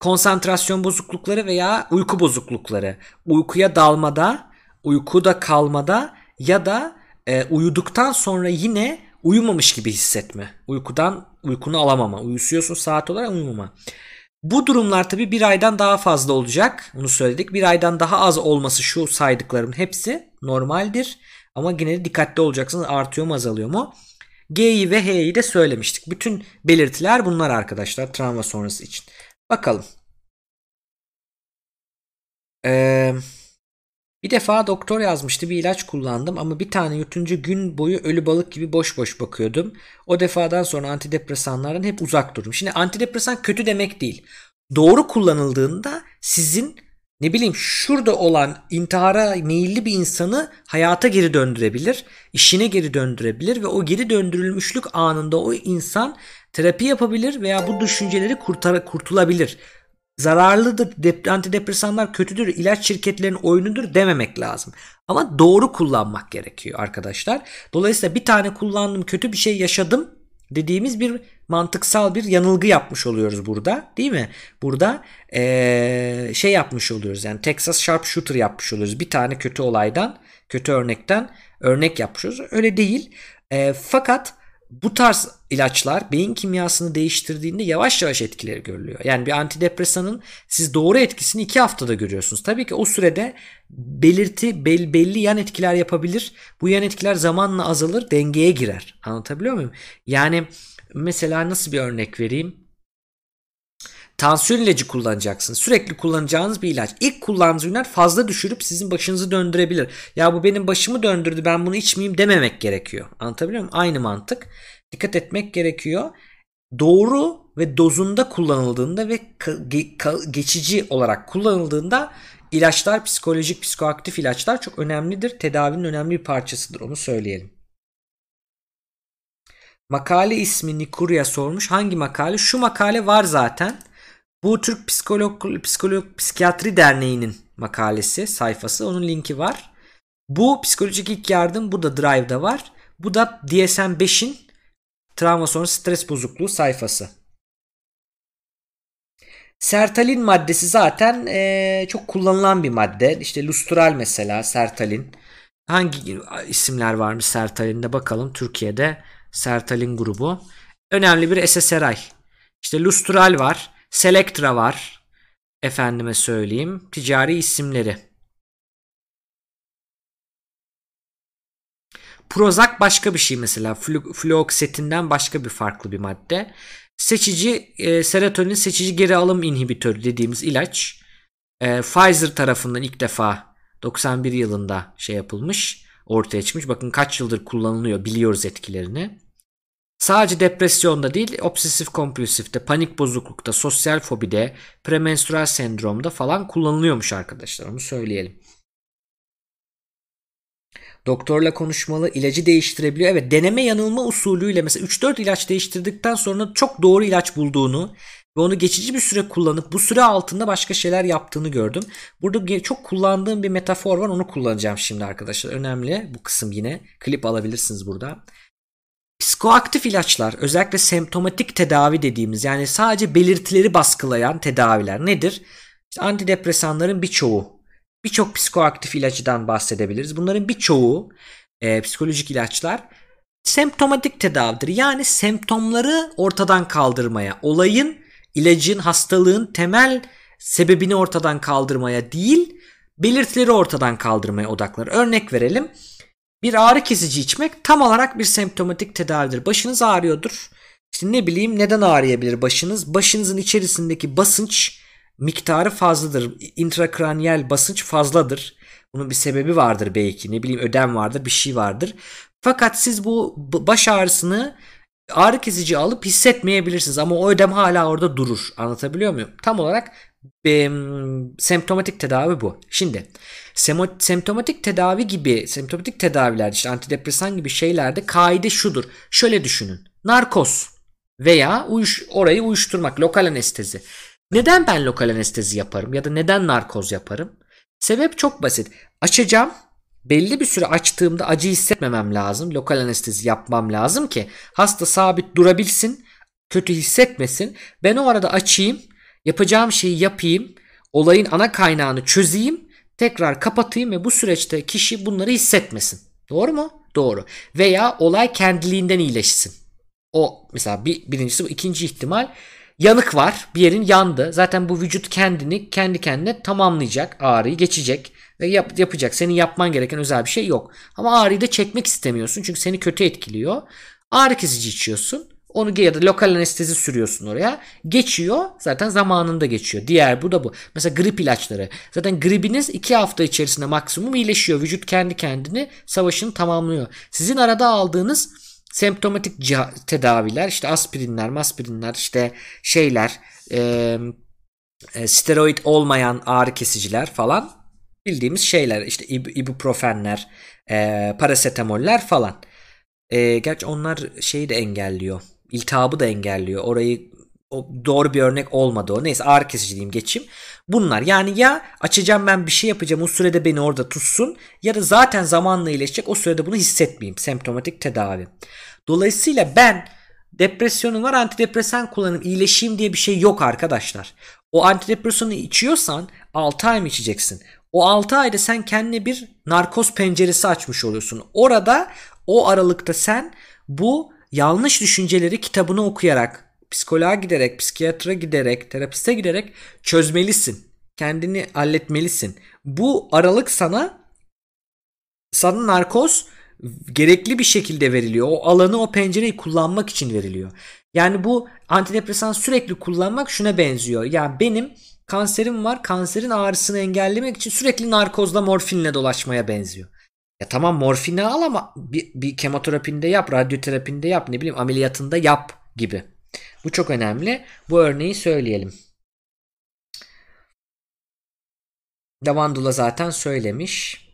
Konsantrasyon bozuklukları veya uyku bozuklukları. Uykuya dalmada, uykuda kalmada ya da e, uyuduktan sonra yine uyumamış gibi hissetme. Uykudan uykunu alamama. Uyusuyorsun saat olarak uyumama. Bu durumlar tabi bir aydan daha fazla olacak. Onu söyledik. Bir aydan daha az olması şu saydıklarım hepsi normaldir. Ama yine de dikkatli olacaksınız. Artıyor mu azalıyor mu? G'yi ve H'yi de söylemiştik. Bütün belirtiler bunlar arkadaşlar travma sonrası için. Bakalım. Ee, bir defa doktor yazmıştı bir ilaç kullandım ama bir tane yutunca gün boyu ölü balık gibi boş boş bakıyordum. O defadan sonra antidepresanlardan hep uzak durdum. Şimdi antidepresan kötü demek değil. Doğru kullanıldığında sizin ne bileyim şurada olan intihara meyilli bir insanı hayata geri döndürebilir, işine geri döndürebilir ve o geri döndürülmüşlük anında o insan terapi yapabilir veya bu düşünceleri kurtar kurtulabilir. Zararlıdır, antidepresanlar kötüdür, ilaç şirketlerinin oyunudur dememek lazım. Ama doğru kullanmak gerekiyor arkadaşlar. Dolayısıyla bir tane kullandım, kötü bir şey yaşadım dediğimiz bir mantıksal bir yanılgı yapmış oluyoruz burada değil mi? Burada ee, şey yapmış oluyoruz yani Texas Sharpshooter yapmış oluyoruz. Bir tane kötü olaydan, kötü örnekten örnek yapmış oluyoruz. Öyle değil. E, fakat bu tarz ilaçlar beyin kimyasını değiştirdiğinde yavaş yavaş etkileri görülüyor. Yani bir antidepresanın siz doğru etkisini iki haftada görüyorsunuz. Tabii ki o sürede belirti bel, belli yan etkiler yapabilir. Bu yan etkiler zamanla azalır, dengeye girer. Anlatabiliyor muyum? Yani mesela nasıl bir örnek vereyim? Tansiyon ilacı kullanacaksın. Sürekli kullanacağınız bir ilaç. İlk kullandığınız ürünler fazla düşürüp sizin başınızı döndürebilir. Ya bu benim başımı döndürdü ben bunu içmeyeyim dememek gerekiyor. Anlatabiliyor muyum? Aynı mantık. Dikkat etmek gerekiyor. Doğru ve dozunda kullanıldığında ve geçici olarak kullanıldığında ilaçlar psikolojik psikoaktif ilaçlar çok önemlidir. Tedavinin önemli bir parçasıdır onu söyleyelim. Makale ismi Nikurya sormuş. Hangi makale? Şu makale var zaten. Bu Türk Psikolog, Psikolog Psikiyatri Derneği'nin makalesi, sayfası. Onun linki var. Bu psikolojik ilk yardım. Bu da Drive'da var. Bu da DSM-5'in travma sonrası stres bozukluğu sayfası. Sertalin maddesi zaten e, çok kullanılan bir madde. İşte lustral mesela sertalin. Hangi isimler varmış sertalinde bakalım. Türkiye'de sertalin grubu. Önemli bir SSRI. İşte lustral var. Selectra var. Efendime söyleyeyim. Ticari isimleri. Prozac başka bir şey mesela. Fluoxetinden başka bir farklı bir madde. Seçici e, serotonin seçici geri alım inhibitörü dediğimiz ilaç e, Pfizer tarafından ilk defa 91 yılında şey yapılmış ortaya çıkmış. Bakın kaç yıldır kullanılıyor biliyoruz etkilerini. Sadece depresyonda değil, obsesif kompulsifte, panik bozuklukta, sosyal fobide, premenstrüel sendromda falan kullanılıyormuş arkadaşlar. Onu söyleyelim. Doktorla konuşmalı, ilacı değiştirebiliyor. Evet deneme yanılma usulüyle mesela 3-4 ilaç değiştirdikten sonra çok doğru ilaç bulduğunu ve onu geçici bir süre kullanıp bu süre altında başka şeyler yaptığını gördüm. Burada çok kullandığım bir metafor var onu kullanacağım şimdi arkadaşlar. Önemli bu kısım yine. Klip alabilirsiniz burada. Psikoaktif ilaçlar özellikle semptomatik tedavi dediğimiz yani sadece belirtileri baskılayan tedaviler nedir? İşte antidepresanların birçoğu birçok psikoaktif ilacıdan bahsedebiliriz. Bunların birçoğu e, psikolojik ilaçlar semptomatik tedavidir. Yani semptomları ortadan kaldırmaya, olayın, ilacın, hastalığın temel sebebini ortadan kaldırmaya değil, belirtileri ortadan kaldırmaya odaklanır. Örnek verelim. Bir ağrı kesici içmek tam olarak bir semptomatik tedavidir. Başınız ağrıyordur. İşte ne bileyim neden ağrıyabilir başınız? Başınızın içerisindeki basınç miktarı fazladır. Intrakraniyel basınç fazladır. Bunun bir sebebi vardır belki. Ne bileyim ödem vardır, bir şey vardır. Fakat siz bu baş ağrısını ağrı kesici alıp hissetmeyebilirsiniz ama o ödem hala orada durur. Anlatabiliyor muyum? Tam olarak e, semptomatik tedavi bu. Şimdi semptomatik tedavi gibi semptomatik tedaviler işte antidepresan gibi şeylerde kaide şudur. Şöyle düşünün. Narkoz veya uyuş, orayı uyuşturmak, lokal anestezi. Neden ben lokal anestezi yaparım ya da neden narkoz yaparım? Sebep çok basit. Açacağım. Belli bir süre açtığımda acı hissetmemem lazım. Lokal anestezi yapmam lazım ki hasta sabit durabilsin, kötü hissetmesin. Ben o arada açayım, yapacağım şeyi yapayım, olayın ana kaynağını çözeyim, tekrar kapatayım ve bu süreçte kişi bunları hissetmesin. Doğru mu? Doğru. Veya olay kendiliğinden iyileşsin. O mesela bir, birincisi bu. ikinci ihtimal yanık var. Bir yerin yandı. Zaten bu vücut kendini kendi kendine tamamlayacak. Ağrıyı geçecek ve yap, yapacak. Senin yapman gereken özel bir şey yok. Ama ağrıyı da çekmek istemiyorsun. Çünkü seni kötü etkiliyor. Ağrı kesici içiyorsun. Onu ya da lokal anestezi sürüyorsun oraya. Geçiyor. Zaten zamanında geçiyor. Diğer bu da bu. Mesela grip ilaçları. Zaten gripiniz 2 hafta içerisinde maksimum iyileşiyor. Vücut kendi kendini savaşını tamamlıyor. Sizin arada aldığınız semptomatik tedaviler işte aspirinler, maspirinler işte şeyler e, steroid olmayan ağrı kesiciler falan bildiğimiz şeyler işte ib ibuprofenler, e, parasetamoller falan. E, gerçi onlar şeyi de engelliyor. İltihabı da engelliyor. Orayı o doğru bir örnek olmadı o. Neyse ağrı kesici diyeyim geçeyim. Bunlar yani ya açacağım ben bir şey yapacağım o sürede beni orada tutsun ya da zaten zamanla iyileşecek o sürede bunu hissetmeyeyim. Semptomatik tedavi. Dolayısıyla ben depresyonum var antidepresan kullanayım iyileşeyim diye bir şey yok arkadaşlar. O antidepresanı içiyorsan 6 ay mı içeceksin? O 6 ayda sen kendine bir narkoz penceresi açmış oluyorsun. Orada o aralıkta sen bu yanlış düşünceleri kitabını okuyarak psikoloğa giderek, psikiyatra giderek, terapiste giderek çözmelisin. Kendini halletmelisin. Bu aralık sana sana narkoz gerekli bir şekilde veriliyor. O alanı, o pencereyi kullanmak için veriliyor. Yani bu antidepresan sürekli kullanmak şuna benziyor. Yani benim kanserim var. Kanserin ağrısını engellemek için sürekli narkozla morfinle dolaşmaya benziyor. Ya tamam morfini al ama bir, bir kemoterapinde yap, radyoterapinde yap, ne bileyim ameliyatında yap gibi. Bu çok önemli. Bu örneği söyleyelim. Davandula zaten söylemiş.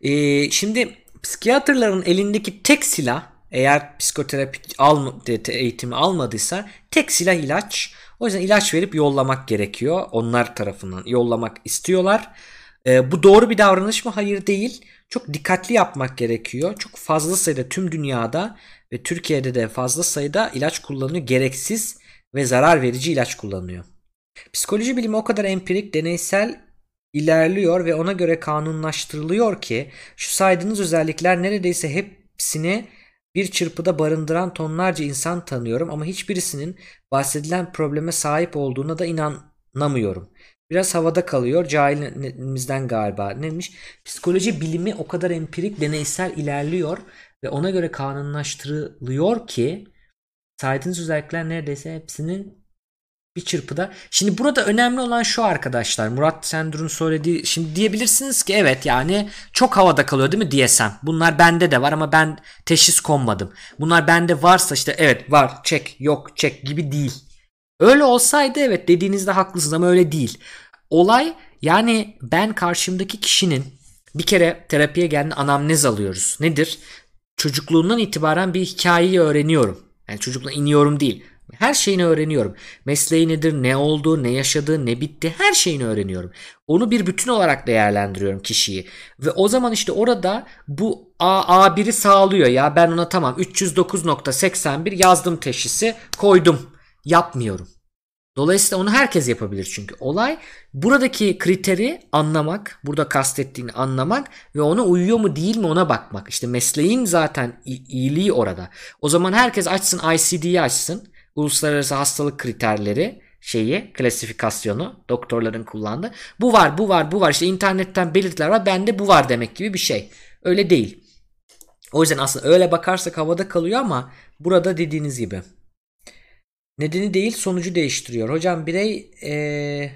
Ee, şimdi psikiyatrların elindeki tek silah eğer psikoterapi alma, eğitimi almadıysa tek silah ilaç. O yüzden ilaç verip yollamak gerekiyor. Onlar tarafından yollamak istiyorlar. E, bu doğru bir davranış mı? Hayır değil. Çok dikkatli yapmak gerekiyor. Çok fazla sayıda tüm dünyada ve Türkiye'de de fazla sayıda ilaç kullanılıyor. Gereksiz ve zarar verici ilaç kullanılıyor. Psikoloji bilimi o kadar empirik, deneysel ilerliyor ve ona göre kanunlaştırılıyor ki şu saydığınız özellikler neredeyse hepsini bir çırpıda barındıran tonlarca insan tanıyorum ama hiçbirisinin bahsedilen probleme sahip olduğuna da inanamıyorum. Biraz havada kalıyor cahilimizden galiba. Neymiş? Psikoloji bilimi o kadar empirik, deneysel ilerliyor ve ona göre kanunlaştırılıyor ki saydığınız özellikler neredeyse hepsinin bir çırpıda. Şimdi burada önemli olan şu arkadaşlar. Murat Sendur'un söylediği. Şimdi diyebilirsiniz ki evet yani çok havada kalıyor değil mi DSM? Bunlar bende de var ama ben teşhis konmadım. Bunlar bende varsa işte evet var çek yok çek gibi değil. Öyle olsaydı evet dediğinizde haklısınız ama öyle değil. Olay yani ben karşımdaki kişinin bir kere terapiye geldiğinde anamnez alıyoruz. Nedir? Çocukluğundan itibaren bir hikayeyi öğreniyorum. Yani çocukluğuna iniyorum değil. Her şeyini öğreniyorum. Mesleği nedir, ne oldu, ne yaşadı, ne bitti her şeyini öğreniyorum. Onu bir bütün olarak değerlendiriyorum kişiyi. Ve o zaman işte orada bu A, A1'i sağlıyor ya ben ona tamam 309.81 yazdım teşhisi koydum. Yapmıyorum. Dolayısıyla onu herkes yapabilir çünkü. Olay buradaki kriteri anlamak, burada kastettiğini anlamak ve ona uyuyor mu değil mi ona bakmak. İşte mesleğin zaten iyiliği orada. O zaman herkes açsın ICD'yi açsın. Uluslararası hastalık kriterleri şeyi klasifikasyonu doktorların kullandığı. Bu var bu var bu var işte internetten belirtiler var bende bu var demek gibi bir şey. Öyle değil. O yüzden aslında öyle bakarsak havada kalıyor ama burada dediğiniz gibi. Nedeni değil sonucu değiştiriyor. Hocam birey ee,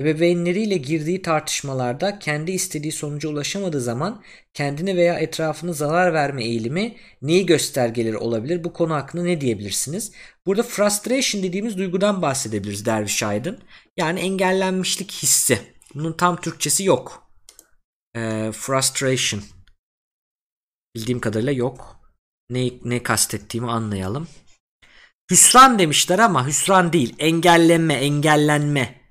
ebeveynleriyle girdiği tartışmalarda kendi istediği sonuca ulaşamadığı zaman kendine veya etrafını zarar verme eğilimi neyi göstergeleri olabilir? Bu konu hakkında ne diyebilirsiniz? Burada frustration dediğimiz duygudan bahsedebiliriz Derviş Aydın. Yani engellenmişlik hissi. Bunun tam Türkçesi yok. E, frustration. Bildiğim kadarıyla yok. Ne, ne kastettiğimi anlayalım. Hüsran demişler ama hüsran değil. Engellenme, engellenme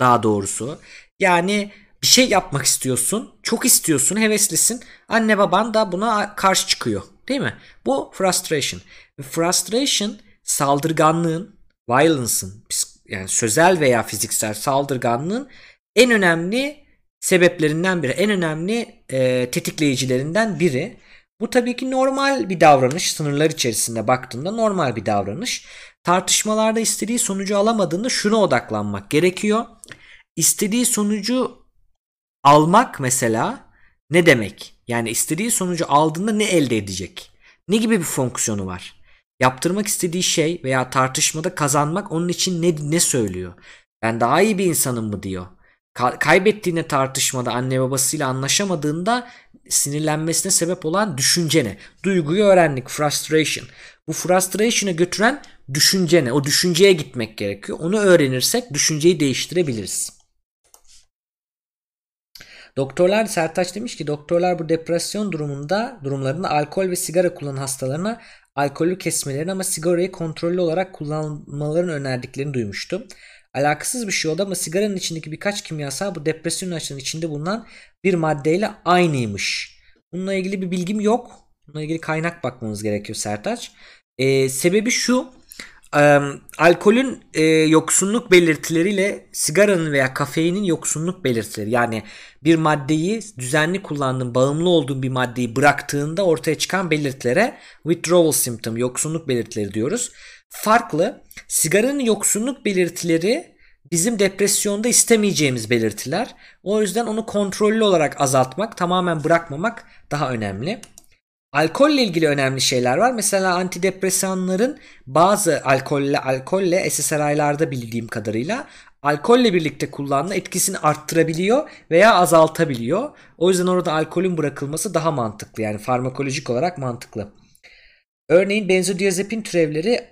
daha doğrusu. Yani bir şey yapmak istiyorsun, çok istiyorsun, heveslisin. Anne baban da buna karşı çıkıyor. Değil mi? Bu frustration. Frustration saldırganlığın, violence'ın yani sözel veya fiziksel saldırganlığın en önemli sebeplerinden biri, en önemli e, tetikleyicilerinden biri. Bu tabii ki normal bir davranış. Sınırlar içerisinde baktığında normal bir davranış. Tartışmalarda istediği sonucu alamadığında şuna odaklanmak gerekiyor. İstediği sonucu almak mesela ne demek? Yani istediği sonucu aldığında ne elde edecek? Ne gibi bir fonksiyonu var? Yaptırmak istediği şey veya tartışmada kazanmak onun için ne, ne söylüyor? Ben daha iyi bir insanım mı diyor. Ka- kaybettiğine tartışmada anne babasıyla anlaşamadığında sinirlenmesine sebep olan düşünce ne? Duyguyu öğrendik. Frustration. Bu frustration'a götüren düşünce ne? O düşünceye gitmek gerekiyor. Onu öğrenirsek düşünceyi değiştirebiliriz. Doktorlar Sertaç demiş ki doktorlar bu depresyon durumunda durumlarında alkol ve sigara kullanan hastalarına alkolü kesmelerini ama sigarayı kontrollü olarak kullanmalarını önerdiklerini duymuştum. Alakasız bir şey oldu ama sigaranın içindeki birkaç kimyasal bu depresyon ilaçlarının içinde bulunan bir maddeyle aynıymış. Bununla ilgili bir bilgim yok. Bununla ilgili kaynak bakmamız gerekiyor Sertaç. Ee, sebebi şu. E, alkolün e, yoksunluk belirtileriyle sigaranın veya kafeinin yoksunluk belirtileri. Yani bir maddeyi düzenli kullandığın, bağımlı olduğun bir maddeyi bıraktığında ortaya çıkan belirtilere withdrawal symptom, yoksunluk belirtileri diyoruz. Farklı. Sigaranın yoksunluk belirtileri bizim depresyonda istemeyeceğimiz belirtiler. O yüzden onu kontrollü olarak azaltmak, tamamen bırakmamak daha önemli. Alkolle ilgili önemli şeyler var. Mesela antidepresanların bazı alkolle alkolle SSRI'larda bildiğim kadarıyla alkolle birlikte kullanma etkisini arttırabiliyor veya azaltabiliyor. O yüzden orada alkolün bırakılması daha mantıklı. Yani farmakolojik olarak mantıklı. Örneğin benzodiazepin türevleri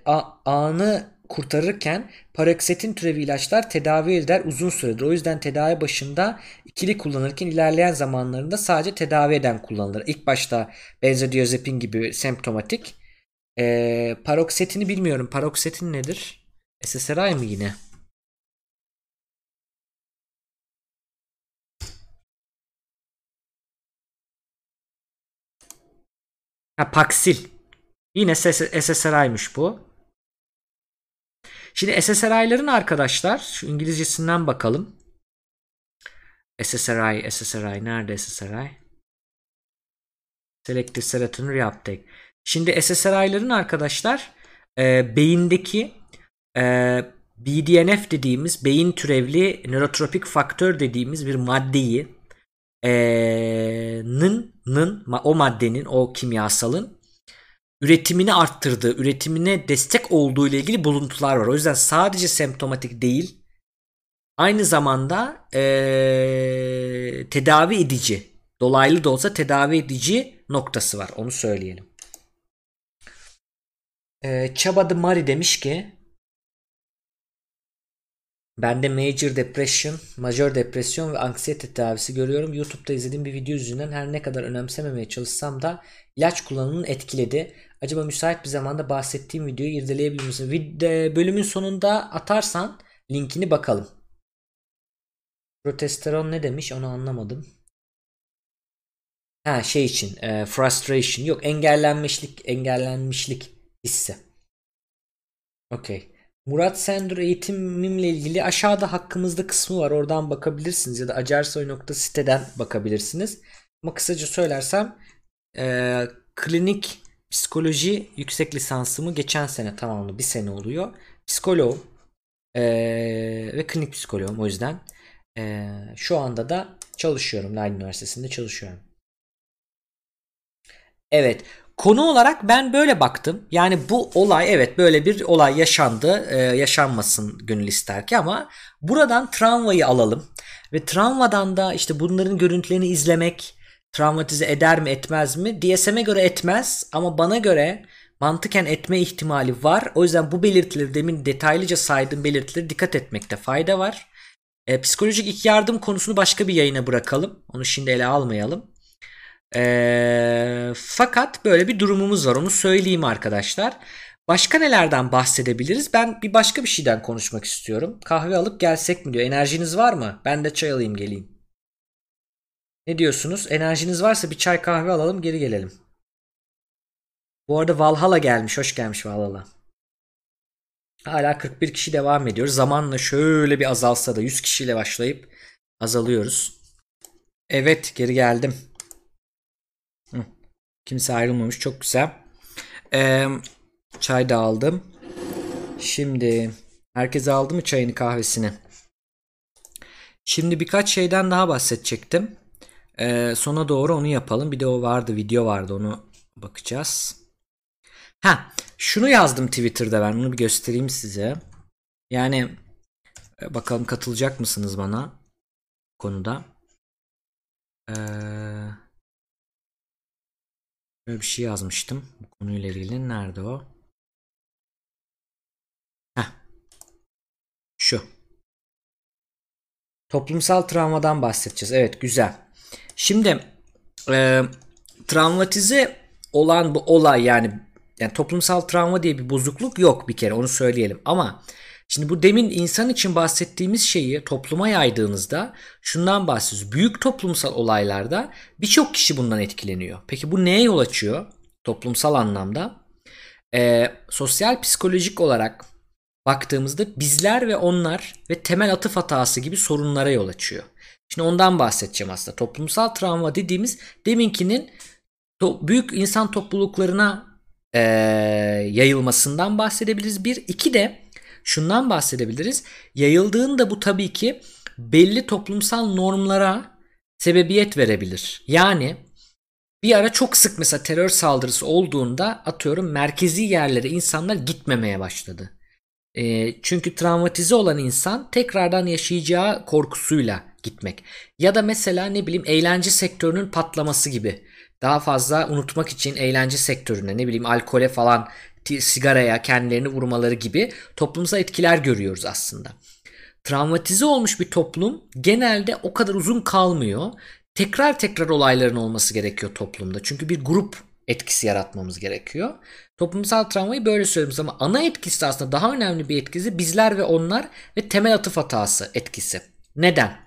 anı kurtarırken paroksetin türevi ilaçlar tedavi eder uzun süredir. O yüzden tedavi başında ikili kullanırken ilerleyen zamanlarında sadece tedavi eden kullanılır. İlk başta benzodiazepin gibi semptomatik. Ee, paroksetini bilmiyorum. Paroksetin nedir? SSRI mı yine? Ha Paksil. Yine SSRI'miş bu. Şimdi SSRI'ların arkadaşlar şu İngilizcesinden bakalım. SSRI, SSRI nerede SSRI? Selective Serotonin Reuptake. Şimdi SSRI'ların arkadaşlar e, beyindeki e, BDNF dediğimiz beyin türevli nörotropik faktör dediğimiz bir maddeyi e, nın, nın, o maddenin o kimyasalın üretimini arttırdığı, üretimine destek olduğu ile ilgili buluntular var. O yüzden sadece semptomatik değil, aynı zamanda ee, tedavi edici, dolaylı da olsa tedavi edici noktası var. Onu söyleyelim. E, Çabadı Mari demiş ki ben de major depression, major depresyon ve anksiyete tedavisi görüyorum. YouTube'da izlediğim bir video yüzünden her ne kadar önemsememeye çalışsam da ilaç kullanımını etkiledi. Acaba müsait bir zamanda bahsettiğim videoyu irdeleyebilir misin? Video, bölümün sonunda atarsan linkini bakalım. Protesteron ne demiş onu anlamadım. Ha şey için e, frustration yok engellenmişlik engellenmişlik hissi. Okey. Murat Sendur eğitimimle ilgili aşağıda hakkımızda kısmı var. Oradan bakabilirsiniz ya da acarsoy.siteden bakabilirsiniz. Ama kısaca söylersem e, klinik psikoloji yüksek lisansımı geçen sene tamamladı. Bir sene oluyor. Psikoloğum e, ve klinik psikoloğum o yüzden. E, şu anda da çalışıyorum. Leiden Üniversitesi'nde çalışıyorum. Evet. Konu olarak ben böyle baktım. Yani bu olay evet böyle bir olay yaşandı. Ee, yaşanmasın gönül ister ki ama buradan travmayı alalım. Ve travmadan da işte bunların görüntülerini izlemek travmatize eder mi etmez mi? DSM'e göre etmez ama bana göre mantıken etme ihtimali var. O yüzden bu belirtileri demin detaylıca saydığım belirtileri dikkat etmekte fayda var. E, psikolojik ilk yardım konusunu başka bir yayına bırakalım. Onu şimdi ele almayalım. E, fakat böyle bir durumumuz var. Onu söyleyeyim arkadaşlar. Başka nelerden bahsedebiliriz? Ben bir başka bir şeyden konuşmak istiyorum. Kahve alıp gelsek mi diyor. Enerjiniz var mı? Ben de çay alayım geleyim. Ne diyorsunuz? Enerjiniz varsa bir çay kahve alalım geri gelelim. Bu arada Valhalla gelmiş. Hoş gelmiş Valhalla. Hala 41 kişi devam ediyor. Zamanla şöyle bir azalsa da 100 kişiyle başlayıp azalıyoruz. Evet geri geldim. Hı. Kimse ayrılmamış. Çok güzel. Ee, çay da aldım. Şimdi herkes aldı mı çayını kahvesini? Şimdi birkaç şeyden daha bahsedecektim. Ee, sona doğru onu yapalım. Bir de o vardı video vardı onu bakacağız. Ha şunu yazdım Twitter'da ben bunu bir göstereyim size. Yani e, bakalım katılacak mısınız bana konuda. Ee, böyle bir şey yazmıştım bu konuyla ilgili. Nerede o? Heh. Şu. Toplumsal travmadan bahsedeceğiz. Evet güzel. Şimdi e, travmatize olan bu olay yani yani toplumsal travma diye bir bozukluk yok bir kere onu söyleyelim. Ama şimdi bu demin insan için bahsettiğimiz şeyi topluma yaydığınızda şundan bahsediyoruz. Büyük toplumsal olaylarda birçok kişi bundan etkileniyor. Peki bu neye yol açıyor toplumsal anlamda? Ee, sosyal psikolojik olarak baktığımızda bizler ve onlar ve temel atıf hatası gibi sorunlara yol açıyor. Şimdi ondan bahsedeceğim aslında. Toplumsal travma dediğimiz deminkinin büyük insan topluluklarına e, yayılmasından bahsedebiliriz. Bir, iki de şundan bahsedebiliriz. Yayıldığında bu tabii ki belli toplumsal normlara sebebiyet verebilir. Yani bir ara çok sık mesela terör saldırısı olduğunda atıyorum merkezi yerlere insanlar gitmemeye başladı. E, çünkü travmatize olan insan tekrardan yaşayacağı korkusuyla gitmek. Ya da mesela ne bileyim eğlence sektörünün patlaması gibi daha fazla unutmak için eğlence sektörüne ne bileyim alkole falan sigaraya kendilerini vurmaları gibi toplumsal etkiler görüyoruz aslında. Travmatize olmuş bir toplum genelde o kadar uzun kalmıyor. Tekrar tekrar olayların olması gerekiyor toplumda. Çünkü bir grup etkisi yaratmamız gerekiyor. Toplumsal travmayı böyle söylüyoruz ama ana etkisi aslında daha önemli bir etkisi bizler ve onlar ve temel atıf hatası etkisi. Neden?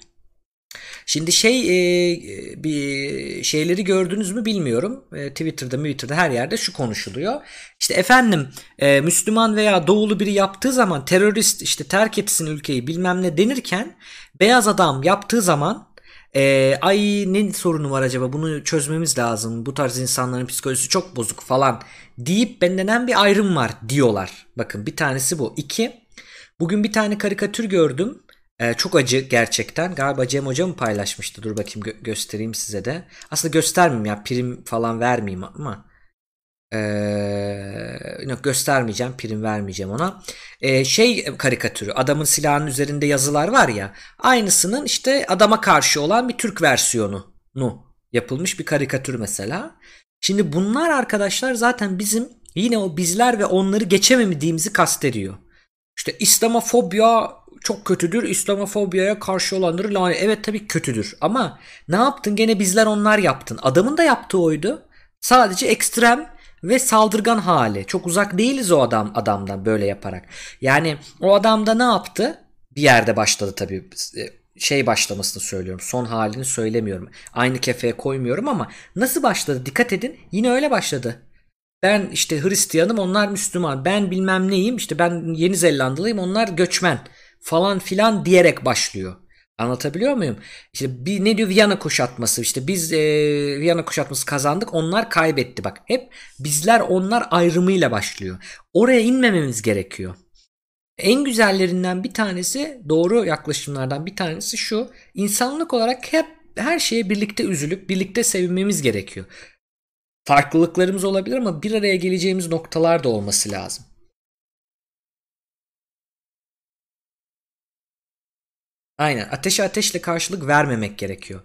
Şimdi şey e, bir şeyleri gördünüz mü bilmiyorum. E, Twitter'da, Twitter'da her yerde şu konuşuluyor. İşte efendim e, Müslüman veya doğulu biri yaptığı zaman terörist işte terk etsin ülkeyi bilmem ne denirken beyaz adam yaptığı zaman e, ay ne sorunu var acaba bunu çözmemiz lazım bu tarz insanların psikolojisi çok bozuk falan deyip benden bir ayrım var diyorlar. Bakın bir tanesi bu. İki bugün bir tane karikatür gördüm. Ee, çok acı gerçekten. Galiba Cem Hoca mı paylaşmıştı? Dur bakayım gö- göstereyim size de. Aslında göstermeyeyim ya prim falan vermeyeyim ama. Ee, göstermeyeceğim, prim vermeyeceğim ona. Ee, şey karikatürü, adamın silahının üzerinde yazılar var ya, aynısının işte adama karşı olan bir Türk versiyonu nu yapılmış bir karikatür mesela. Şimdi bunlar arkadaşlar zaten bizim yine o bizler ve onları geçemediğimizi kastediyor. İşte İslamofobya çok kötüdür. İslamofobiyaya karşı olanları lanet. Evet tabii kötüdür. Ama ne yaptın? Gene bizler onlar yaptın. Adamın da yaptığı oydu. Sadece ekstrem ve saldırgan hali. Çok uzak değiliz o adam adamdan böyle yaparak. Yani o adam da ne yaptı? Bir yerde başladı tabii. Şey başlamasını söylüyorum. Son halini söylemiyorum. Aynı kefeye koymuyorum ama nasıl başladı? Dikkat edin. Yine öyle başladı. Ben işte Hristiyanım onlar Müslüman. Ben bilmem neyim işte ben Yeni Zelandalıyım onlar göçmen falan filan diyerek başlıyor. Anlatabiliyor muyum? İşte bir ne diyor Viyana kuşatması işte biz e, Viyana kuşatması kazandık onlar kaybetti bak. Hep bizler onlar ayrımıyla başlıyor. Oraya inmememiz gerekiyor. En güzellerinden bir tanesi doğru yaklaşımlardan bir tanesi şu. İnsanlık olarak hep her şeye birlikte üzülüp birlikte sevinmemiz gerekiyor. Farklılıklarımız olabilir ama bir araya geleceğimiz noktalar da olması lazım. Aynen ateşe ateşle karşılık vermemek gerekiyor.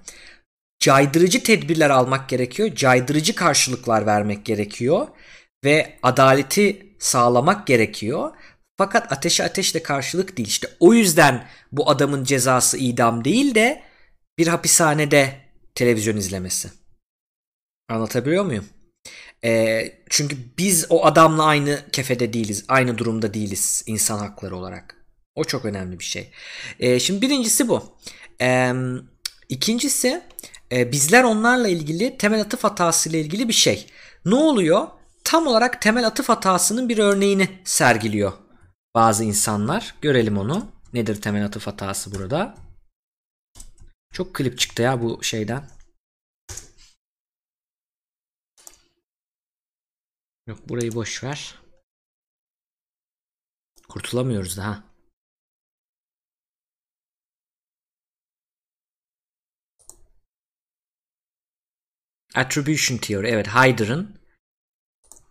Caydırıcı tedbirler almak gerekiyor. Caydırıcı karşılıklar vermek gerekiyor. Ve adaleti sağlamak gerekiyor. Fakat ateşe ateşle karşılık değil. İşte o yüzden bu adamın cezası idam değil de bir hapishanede televizyon izlemesi. Anlatabiliyor muyum? E, çünkü biz o adamla aynı kefede değiliz. Aynı durumda değiliz insan hakları olarak. O çok önemli bir şey. E, şimdi birincisi bu. E, ikincisi e, bizler onlarla ilgili temel atıf hatası ile ilgili bir şey. Ne oluyor? Tam olarak temel atıf hatasının bir örneğini sergiliyor bazı insanlar. Görelim onu. Nedir temel atıf hatası burada? Çok klip çıktı ya bu şeyden. Yok burayı boş ver. Kurtulamıyoruz daha. Attribution Theory. Evet Hyder'ın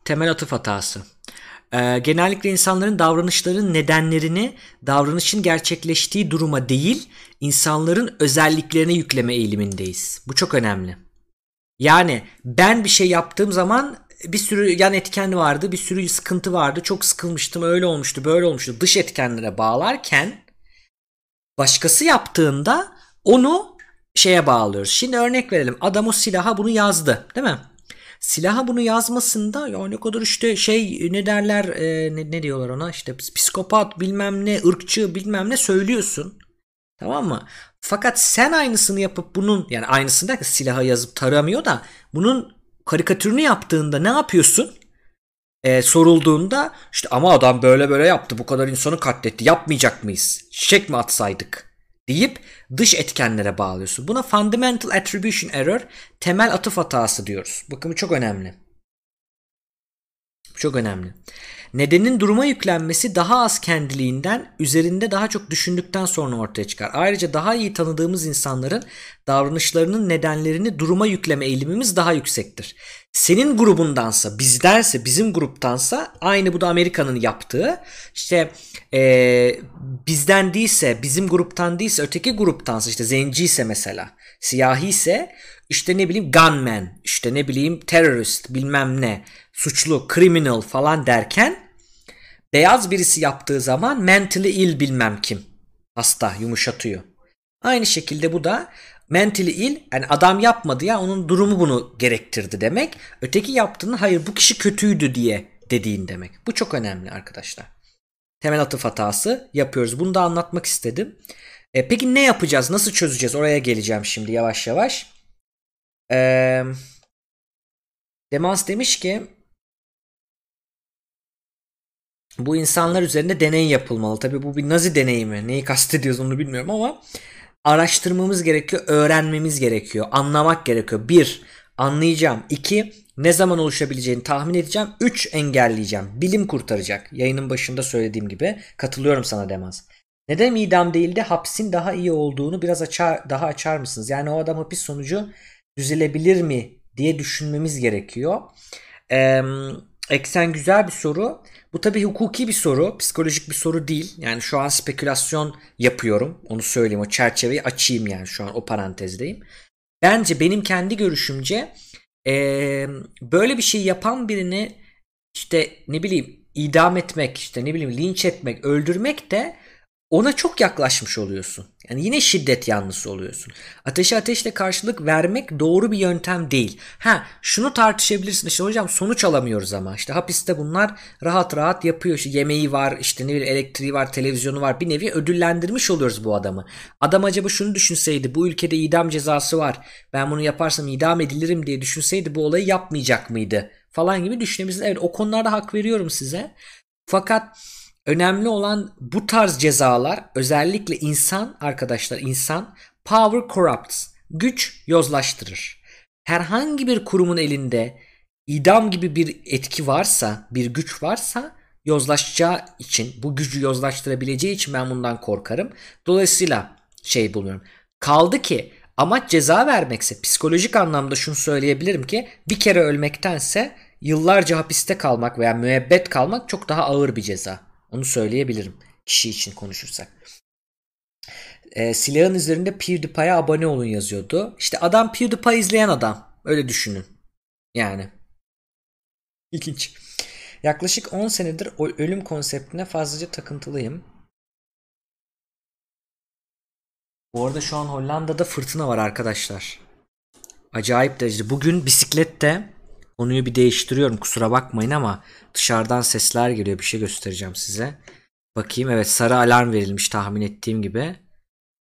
temel atıf hatası. Ee, genellikle insanların davranışların nedenlerini davranışın gerçekleştiği duruma değil insanların özelliklerine yükleme eğilimindeyiz. Bu çok önemli. Yani ben bir şey yaptığım zaman bir sürü yan etken vardı. Bir sürü sıkıntı vardı. Çok sıkılmıştım. Öyle olmuştu. Böyle olmuştu. Dış etkenlere bağlarken başkası yaptığında onu şeye bağlıyoruz. Şimdi örnek verelim. Adam o silaha bunu yazdı. Değil mi? Silaha bunu yazmasında ya ne kadar işte şey ne derler e, ne, ne diyorlar ona işte psikopat bilmem ne ırkçı bilmem ne söylüyorsun. Tamam mı? Fakat sen aynısını yapıp bunun yani aynısını derken silaha yazıp taramıyor da bunun karikatürünü yaptığında ne yapıyorsun? Ee, sorulduğunda işte ama adam böyle böyle yaptı bu kadar insanı katletti yapmayacak mıyız? Çiçek mi atsaydık? Deyip dış etkenlere bağlıyorsun. Buna fundamental attribution error temel atıf hatası diyoruz. Bakın bu çok önemli. Çok önemli. Nedenin duruma yüklenmesi daha az kendiliğinden üzerinde daha çok düşündükten sonra ortaya çıkar. Ayrıca daha iyi tanıdığımız insanların davranışlarının nedenlerini duruma yükleme eğilimimiz daha yüksektir. Senin grubundansa bizdense bizim gruptansa aynı bu da Amerika'nın yaptığı işte ee, bizden değilse bizim gruptan değilse öteki gruptansa işte zenci ise mesela siyahi ise işte ne bileyim gunman işte ne bileyim terörist bilmem ne suçlu, criminal falan derken beyaz birisi yaptığı zaman mentally ill bilmem kim. Hasta yumuşatıyor. Aynı şekilde bu da mentally ill yani adam yapmadı ya onun durumu bunu gerektirdi demek. Öteki yaptığını hayır bu kişi kötüydü diye dediğin demek. Bu çok önemli arkadaşlar. Temel atıf hatası yapıyoruz. Bunu da anlatmak istedim. E, peki ne yapacağız? Nasıl çözeceğiz? Oraya geleceğim şimdi yavaş yavaş. E, Demans demiş ki bu insanlar üzerinde deney yapılmalı. Tabi bu bir nazi deneyimi. Neyi kastediyoruz onu bilmiyorum ama araştırmamız gerekiyor, öğrenmemiz gerekiyor, anlamak gerekiyor. Bir, anlayacağım. İki, ne zaman oluşabileceğini tahmin edeceğim. Üç, engelleyeceğim. Bilim kurtaracak. Yayının başında söylediğim gibi. Katılıyorum sana Demaz. Neden idam değil de hapsin daha iyi olduğunu biraz açar, daha açar mısınız? Yani o adam hapis sonucu düzelebilir mi diye düşünmemiz gerekiyor. Ee, Eksen güzel bir soru. Bu tabii hukuki bir soru, psikolojik bir soru değil. Yani şu an spekülasyon yapıyorum. Onu söyleyeyim, o çerçeveyi açayım yani şu an o parantezdeyim. Bence benim kendi görüşümce ee, böyle bir şey yapan birini işte ne bileyim idam etmek, işte ne bileyim linç etmek, öldürmek de ona çok yaklaşmış oluyorsun. Yani yine şiddet yanlısı oluyorsun. Ateşe ateşle karşılık vermek doğru bir yöntem değil. Ha şunu tartışabilirsin işte hocam sonuç alamıyoruz ama işte hapiste bunlar rahat rahat yapıyor. İşte yemeği var işte ne bileyim elektriği var televizyonu var bir nevi ödüllendirmiş oluyoruz bu adamı. Adam acaba şunu düşünseydi bu ülkede idam cezası var ben bunu yaparsam idam edilirim diye düşünseydi bu olayı yapmayacak mıydı falan gibi düşünebilirsin. Evet o konularda hak veriyorum size. Fakat Önemli olan bu tarz cezalar özellikle insan arkadaşlar insan power corrupts. Güç yozlaştırır. Herhangi bir kurumun elinde idam gibi bir etki varsa, bir güç varsa yozlaşacağı için, bu gücü yozlaştırabileceği için ben bundan korkarım. Dolayısıyla şey buluyorum. Kaldı ki amaç ceza vermekse psikolojik anlamda şunu söyleyebilirim ki bir kere ölmektense yıllarca hapiste kalmak veya müebbet kalmak çok daha ağır bir ceza. Onu söyleyebilirim kişi için konuşursak. E, silahın üzerinde PewDiePie'ye abone olun yazıyordu. İşte adam PewDiePie izleyen adam. Öyle düşünün. Yani. İlginç. Yaklaşık 10 senedir ölüm konseptine fazlaca takıntılıyım. Bu arada şu an Hollanda'da fırtına var arkadaşlar. Acayip derecede. Bugün bisiklette Konuyu bir değiştiriyorum kusura bakmayın ama dışarıdan sesler geliyor bir şey göstereceğim size. Bakayım evet sarı alarm verilmiş tahmin ettiğim gibi.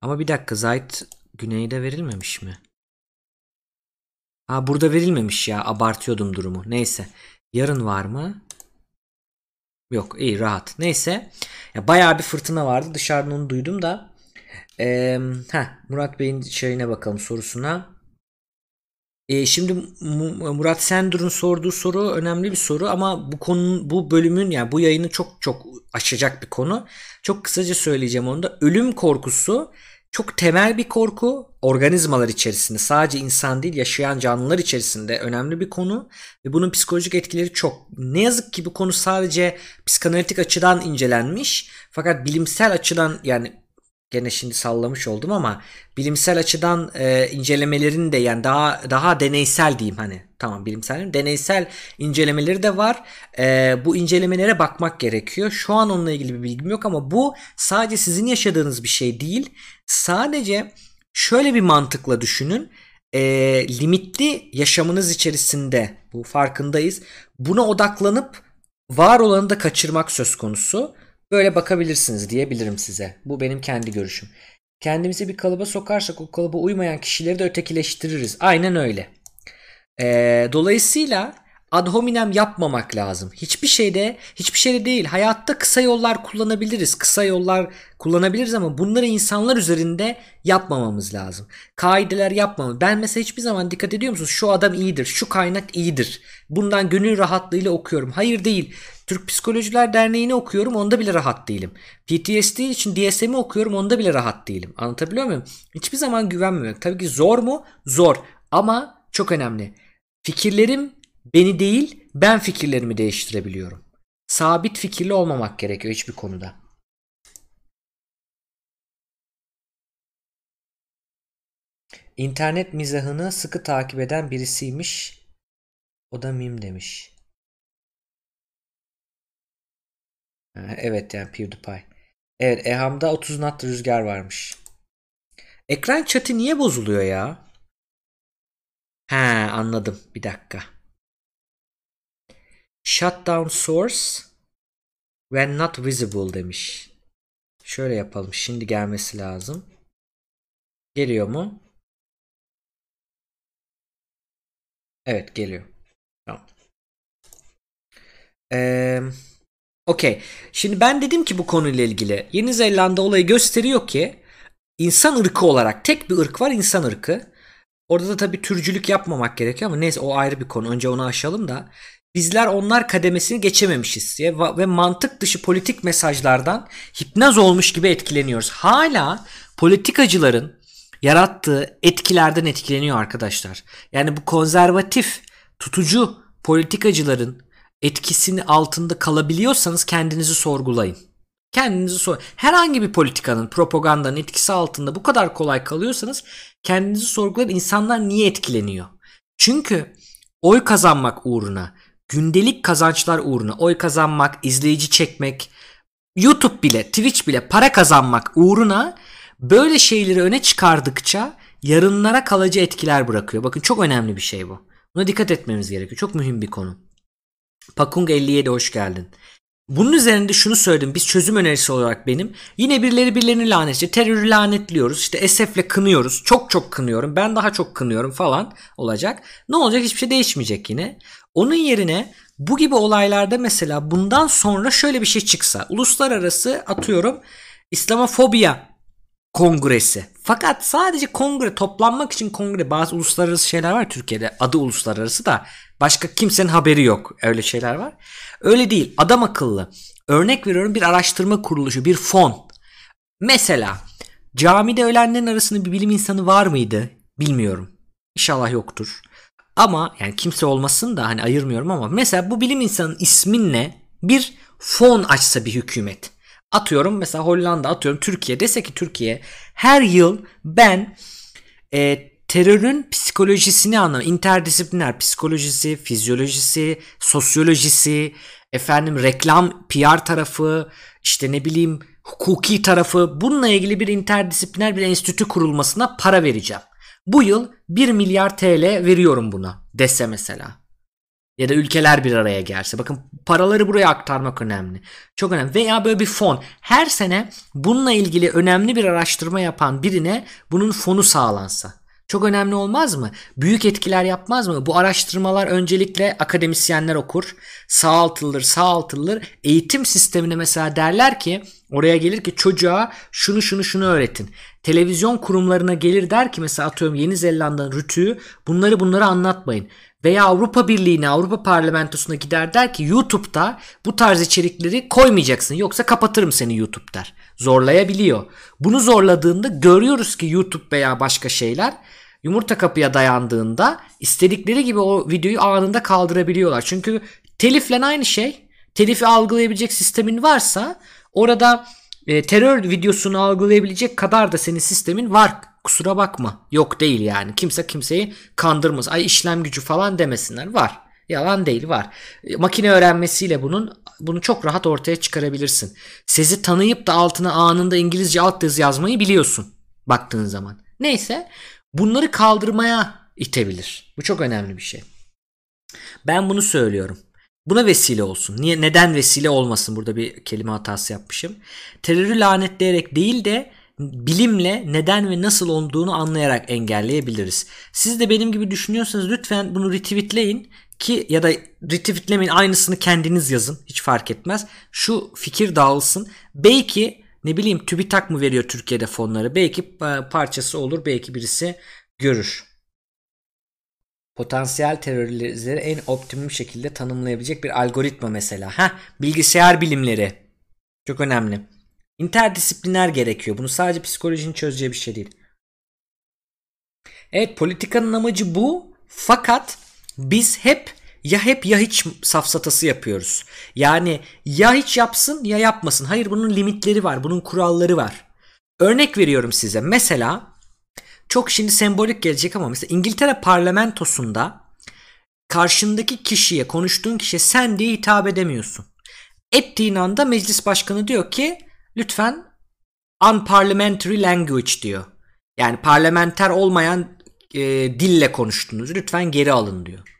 Ama bir dakika Zayt güneyde verilmemiş mi? Ha burada verilmemiş ya abartıyordum durumu. Neyse yarın var mı? Yok iyi rahat. Neyse ya bayağı bir fırtına vardı dışarıdan onu duydum da. Ee, heh, Murat Bey'in şeyine bakalım sorusuna. E, şimdi Murat Sendur'un sorduğu soru önemli bir soru ama bu konunun bu bölümün yani bu yayını çok çok aşacak bir konu. Çok kısaca söyleyeceğim onu da. Ölüm korkusu çok temel bir korku. Organizmalar içerisinde sadece insan değil yaşayan canlılar içerisinde önemli bir konu ve bunun psikolojik etkileri çok. Ne yazık ki bu konu sadece psikanalitik açıdan incelenmiş fakat bilimsel açıdan yani gene şimdi sallamış oldum ama bilimsel açıdan e, incelemelerin de yani daha daha deneysel diyeyim hani tamam bilimsel deneysel incelemeleri de var. E, bu incelemelere bakmak gerekiyor. Şu an onunla ilgili bir bilgim yok ama bu sadece sizin yaşadığınız bir şey değil. Sadece şöyle bir mantıkla düşünün. E, limitli yaşamınız içerisinde bu farkındayız. Buna odaklanıp var olanı da kaçırmak söz konusu. Böyle bakabilirsiniz diyebilirim size. Bu benim kendi görüşüm. Kendimizi bir kalıba sokarsak o kalıba uymayan kişileri de ötekileştiririz. Aynen öyle. Ee, dolayısıyla ad hominem yapmamak lazım. Hiçbir şeyde, hiçbir şeyde değil. Hayatta kısa yollar kullanabiliriz. Kısa yollar kullanabiliriz ama bunları insanlar üzerinde yapmamamız lazım. Kaideler yapmamamız. Ben mesela hiçbir zaman dikkat ediyor musunuz? Şu adam iyidir, şu kaynak iyidir. Bundan gönül rahatlığıyla okuyorum. Hayır değil. Türk Psikolojiler Derneği'ni okuyorum onda bile rahat değilim. PTSD için DSM'i okuyorum onda bile rahat değilim. Anlatabiliyor muyum? Hiçbir zaman güvenmiyorum. Tabii ki zor mu? Zor. Ama çok önemli. Fikirlerim beni değil ben fikirlerimi değiştirebiliyorum. Sabit fikirli olmamak gerekiyor hiçbir konuda. İnternet mizahını sıkı takip eden birisiymiş. O da mim demiş. Evet yani PewDiePie. Evet Eham'da 30 knot rüzgar varmış. Ekran chat'i niye bozuluyor ya? He anladım. Bir dakika. Shutdown source when not visible demiş. Şöyle yapalım. Şimdi gelmesi lazım. Geliyor mu? Evet geliyor. Tamam. Eee Okey. Şimdi ben dedim ki bu konuyla ilgili Yeni Zelanda olayı gösteriyor ki insan ırkı olarak tek bir ırk var insan ırkı. Orada da tabii türcülük yapmamak gerekiyor ama neyse o ayrı bir konu. Önce onu aşalım da. Bizler onlar kademesini geçememişiz diye ve mantık dışı politik mesajlardan hipnoz olmuş gibi etkileniyoruz. Hala politikacıların yarattığı etkilerden etkileniyor arkadaşlar. Yani bu konservatif, tutucu politikacıların etkisini altında kalabiliyorsanız kendinizi sorgulayın. Kendinizi sor. Herhangi bir politikanın, propagandanın etkisi altında bu kadar kolay kalıyorsanız kendinizi sorgulayın. İnsanlar niye etkileniyor? Çünkü oy kazanmak uğruna, gündelik kazançlar uğruna oy kazanmak, izleyici çekmek, YouTube bile, Twitch bile para kazanmak uğruna böyle şeyleri öne çıkardıkça yarınlara kalıcı etkiler bırakıyor. Bakın çok önemli bir şey bu. Buna dikkat etmemiz gerekiyor. Çok mühim bir konu. Pakung 57 hoş geldin. Bunun üzerinde şunu söyledim. Biz çözüm önerisi olarak benim. Yine birileri birilerini lanetliyor. Terörü lanetliyoruz. İşte esefle kınıyoruz. Çok çok kınıyorum. Ben daha çok kınıyorum falan olacak. Ne olacak? Hiçbir şey değişmeyecek yine. Onun yerine bu gibi olaylarda mesela bundan sonra şöyle bir şey çıksa. Uluslararası atıyorum İslamofobiya kongresi. Fakat sadece kongre toplanmak için kongre bazı uluslararası şeyler var Türkiye'de. Adı uluslararası da başka kimsenin haberi yok. Öyle şeyler var. Öyle değil. Adam akıllı. Örnek veriyorum bir araştırma kuruluşu, bir fon. Mesela camide ölenlerin arasında bir bilim insanı var mıydı? Bilmiyorum. İnşallah yoktur. Ama yani kimse olmasın da hani ayırmıyorum ama mesela bu bilim insanının isminle bir fon açsa bir hükümet. Atıyorum mesela Hollanda atıyorum Türkiye dese ki Türkiye her yıl ben e, terörün psikolojisini anlam interdisipliner psikolojisi, fizyolojisi, sosyolojisi, efendim reklam, PR tarafı, işte ne bileyim hukuki tarafı bununla ilgili bir interdisipliner bir enstitü kurulmasına para vereceğim. Bu yıl 1 milyar TL veriyorum buna dese mesela ya da ülkeler bir araya gelse. Bakın paraları buraya aktarmak önemli. Çok önemli. Veya böyle bir fon. Her sene bununla ilgili önemli bir araştırma yapan birine bunun fonu sağlansa. Çok önemli olmaz mı? Büyük etkiler yapmaz mı? Bu araştırmalar öncelikle akademisyenler okur. Sağaltılır, sağaltılır. Eğitim sistemine mesela derler ki oraya gelir ki çocuğa şunu şunu şunu öğretin. Televizyon kurumlarına gelir der ki mesela atıyorum Yeni Zelanda'nın rütüğü bunları bunları anlatmayın. Veya Avrupa Birliği'ne, Avrupa Parlamentosu'na gider der ki YouTube'da bu tarz içerikleri koymayacaksın yoksa kapatırım seni YouTube der. Zorlayabiliyor. Bunu zorladığında görüyoruz ki YouTube veya başka şeyler yumurta kapıya dayandığında istedikleri gibi o videoyu anında kaldırabiliyorlar. Çünkü telifle aynı şey. Telifi algılayabilecek sistemin varsa orada e, terör videosunu algılayabilecek kadar da senin sistemin var. Kusura bakma. Yok değil yani. Kimse kimseyi kandırmaz. Ay işlem gücü falan demesinler. Var. Yalan değil var. E, makine öğrenmesiyle bunun bunu çok rahat ortaya çıkarabilirsin. Sizi tanıyıp da altına anında İngilizce alt yazı yazmayı biliyorsun baktığın zaman. Neyse bunları kaldırmaya itebilir. Bu çok önemli bir şey. Ben bunu söylüyorum. Buna vesile olsun. Niye neden vesile olmasın? Burada bir kelime hatası yapmışım. Terörü lanetleyerek değil de bilimle neden ve nasıl olduğunu anlayarak engelleyebiliriz. Siz de benim gibi düşünüyorsanız lütfen bunu retweetleyin ki ya da retweetlemeyin aynısını kendiniz yazın. Hiç fark etmez. Şu fikir dağılsın. Belki ne bileyim TÜBİTAK mı veriyor Türkiye'de fonları? Belki e, parçası olur. Belki birisi görür potansiyel teröristleri en optimum şekilde tanımlayabilecek bir algoritma mesela. Ha, bilgisayar bilimleri. Çok önemli. İnterdisipliner gerekiyor. Bunu sadece psikolojinin çözeceği bir şey değil. Evet politikanın amacı bu. Fakat biz hep ya hep ya hiç safsatası yapıyoruz. Yani ya hiç yapsın ya yapmasın. Hayır bunun limitleri var. Bunun kuralları var. Örnek veriyorum size. Mesela çok şimdi sembolik gelecek ama mesela İngiltere parlamentosunda karşındaki kişiye konuştuğun kişiye sen diye hitap edemiyorsun. Ettiğin anda meclis başkanı diyor ki lütfen unparliamentary language diyor. Yani parlamenter olmayan e, dille konuştunuz. Lütfen geri alın diyor.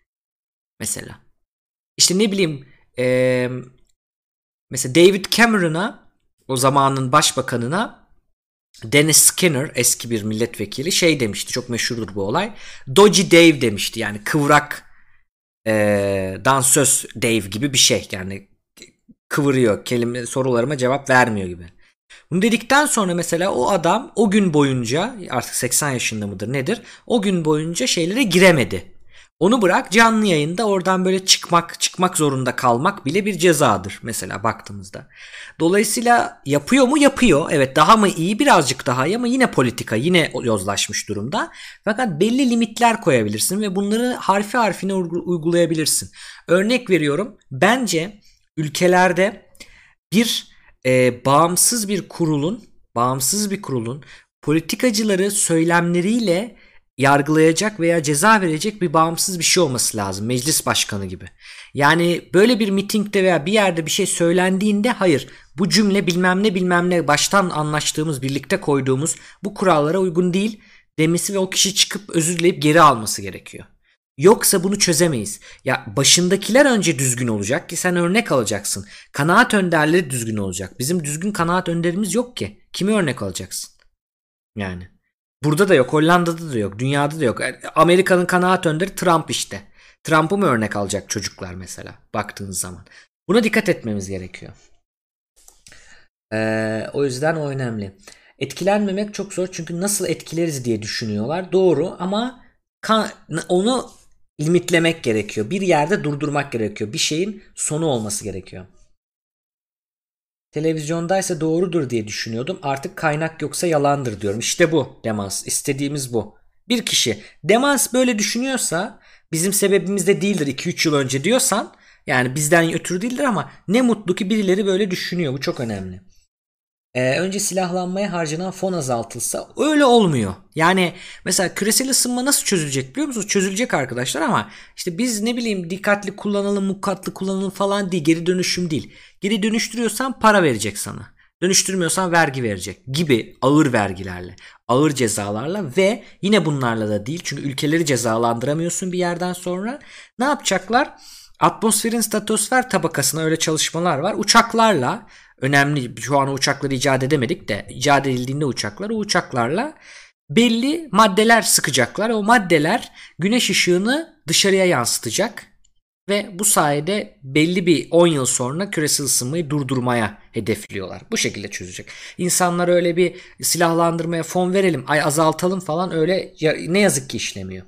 Mesela. İşte ne bileyim e, mesela David Cameron'a o zamanın başbakanına Dennis Skinner eski bir milletvekili şey demişti çok meşhurdur bu olay. Dodgy Dave demişti yani kıvrak e, dansöz Dave gibi bir şey yani kıvırıyor kelime sorularıma cevap vermiyor gibi. Bunu dedikten sonra mesela o adam o gün boyunca artık 80 yaşında mıdır nedir o gün boyunca şeylere giremedi. Onu bırak canlı yayında oradan böyle çıkmak çıkmak zorunda kalmak bile bir cezadır mesela baktığımızda. Dolayısıyla yapıyor mu? Yapıyor. Evet daha mı iyi? Birazcık daha iyi ama yine politika yine yozlaşmış durumda. Fakat belli limitler koyabilirsin ve bunları harfi harfine uygulayabilirsin. Örnek veriyorum. Bence ülkelerde bir e, bağımsız bir kurulun bağımsız bir kurulun politikacıları söylemleriyle yargılayacak veya ceza verecek bir bağımsız bir şey olması lazım. Meclis başkanı gibi. Yani böyle bir mitingde veya bir yerde bir şey söylendiğinde hayır bu cümle bilmem ne bilmem ne baştan anlaştığımız birlikte koyduğumuz bu kurallara uygun değil demesi ve o kişi çıkıp özür dileyip geri alması gerekiyor. Yoksa bunu çözemeyiz. Ya başındakiler önce düzgün olacak ki sen örnek alacaksın. Kanaat önderleri düzgün olacak. Bizim düzgün kanaat önderimiz yok ki. Kimi örnek alacaksın? Yani. Burada da yok, Hollanda'da da yok, dünyada da yok. Amerika'nın kanaat önderi Trump işte. Trump'ı mı örnek alacak çocuklar mesela baktığınız zaman. Buna dikkat etmemiz gerekiyor. Ee, o yüzden o önemli. Etkilenmemek çok zor çünkü nasıl etkileriz diye düşünüyorlar. Doğru ama kan, onu limitlemek gerekiyor. Bir yerde durdurmak gerekiyor. Bir şeyin sonu olması gerekiyor. Televizyondaysa doğrudur diye düşünüyordum. Artık kaynak yoksa yalandır diyorum. İşte bu demans. İstediğimiz bu. Bir kişi demans böyle düşünüyorsa bizim sebebimiz de değildir 2-3 yıl önce diyorsan yani bizden ötürü değildir ama ne mutlu ki birileri böyle düşünüyor. Bu çok önemli. Ee, önce silahlanmaya harcanan fon azaltılsa öyle olmuyor. Yani mesela küresel ısınma nasıl çözülecek biliyor musunuz? Çözülecek arkadaşlar ama işte biz ne bileyim dikkatli kullanalım, mukkatlı kullanalım falan değil. Geri dönüşüm değil. Geri dönüştürüyorsan para verecek sana. Dönüştürmüyorsan vergi verecek gibi ağır vergilerle, ağır cezalarla ve yine bunlarla da değil. Çünkü ülkeleri cezalandıramıyorsun bir yerden sonra. Ne yapacaklar? Atmosferin statosfer tabakasına öyle çalışmalar var. Uçaklarla önemli şu an uçakları icat edemedik de icat edildiğinde uçaklar o uçaklarla belli maddeler sıkacaklar. O maddeler güneş ışığını dışarıya yansıtacak ve bu sayede belli bir 10 yıl sonra küresel ısınmayı durdurmaya hedefliyorlar. Bu şekilde çözecek. İnsanlar öyle bir silahlandırmaya fon verelim, ay azaltalım falan öyle ne yazık ki işlemiyor.